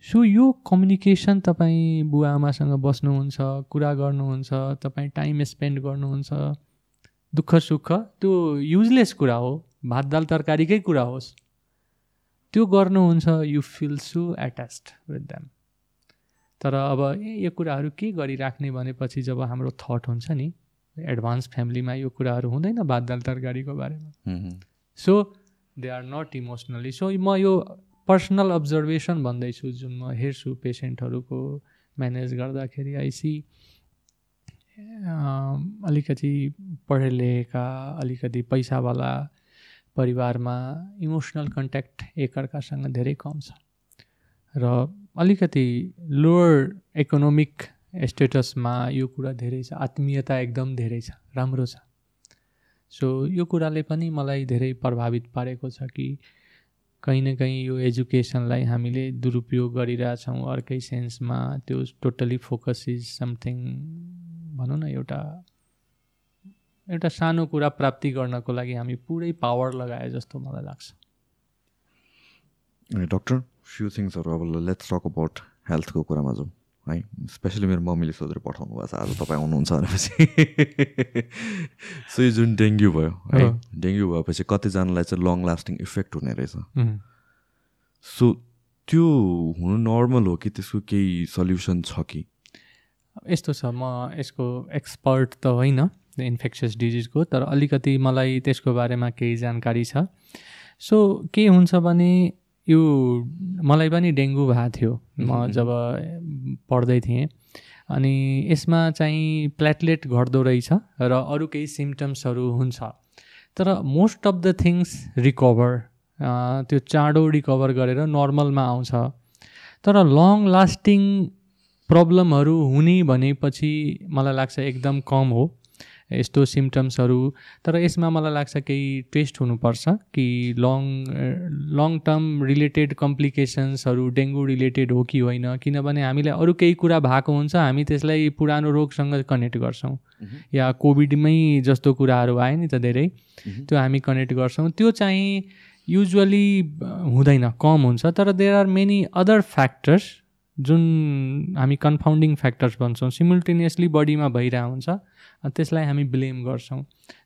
S3: सो यो कम्युनिकेसन तपाईँ बुवा आमासँग बस्नुहुन्छ कुरा गर्नुहुन्छ तपाईँ टाइम स्पेन्ड गर्नुहुन्छ दुःख सुख त्यो युजलेस कुरा हो भात दाल तरकारीकै कुरा होस्। त्यो गर्नुहुन्छ you feel so attached with them तर अब ए यो कुराहरू के गरिराख्ने भनेपछि जब हाम्रो थट हुन्छ नि एडभान्स फ्यामिलीमा यो कुराहरू हुँदैन भात दाल तरकारीको बारेमा। So they are not emotionally so म यो पर्सनल अब्जर्भेसन भन्दैछु जुन म हेर्छु पेसेन्टहरूको म्यानेज गर्दाखेरि. आइसी अलिकति पढे लेखेका अलिकति पैसावाला परिवारमा इमोसनल कन्ट्याक्ट एकअर्कासँग धेरै कम छ। र अलिकति लोवर इकोनोमिक स्टेटसमा यो कुरा धेरै छ। आत्मीयता एकदम धेरै छ। राम्रो छ। सो यो कुराले पनि मलाई धेरै प्रभावित पारेको छ कि कहीँ न कहीँ यो एजुकेसनलाई हामीले दुरुपयोग गरिरहेछौँ अर्कै सेन्समा। त्यो टोटली फोकस इज समथिङ भनौँ न एउटा एउटा सानो कुरा प्राप्ति गर्नको लागि हामी पुरै पावर लगाए जस्तो मलाई लाग्छ।
S2: डक्टर फ्यु थिङ्सहरू अब लेट्स टक अबाउट हेल्थको कुरामा जाउँ। है। स्पेसली मेरो मम्मीले सोधेर पठाउनु भएको छ आज तपाईँ आउनुहुन्छ भनेपछि। सो यो जुन डेङ्गु भयो है डेङ्गु भएपछि कतिजनालाई चाहिँ लङ लास्टिङ इफेक्ट हुने रहेछ। सो त्यो हुनु नर्मल हो कि त्यसको केही सल्युसन छ कि?
S3: यस्तो छ म यसको एक्सपर्ट त होइन इन्फेक्सियस डिजिजको तर अलिकति मलाई त्यसको बारेमा केही जानकारी छ। सो के हुन्छ भने यो मलाई पनि डेङ्गु भएको थियो। म जब पढ्दै थिएँ। अनि यसमा चाहिँ प्लेटलेट घट्दो रहेछ र अरू केही सिम्टम्सहरू हुन्छ। तर most of the things recover त्यो चाँडो रिकभर गरेर नर्मलमा आउँछ। तर लङ लास्टिङ प्रब्लमहरू हुने भनेपछि मलाई लाग्छ एकदम कम हो। यस्तो सिम्टम्सहरू तर यसमा मलाई लाग्छ केही टेस्ट हुनुपर्छ कि लङ लङ टर्म रिलेटेड कम्प्लिकेसन्सहरू डेङ्गु रिलेटेड हो कि होइन किनभने हामीले अरू केही कुरा भएको हुन्छ हामी त्यसलाई पुरानो रोगसँग कनेक्ट गर्छौँ। या कोभिडमै जस्तो कुराहरू आयो नि त धेरै त्यो हामी कनेक्ट गर्छौँ। त्यो चाहिँ युजली हुँदैन कम हुन्छ तर there are many other factors जुन हामी कन्फाउन्डिङ फ्याक्टर्स भन्छौँ सिमुल्टेनियसली बडीमा भइरहेको हुन्छ त्यसलाई हामी ब्लेम गर्छौँ।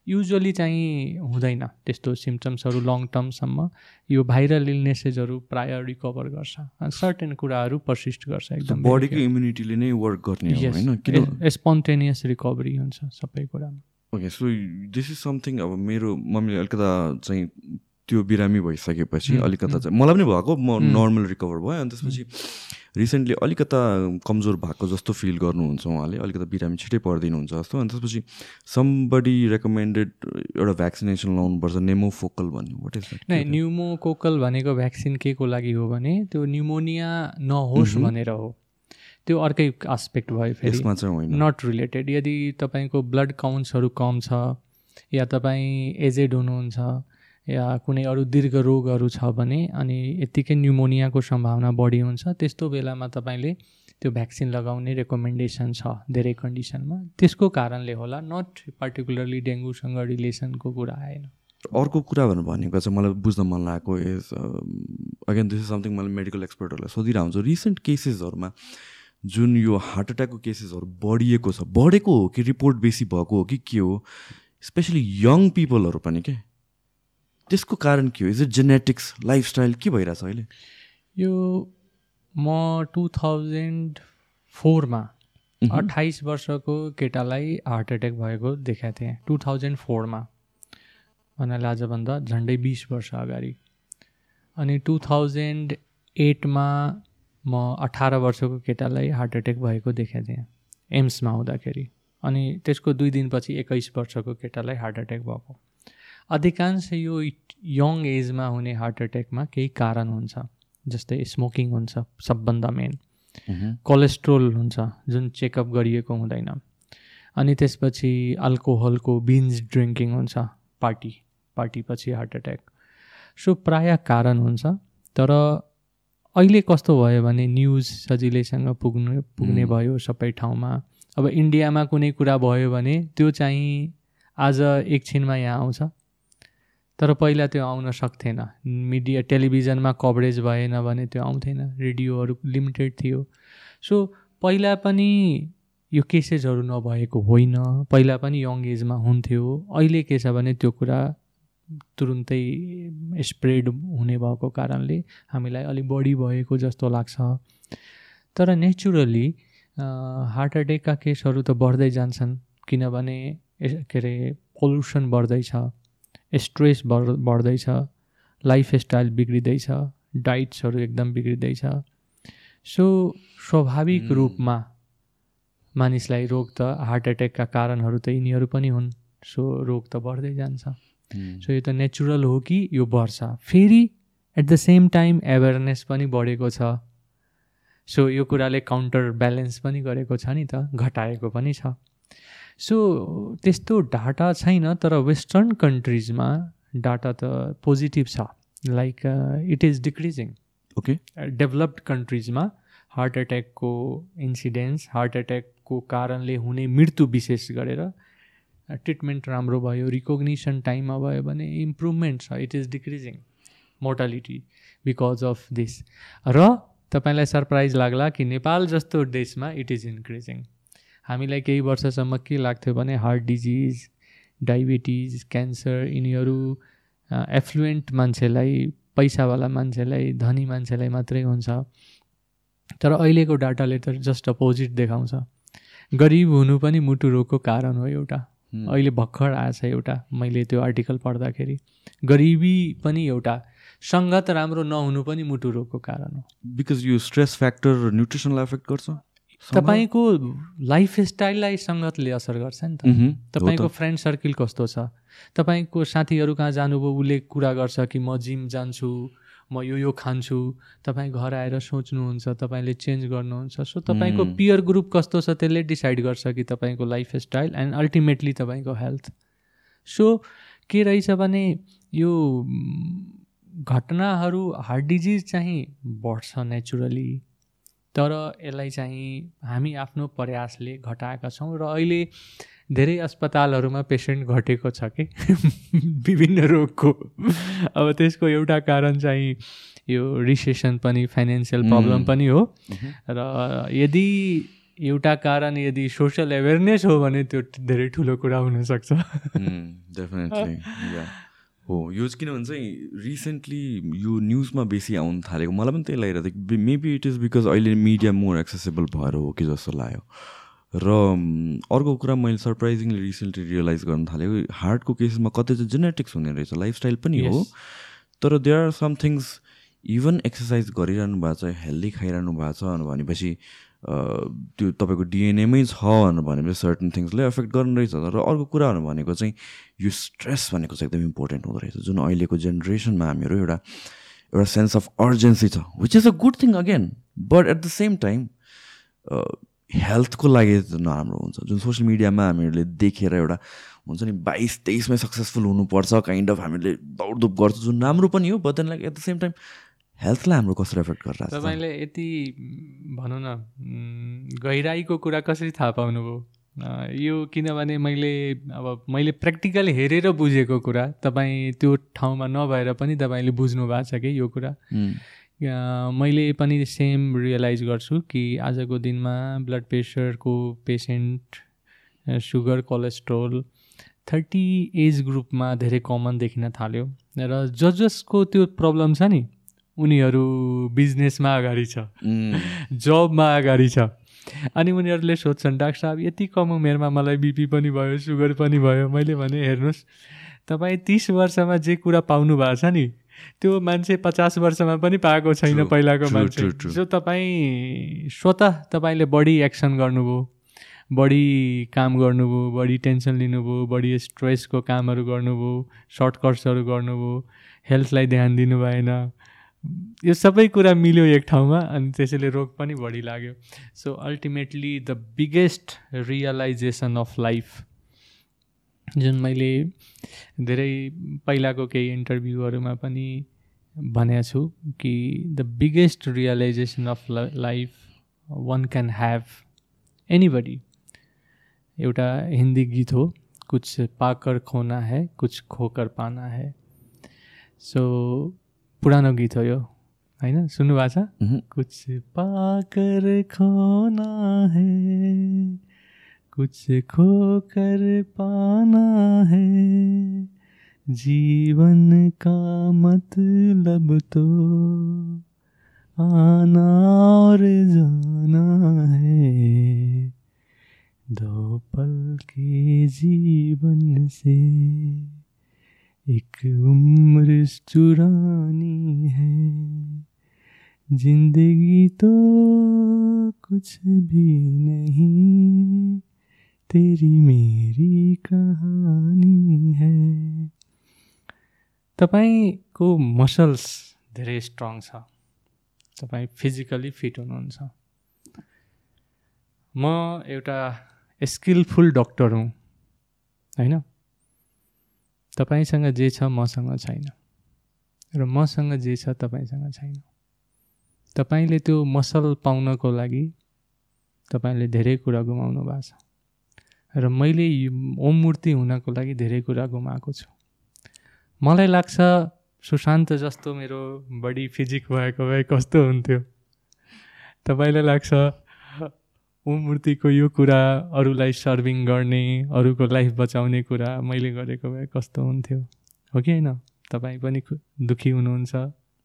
S3: युजली चाहिँ हुँदैन त्यस्तो सिम्टम्सहरू लङ टर्मसम्म यो भाइरल इलनेसेसहरू प्राय रिकभर गर्छ। सर्टेन कुराहरू पर्सिस्ट गर्छ एकदम
S2: बडीको इम्युनिटीले नै वर्क गर्ने होइन?
S3: स्पोन्टेनियस रिकभरी हुन्छ सबै कुरामा।
S2: Okay so this is something अब मेरो मम्मीले अलिकता चाहिँ त्यो बिरामी भइसकेपछि अलिकता चाहिँ मलाई पनि भएको म नर्मल रिकभर भयो अनि त्यसपछि रिसेन्टली अलिकता कमजोर भएको जस्तो फिल गर्नुहुन्छ उहाँले अलिकता बिरामी छिटै परिदिनुहुन्छ जस्तो अनि त्यसपछि समबडी रेकमेन्डेड एउटा भ्याक्सिनेसन लाउनुपर्छ नेमोफोकल भन्ने वाट इज
S3: नै न्युमोकोकल भनेको भ्याक्सिन के को लागि हो भने त्यो न्युमोनिया नहोस् भनेर हो। त्यो अर्कै आस्पेक्ट भयो फेरि। नट रिलेटेड यदि तपाईँको ब्लड काउन्ट्सहरू कम छ या तपाईँ एजेड हुनुहुन्छ या कुनै अरू दीर्घ रोगहरू छ भने अनि यत्तिकै न्युमोनियाको सम्भावना बढी हुन्छ त्यस्तो बेलामा तपाईँले त्यो भ्याक्सिन लगाउने रेकमेन्डेसन छ धेरै कन्डिसनमा त्यसको कारणले होला नट पर्टिकुलरली डेङ्गुसँग रिलेसनको कुरा आएन।
S2: अर्को कुरा भनेको चाहिँ मलाई बुझ्न मन लागेको is again this is something मैले मेडिकल एक्सपर्टहरूलाई सोधिरहेको हुन्छु। रिसेन्ट केसेसहरूमा जुन यो हार्ट एट्याकको केसेसहरू बढिएको छ बढेको हो कि रिपोर्ट बेसी भएको हो कि के हो स्पेसली यङ पिपलहरू पनि के? त्यसको कारण के हो? इज इट जेनेटिक्स लाइफस्टाइल के भइरहेछ अहिले?
S3: यो म टु थाउजन्ड फोरमा अठाइस वर्षको केटालाई हार्ट एट्याक भएको देखाएको थिएँ। टु थाउजन्ड फोरमा भन्नाले आजभन्दा झन्डै बिस वर्ष अगाडि। अनि टु थाउजन्ड एटमा म अठार वर्षको केटालाई हार्ट एट्याक भएको देखाएको थिएँ। एम्समा हुँदाखेरि। अनि त्यसको दुई दिनपछि एक्काइस वर्षको केटालाई हार्ट एट्याक भएको। अधिकांश यो यङ एजमा हुने हार्ट एट्याकमा केही कारण हुन्छ जस्तै स्मोकिङ हुन्छ सबभन्दा मेन कोलेस्ट्रोल हुन्छ जुन चेकअप गरिएको हुँदैन। अनि त्यसपछि अल्कोहलको बिन्स ड्रिङ्किङ हुन्छ पार्टी पार्टीपछि हार्ट एट्याक सो प्राय कारण हुन्छ तर अहिले कस्तो भयो भने न्युज सजिलैसँग पुग्नु पुग्ने भयो सबै ठाउँमा। अब इन्डियामा कुनै कुरा भयो भने त्यो चाहिँ आज एकछिनमा यहाँ आउँछ। तर पहिला त्यो आउन सक्थेन। मिडिया टेलिभिजनमा कभरेज भएन भने त्यो आउँथेन। रेडियोहरू लिमिटेड थियो। सो पहिला पनि यो केसेसहरू नभएको होइन। पहिला पनि यङ एजमा हुन्थ्यो। अहिले के छ भने त्यो कुरा तुरुन्तै स्प्रेड हुने भएको कारणले हामीलाई अलिक बढी भएको जस्तो लाग्छ। तर नेचुरली हार्ट एट्याकका केसहरू त बढ्दै जान्छन्। किनभने के अरे पोल्युसन बढ्दैछ। स्ट्रेस बढ बढ्दैछ लाइफ स्टाइल बिग्रिँदैछ डाइट्सहरू एकदम बिग्रिँदैछ। सो स्वाभाविक रूपमा मानिसलाई रोग त हार्ट एट्याकका कारणहरू त यिनीहरू पनि हुन्। सो रोग त बढ्दै जान्छ। सो यो त नेचुरल हो कि यो बढ्छ। फेरि at the same time awareness पनि बढेको छ। सो यो कुराले काउन्टर ब्यालेन्स पनि गरेको छ नि त घटाएको पनि छ। सो त्यस्तो डाटा छैन तर वेस्टर्न कन्ट्रिजमा डाटा त पोजिटिभ छ. Like it is decreasing
S2: okay
S3: developed कन्ट्रिजमा heart एट्याकको इन्सिडेन्स हार्ट एट्याकको कारणले हुने मृत्यु विशेष गरेर ट्रिटमेन्ट राम्रो भयो रिकग्निसन टाइममा भयो भने इम्प्रुभमेन्ट छ. It is decreasing mortality because of this र तपाईँलाई सरप्राइज लाग्ला कि नेपाल जस्तो देशमा इट इज इन्क्रिजिङ हामीलाई केही वर्षसम्म के लाग्थ्यो भने हार्ट डिजिज डायबिटिज क्यान्सर यिनीहरू एफ्लुएन्ट मान्छेलाई पैसावाला मान्छेलाई धनी मान्छेलाई मात्रै हुन्छ। तर अहिलेको डाटाले त जस्ट अपोजिट देखाउँछ। गरिब हुनु पनि मुटु रोगको कारण हो एउटा। अहिले भर्खर आएछ एउटा। मैले त्यो आर्टिकल पढ्दाखेरि। गरिबी पनि एउटा। सङ्गत राम्रो नहुनु पनि मुटु रोगको कारण हो।
S2: बिकज यो स्ट्रेस फ्याक्टर न्युट्रिसनलाई एफेक्ट गर्छ?
S3: तपाईँको लाइफ स्टाइललाई सङ्गतले असर गर्छ नि त। तपाईँको फ्रेन्ड सर्किल कस्तो छ? तपाईँको साथीहरू कहाँ जानुभयो उसले कुरा गर्छ कि म जिम जान्छु म यो यो खान्छु। तपाईँ घर आएर सोच्नुहुन्छ तपाईँले चेन्ज गर्नुहुन्छ। सो तपाईँको पियर ग्रुप कस्तो छ त्यसले डिसाइड गर्छ कि तपाईँको लाइफ स्टाइल एन्ड अल्टिमेटली तपाईँको हेल्थ। सो के रहेछ भने यो घटनाहरू हार्ट डिजिज चाहिँ बढ्छ नेचुरली तर यसलाई चाहिँ हामी आफ्नो प्रयासले घटाएका छौँ र अहिले धेरै अस्पतालहरूमा पेसेन्ट घटेको छ कि? (laughs) विभिन्न रोगको। अब त्यसको एउटा कारण चाहिँ यो रिसेसन पनि फाइनेन्सियल प्रब्लम पनि हो। र यदि एउटा कारण यदि सोसियल एवेरनेस हो भने त्यो धेरै ठुलो कुरा हुनसक्छ।
S2: डेफिनेटली (laughs) हो यो चाहिँ किनभने चाहिँ रिसेन्टली यो न्युजमा बेसी आउनु थालेको। मलाई पनि त्यही लागिरहेको थियो मेबी इट इज बिकज अहिले मिडिया मोर एक्सेसेबल भएर हो कि जस्तो लाग्यो। र अर्को कुरा मैले सरप्राइजिङली रिसेन्टली रियलाइज गर्न थालेको हार्टको केसमा कतै चाहिँ जेनेटिक्स हुने रहेछ लाइफस्टाइल पनि हो। तर there are some things even exercise गरिरहनु भएको छ हेल्दी खाइरहनु भएको छ भनेपछि त्यो तपाईँको डिएनएमै छ भनेपछि सर्टन थिङ्सले एफेक्ट गर्नु रहेछ। र अर्को कुराहरू भनेको चाहिँ यो स्ट्रेस भनेको चाहिँ एकदम इम्पोर्टेन्ट हुँदो रहेछ। जुन अहिलेको जेनेरेसनमा हामीहरू एउटा एउटा सेन्स अफ अर्जेन्सी छ which is a good thing again but at the same time हेल्थको लागि नराम्रो हुन्छ। जुन सोसियल मिडियामा हामीहरूले देखेर एउटा हुन्छ नि बाइस तेइसमै सक्सेसफुल हुनुपर्छ काइन्ड अफ हामीले दौडधुप गर्छ जुन राम्रो पनि हो but then like at the same time हेल्थलाई हाम्रो कसरी एफेक्ट गरेर
S3: तपाईँले यति भनौँ न गहिराईको कुरा कसरी थाहा पाउनुभयो? यो किनभने मैले अब मैले प्र्याक्टिकल हेरेर बुझेको कुरा तपाईँ त्यो ठाउँमा नभएर पनि तपाईँले बुझ्नु भएको छ कि यो कुरा? मैले पनि सेम रियलाइज गर्छु कि आजको दिनमा blood प्रेसरको patient sugar cholesterol thirty age group धेरै कमन देखिन थाल्यो। र जस जसको त्यो प्रब्लम छ नि उनीहरू बिजनेसमा अगाडि छ। जबमा अगाडि छ। अनि उनीहरूले सोध्छन् डाक्टर साहब यति कम उमेरमा मलाई बिपी पनि भयो सुगर पनि भयो मैले भने हेर्नुहोस् तपाईँ तिस वर्षमा जे कुरा पाउनु भएको छ नि त्यो मान्छे पचास वर्षमा पनि पाएको छैन पहिलाको मान्छे। जो तपाईँ स्वत तपाईँले बढी एक्सन गर्नुभयो बढी काम गर्नुभयो बढी टेन्सन लिनुभयो बढी स्ट्रेसको कामहरू गर्नुभयो सर्टकट्सहरू गर्नुभयो हेल्थलाई ध्यान दिनु भएन यो सबै कुरा मिल्यो एक ठाउँमा, अनि त्यसैले रोग पनि बढी लाग्यो। So ultimately the biggest realisation of life जुन मैले धेरै पहिलाको केही इन्टरभ्यूहरूमा पनि भनेको छु कि the biggest realisation of life one can have anybody एउटा हिंदी गीत हो, कुछ पाकर खोना है, कुछ खोकर पाना है। सो पुरानो गीत हो यो। होइन? सुन्नुभएको छ? कुछ पाकर खोना है कुछ खोकर पाना है जीवन का मतलब तो आना और जाना है। दो पल के जीवन से एक उम्र चुरानी है। जिंदगी तो कुछ भी नहीं तेरी मेरी कहानी है। तपाईँको मसल्स धेरै स्ट्रङ छ। तपाईँ फिजिकली फिट हुनुहुन्छ। म एउटा स्किलफुल डक्टर हुँ होइन? तपाईँसँग जे छ मसँग छैन। र मसँग जे छ तपाईँसँग छैन। तपाईँले त्यो मसल पाउनको लागि तपाईँले धेरै कुरा गुमाउनु भएको छ। र मैले ओम मूर्ति हुनको लागि धेरै कुरा गुमाएको छु। मलाई लाग्छ सुशान्त जस्तो मेरो बडी फिजिक भएको भए कस्तो हुन्थ्यो? तपाईँलाई लाग्छ? ओम मूर्तिको यो कुरा अरूलाई सर्भिङ गर्ने अरूको लाइफ बचाउने कुरा मैले गरेको भए कस्तो हुन्थ्यो? हो कि होइन? तपाईँ पनि दुःखी हुनुहुन्छ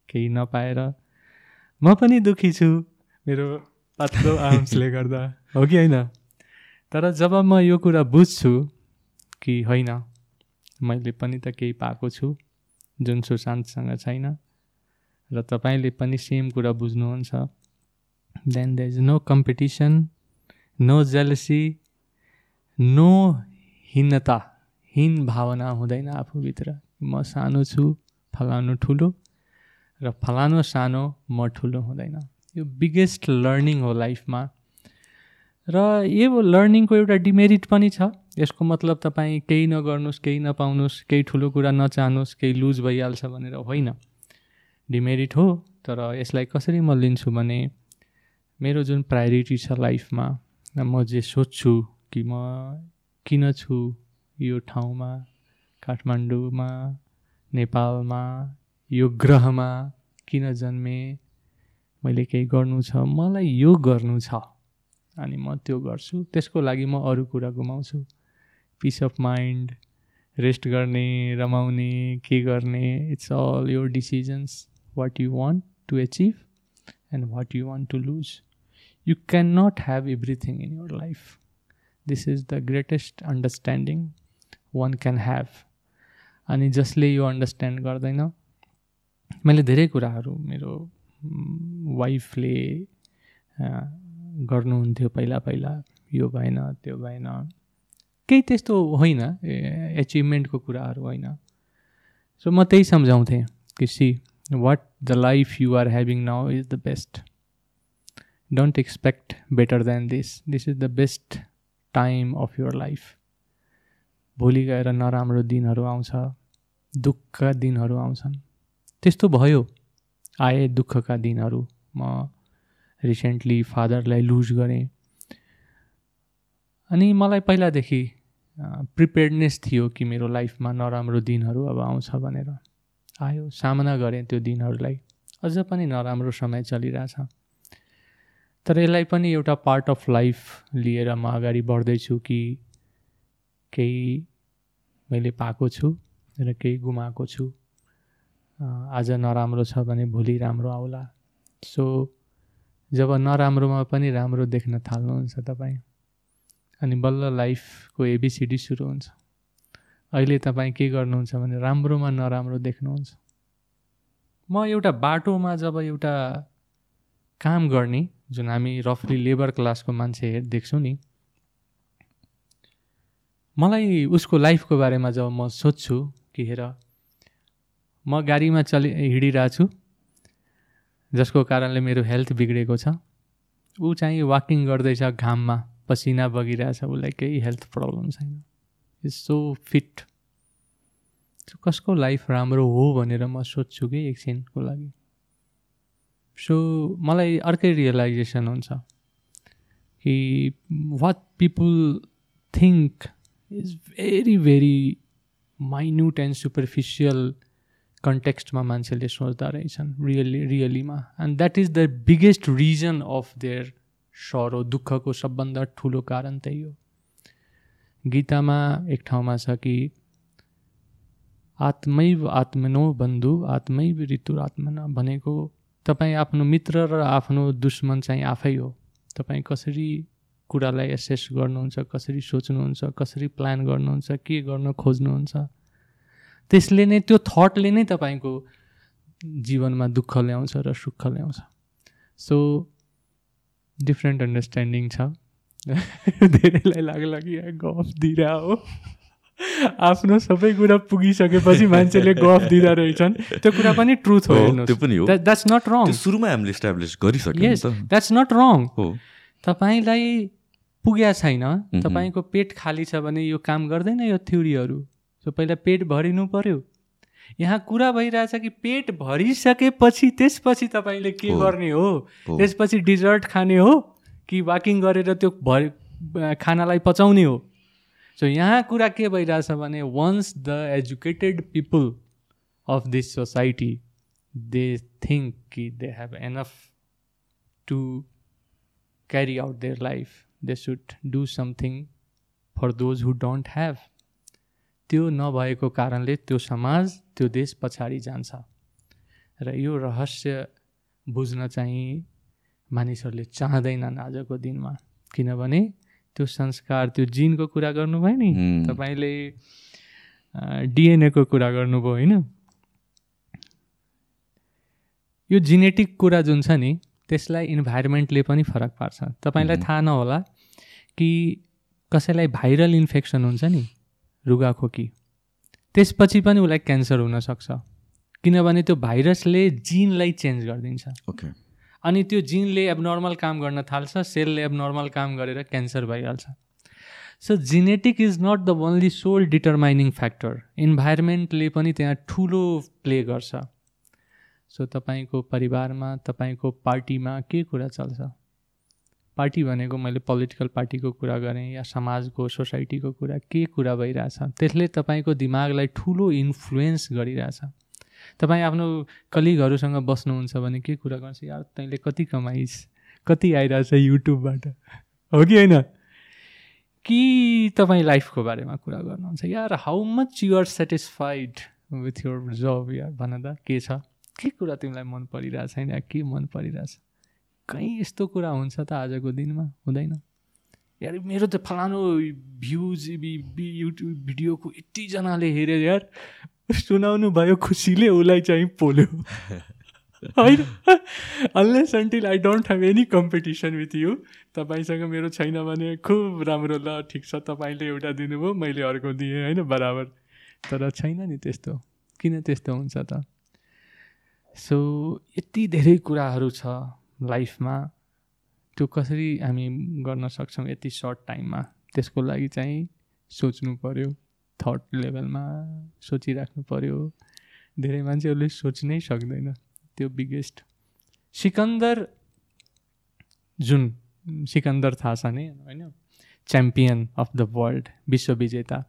S3: केही नपाएर। म पनि दुःखी छु मेरो पातलो आर्म्सले गर्दा। हो कि होइन? तर जब म यो कुरा बुझ्छु कि होइन मैले पनि त केही पाएको छु जुन सुशान्तसँग छैन र तपाईँले पनि सेम कुरा बुझ्नुहुन्छ then the is no competition no jealousy no हीनता हीन भावना हुँदैन आफूभित्र। म सानो छु फलानु ठुलो र फलानु सानो म ठुलो हुँदैन। यो बिगेस्ट लर्निङ हो लाइफमा र यो लर्निङको एउटा डिमेरिट पनि छ। यसको मतलब तपाईँ केही नगर्नुहोस् केही नपाउनुहोस् केही ठुलो कुरा नचाहनुहोस् केही लुज भइहाल्छ भनेर होइन। डिमेरिट हो तर यसलाई कसरी म लिन्छु भने मेरो जुन प्रायोरिटी छ लाइफमा म जे सोध्छु कि म किन छु यो ठाउँमा काठमाडौँमा नेपालमा यो ग्रहमा किन जन्मेँ मैले केही गर्नु छ? मलाई यो गर्नु छ अनि म त्यो गर्छु। त्यसको लागि म अरू कुरा गुमाउँछु। पिस अफ माइन्ड रेस्ट गर्ने रमाउने के गर्ने it's all your decisions what you want to achieve and what you want to lose can not have everything in your life this is the greatest understanding one can have अनि जसले यो understand गर्दैन मैले धेरै कुराहरू मेरो वाइफले गर्नुहुन्थ्यो पहिला पहिला। यो भएन त्यो भएन। केही त्यस्तो होइन एचिभमेन्टको कुराहरू होइन। सो म त्यही सम्झाउँथेँ कि see what the life you are having now is the best don't expect better than this this is the best time of your life भोलि गएर नराम्रो दिनहरू आउँछ दुःखका दिनहरू आउँछन्। त्यस्तो भयो। आए दुःखका दिनहरू। म रिसेन्टली फादरलाई लुज गरेँ। अनि मलाई पहिलादेखि प्रिपेयर्डनेस थियो कि मेरो लाइफमा नराम्रो दिनहरू अब आउँछ भनेर। आयो सामना गरेँ त्यो दिनहरूलाई। अझ पनि नराम्रो समय चलिरहेछ। तर यसलाई पनि एउटा पार्ट अफ लाइफ लिएर म अगाडि बढ्दैछु कि केही मैले पाएको छु र केही गुमाएको छु। आज नराम्रो छ भने भोलि राम्रो आउला। सो जब नराम्रोमा पनि राम्रो देख्न थाल्नुहुन्छ तपाईँ अनि बल्ल लाइफको एबिसिडी सुरु हुन्छ। अहिले तपाईँ के गर्नुहुन्छ भने राम्रोमा नराम्रो देख्नुहुन्छ। म एउटा बाटोमा जब एउटा काम गर्ने जुन हामी रफली लेबर क्लासको मान्छे देख्छौँ नि मलाई उसको लाइफको बारेमा जब म सोध्छु कि हेर म गाडीमा चलि हिँडिरहेको छु जसको कारणले मेरो हेल्थ बिग्रेको छ ऊ चाहिँ वाकिङ गर्दैछ घाममा पसिना बगिरहेछ उसलाई केही हेल्थ प्रब्लम छैन। इज सो फिट कसको लाइफ राम्रो हो भनेर म सोध्छु कि एकछिनको लागि? सो मलाई अर्कै रियलाइजेसन हुन्छ कि what people think is very very minute and superficial कन्टेक्स्टमा मान्छेले सोच्दा रहेछन् really रियलीमा and that is the biggest reason of their sorrow दुःखको सबभन्दा ठुलो कारण त्यही हो. गीतामा एक ठाउँमा छ कि आत्मैव आत्मनो बन्धु आत्मैव ऋतुरात्मना भनेको तपाईँ आफ्नो मित्र र आफ्नो दुश्मन चाहिँ आफै हो। तपाईँ कसरी कुरालाई एसेस गर्नुहुन्छ कसरी सोच्नुहुन्छ कसरी प्लान गर्नुहुन्छ के गर्न खोज्नुहुन्छ? त्यसले नै त्यो थटले नै तपाईँको जीवनमा दुःख ल्याउँछ र सुख ल्याउँछ। सो डिफ्रेन्ट अन्डरस्ट्यान्डिङ छ। (laughs) धेरैलाई लाग्ला कि गफ दिइरह हो। आफ्नो सबै कुरा पुगिसकेपछि मान्छेले गफ दिँदा रहेछन्। त्यो कुरा पनि ट्रुथ हो
S2: त्यो पनि हो।
S3: द्याट्स नट रङ
S2: सुरुमा हामीले इस्टाब्लिस गरिसक्यौँ
S3: द्याट्स नट रङ
S2: हो।
S3: तपाईँलाई पुग्या छैन। तपाईँको पेट खाली छ भने यो काम गर्दैन यो थ्योरीहरू। सो पहिला पेट भरिनु पर्यो। यहाँ कुरा भइरहेछ कि पेट भरिसकेपछि त्यसपछि तपाईँले के गर्ने हो? त्यसपछि डिजर्ट खाने हो कि वाकिङ गरेर त्यो भरि खानालाई पचाउने हो? सो यहाँ कुरा के भइरहेछ भने once the educated people of this society they think कि they have enough to carry out their life they should do something for those who don't have त्यो नभएको कारणले त्यो समाज त्यो देश पछाडि जान्छ। र यो रहस्य बुझ्न चाहिँ मानिसहरूले चाहँदैनन् आजको दिनमा। किनभने त्यो संस्कार त्यो जिनको कुरा गर्नुभयो नि तपाईँले डिएनएको कुरा गर्नुभयो होइन? यो जेनेटिक कुरा जुन छ नि त्यसलाई इन्भाइरोमेन्टले पनि फरक पार्छ। तपाईँलाई थाहा नहोला कि कसैलाई भाइरल इन्फेक्सन हुन्छ नि रुगाखोकी त्यसपछि पनि उसलाई क्यान्सर हुनसक्छ किनभने त्यो भाइरसले जिनलाई चेन्ज गरिदिन्छ।
S2: ओके।
S3: अनि त्यो जिनले एबनर्मल काम गर्न थाल्छ सेलले एबनर्मल काम गरेर क्यान्सर भइहाल्छ। So genetic is not the only sole determining factor इन्भाइरोमेन्टले पनि त्यहाँ ठुलो प्ले गर्छ। सो तपाईँको परिवारमा तपाईँको पार्टीमा के कुरा चल्छ? पार्टी भनेको मैले पोलिटिकल पार्टीको कुरा गरेँ या समाजको सोसाइटीको कुरा के कुरा भइरहेछ? त्यसले तपाईँको दिमागलाई ठुलो इन्फ्लुएन्स गरिरहेछ। तपाईँ आफ्नो कलिगहरूसँग बस्नुहुन्छ भने के कुरा गर्छ? यार तैँले कति कमाइस्? कति आइरहेछ युट्युबबाट? हो कि होइन? कि तपाईँ लाइफको बारेमा कुरा गर्नुहुन्छ? यार how much you're satisfied with your जब यार भन त के छ? के कुरा तिमीलाई मन परिरहेछ छैन के मन परिरहेछ? कहीँ यस्तो कुरा हुन्छ त आजको दिनमा? हुँदैन। यार मेरो त फलानु भ्युज युट्युब भिडियोको यतिजनाले हेऱ्यो यार। सुनाउनु भयो खुसीले उसलाई चाहिँ पोल्यो। होइन? Unless until I don't have any competition with you तपाईँसँग मेरो छैन भने खुब राम्रो ल ठिक छ तपाईँले एउटा दिनुभयो मैले अर्को दिएँ होइन? बराबर। तर छैन नि त्यस्तो। किन त्यस्तो हुन्छ त? सो यति धेरै कुराहरू छ लाइफमा। त्यो कसरी हामी गर्न सक्छौँ यति सर्ट टाइममा त्यसको लागि चाहिँ सोच्नु पऱ्यो थट लेभलमा सोचिराख्नु पऱ्यो धेरै मान्छेहरूले सोच्नै सक्दैन। त्यो बिगेस्ट सिकन्दर जुन सिकन्दर थाहा छ नि होइन च्याम्पियन अफ द वर्ल्ड विश्वविजेता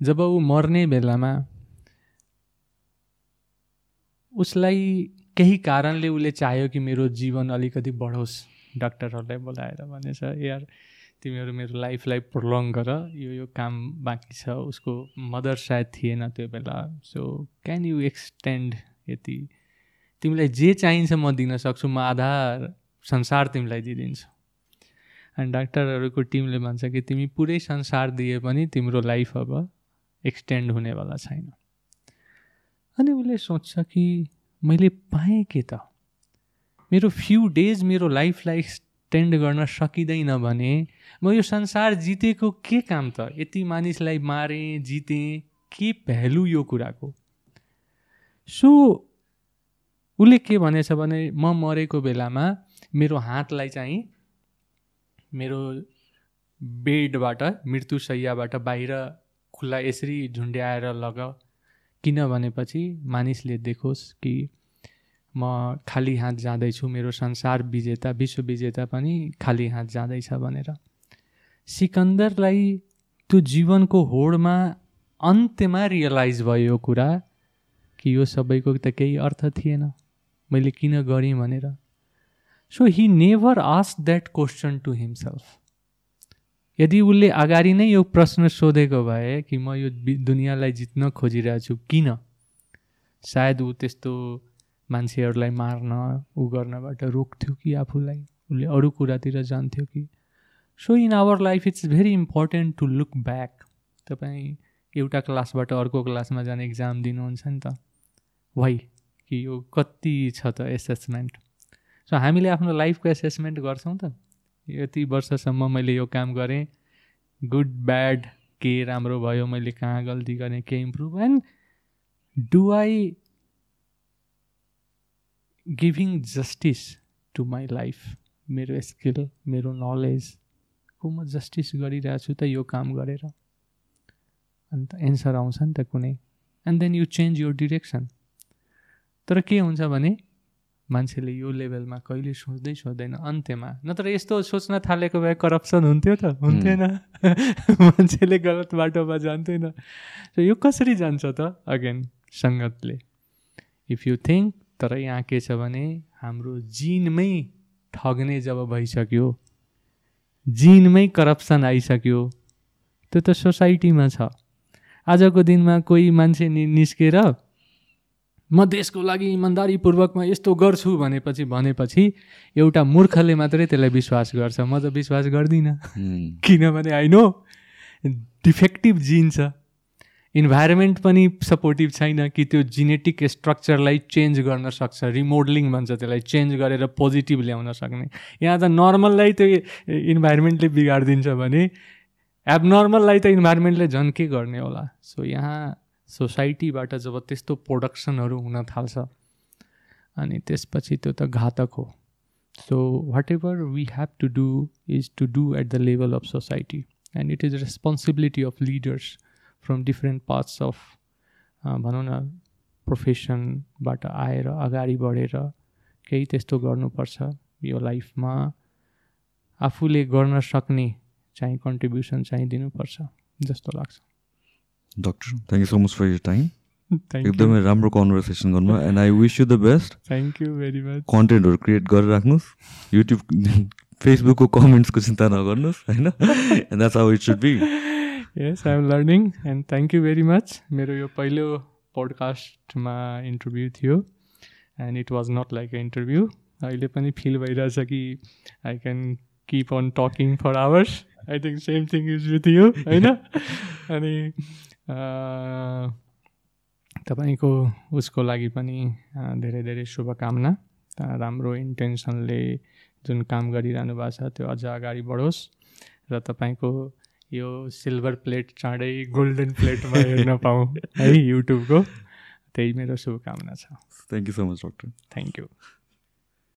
S3: जब ऊ मर्ने बेलामा उसलाई केही कारणले उसले चाह्यो कि मेरो जीवन अलिकति बढोस् डाक्टरहरूलाई बोलाएर भनेछ यार तिमीहरू मेरो लाइफलाई प्रोलङ गर। यो यो काम बाँकी छ उसको मदर सायद थिएन त्यो बेला। सो क्यान यु एक्सटेन्ड यति? तिमीलाई जे चाहिन्छ म दिन सक्छु म आधा संसार तिमीलाई दिइदिन्छु। अनि डाक्टरहरूको टिमले भन्छ कि तिमी पुरै संसार दिए पनि तिम्रो लाइफ अब एक्सटेन्ड हुनेवाला छैन। अनि उसले सोच्छ कि मैले पाएँ के त? मेरो फ्यु डेज मेरो लाइफलाई एक्सटेन्ड गर्न सकिँदैन भने म यो संसार जितेको के काम त? यति मानिसलाई मारेँ जितेँ के भ्यालु यो कुराको? सो उसले के भनेछ भने म मरेको बेलामा मेरो हातलाई चाहिँ मेरो बेडबाट मृत्युशैयाबाट बाहिर खुल्ला यसरी झुन्ड्याएर लग। किन भनेपछि मानिसले देखोस् कि म खाली हात जाँदैछु मेरो संसार विजेता विश्व विजेता पनि खाली हात जाँदैछ भनेर। सिकन्दरलाई त्यो जीवनको होडमा अन्त्यमा रियलाइज भयो यो कुरा कि यो सबैको त केही अर्थ थिएन। मैले किन गरेँ भनेर। So he never ask that question to himself यदि उसले अगाडि नै यो प्रश्न सोधेको भए कि म यो दुनियाँलाई जित्न खोजिरहेको छु किन? सायद ऊ त्यस्तो मान्छेहरूलाई मार्न ऊ गर्नबाट रोक्थ्यो कि आफूलाई? उसले अरू कुरातिर जान्थ्यो कि? So in our life it's very important to look back तपाईँ एउटा क्लासबाट अर्को क्लासमा जाने इक्जाम दिनुहुन्छ नि त। वाइ कि यो कति छ त एसेसमेन्ट सो हामीले आफ्नो लाइफको एसेसमेन्ट गर्छौँ त। यति वर्षसम्म मैले यो काम गरेँ। गुड ब्याड के राम्रो भयो मैले कहाँ गल्ती गरेँ के improve and do I giving justice to my life मेरो स्किल मेरो नलेजको म जस्टिस गरिरहेको छु त यो काम गरेर? अन्त एन्सर आउँछ नि त कुनै। एन्ड देन यु चेन्ज यो डिरेक्सन तर के हुन्छ भने मान्छेले यो लेभलमा कहिले सोच्दै सोच्दैन अन्त्यमा। नत्र यस्तो सोच्न थालेको भए करप्सन हुन्थ्यो त हुन्थेन। (laughs) मान्छेले गलत बाटोमा जान्थेन। सो यो कसरी जान्छ त अगेन सङ्गतले। इफ यु थिङ्क तर यहाँ के छ भने हाम्रो जिनमै ठग्ने जब भइसक्यो जिनमै करप्सन आइसक्यो त्यो त सोसाइटीमा छ। आजको दिनमा कोही मान्छे नि निस्केर म देशको लागि इमान्दारीपूर्वकमा यस्तो गर्छु भनेपछि भनेपछि एउटा मूर्खले मात्रै त्यसलाई विश्वास गर्छ। म त विश्वास गर्दिनँ. किनभने आई नो डिफेक्टिभ जिन छ। इन्भाइरोमेन्ट पनि सपोर्टिभ छैन कि त्यो जिनेटिक स्ट्रक्चरलाई चेन्ज गर्न सक्छ रिमोडलिङ भन्छ त्यसलाई चेन्ज गरेर पोजिटिभ ल्याउन सक्ने। यहाँ त नर्मललाई त्यो इन्भाइरोमेन्टले बिगारिदिन्छ भने एबनर्मललाई त इन्भाइरोमेन्टले झन् के गर्ने होला? सो यहाँ सोसाइटीबाट जब त्यस्तो प्रोडक्सनहरू हुन थाल्छ अनि त्यसपछि त्यो त घातक हो। So whatever we have to do is to do at the level of society and it is responsibility of leaders from different parts of भनौँ न प्रोफेसनबाट आएर अगाडि बढेर केही त्यस्तो गर्नुपर्छ यो लाइफमा आफूले गर्न सक्ने चाहिँ कन्ट्रिब्युसन चाहिँ दिनुपर्छ जस्तो लाग्छ।
S2: Doctor thank you so much for your time एकदमै राम्रो कन्भर्सेसन गर्नु and I wish you the best
S3: thank you very much
S2: कन्टेन्टहरू create गरेर राख्नुहोस् युट्युब फेसबुकको कमेन्ट्सको चिन्ता नगर्नुहोस् होइन? That's how it should be
S3: yes I am learning and thank you very much मेरो यो पहिलो पोडकास्टमा इन्टरभ्यू थियो and it was not like a interview अहिले पनि फिल भइरहेछ कि I can keep on talking for hours I think same thing is with you होइन? (laughs) अनि तपाईँको उसको लागि पनि धेरै धेरै शुभकामना। राम्रो इन्टेन्सनले जुन काम गरिरहनु भएको छ त्यो अझ अगाडि बढोस्। र तपाईँको यो सिल्भर प्लेट चाँडै गोल्डन प्लेटमा हेर्न (laughs) पाऊँ है युट्युबको त्यही मेरो शुभकामना छ।
S2: Thank you so much doctor
S3: thank you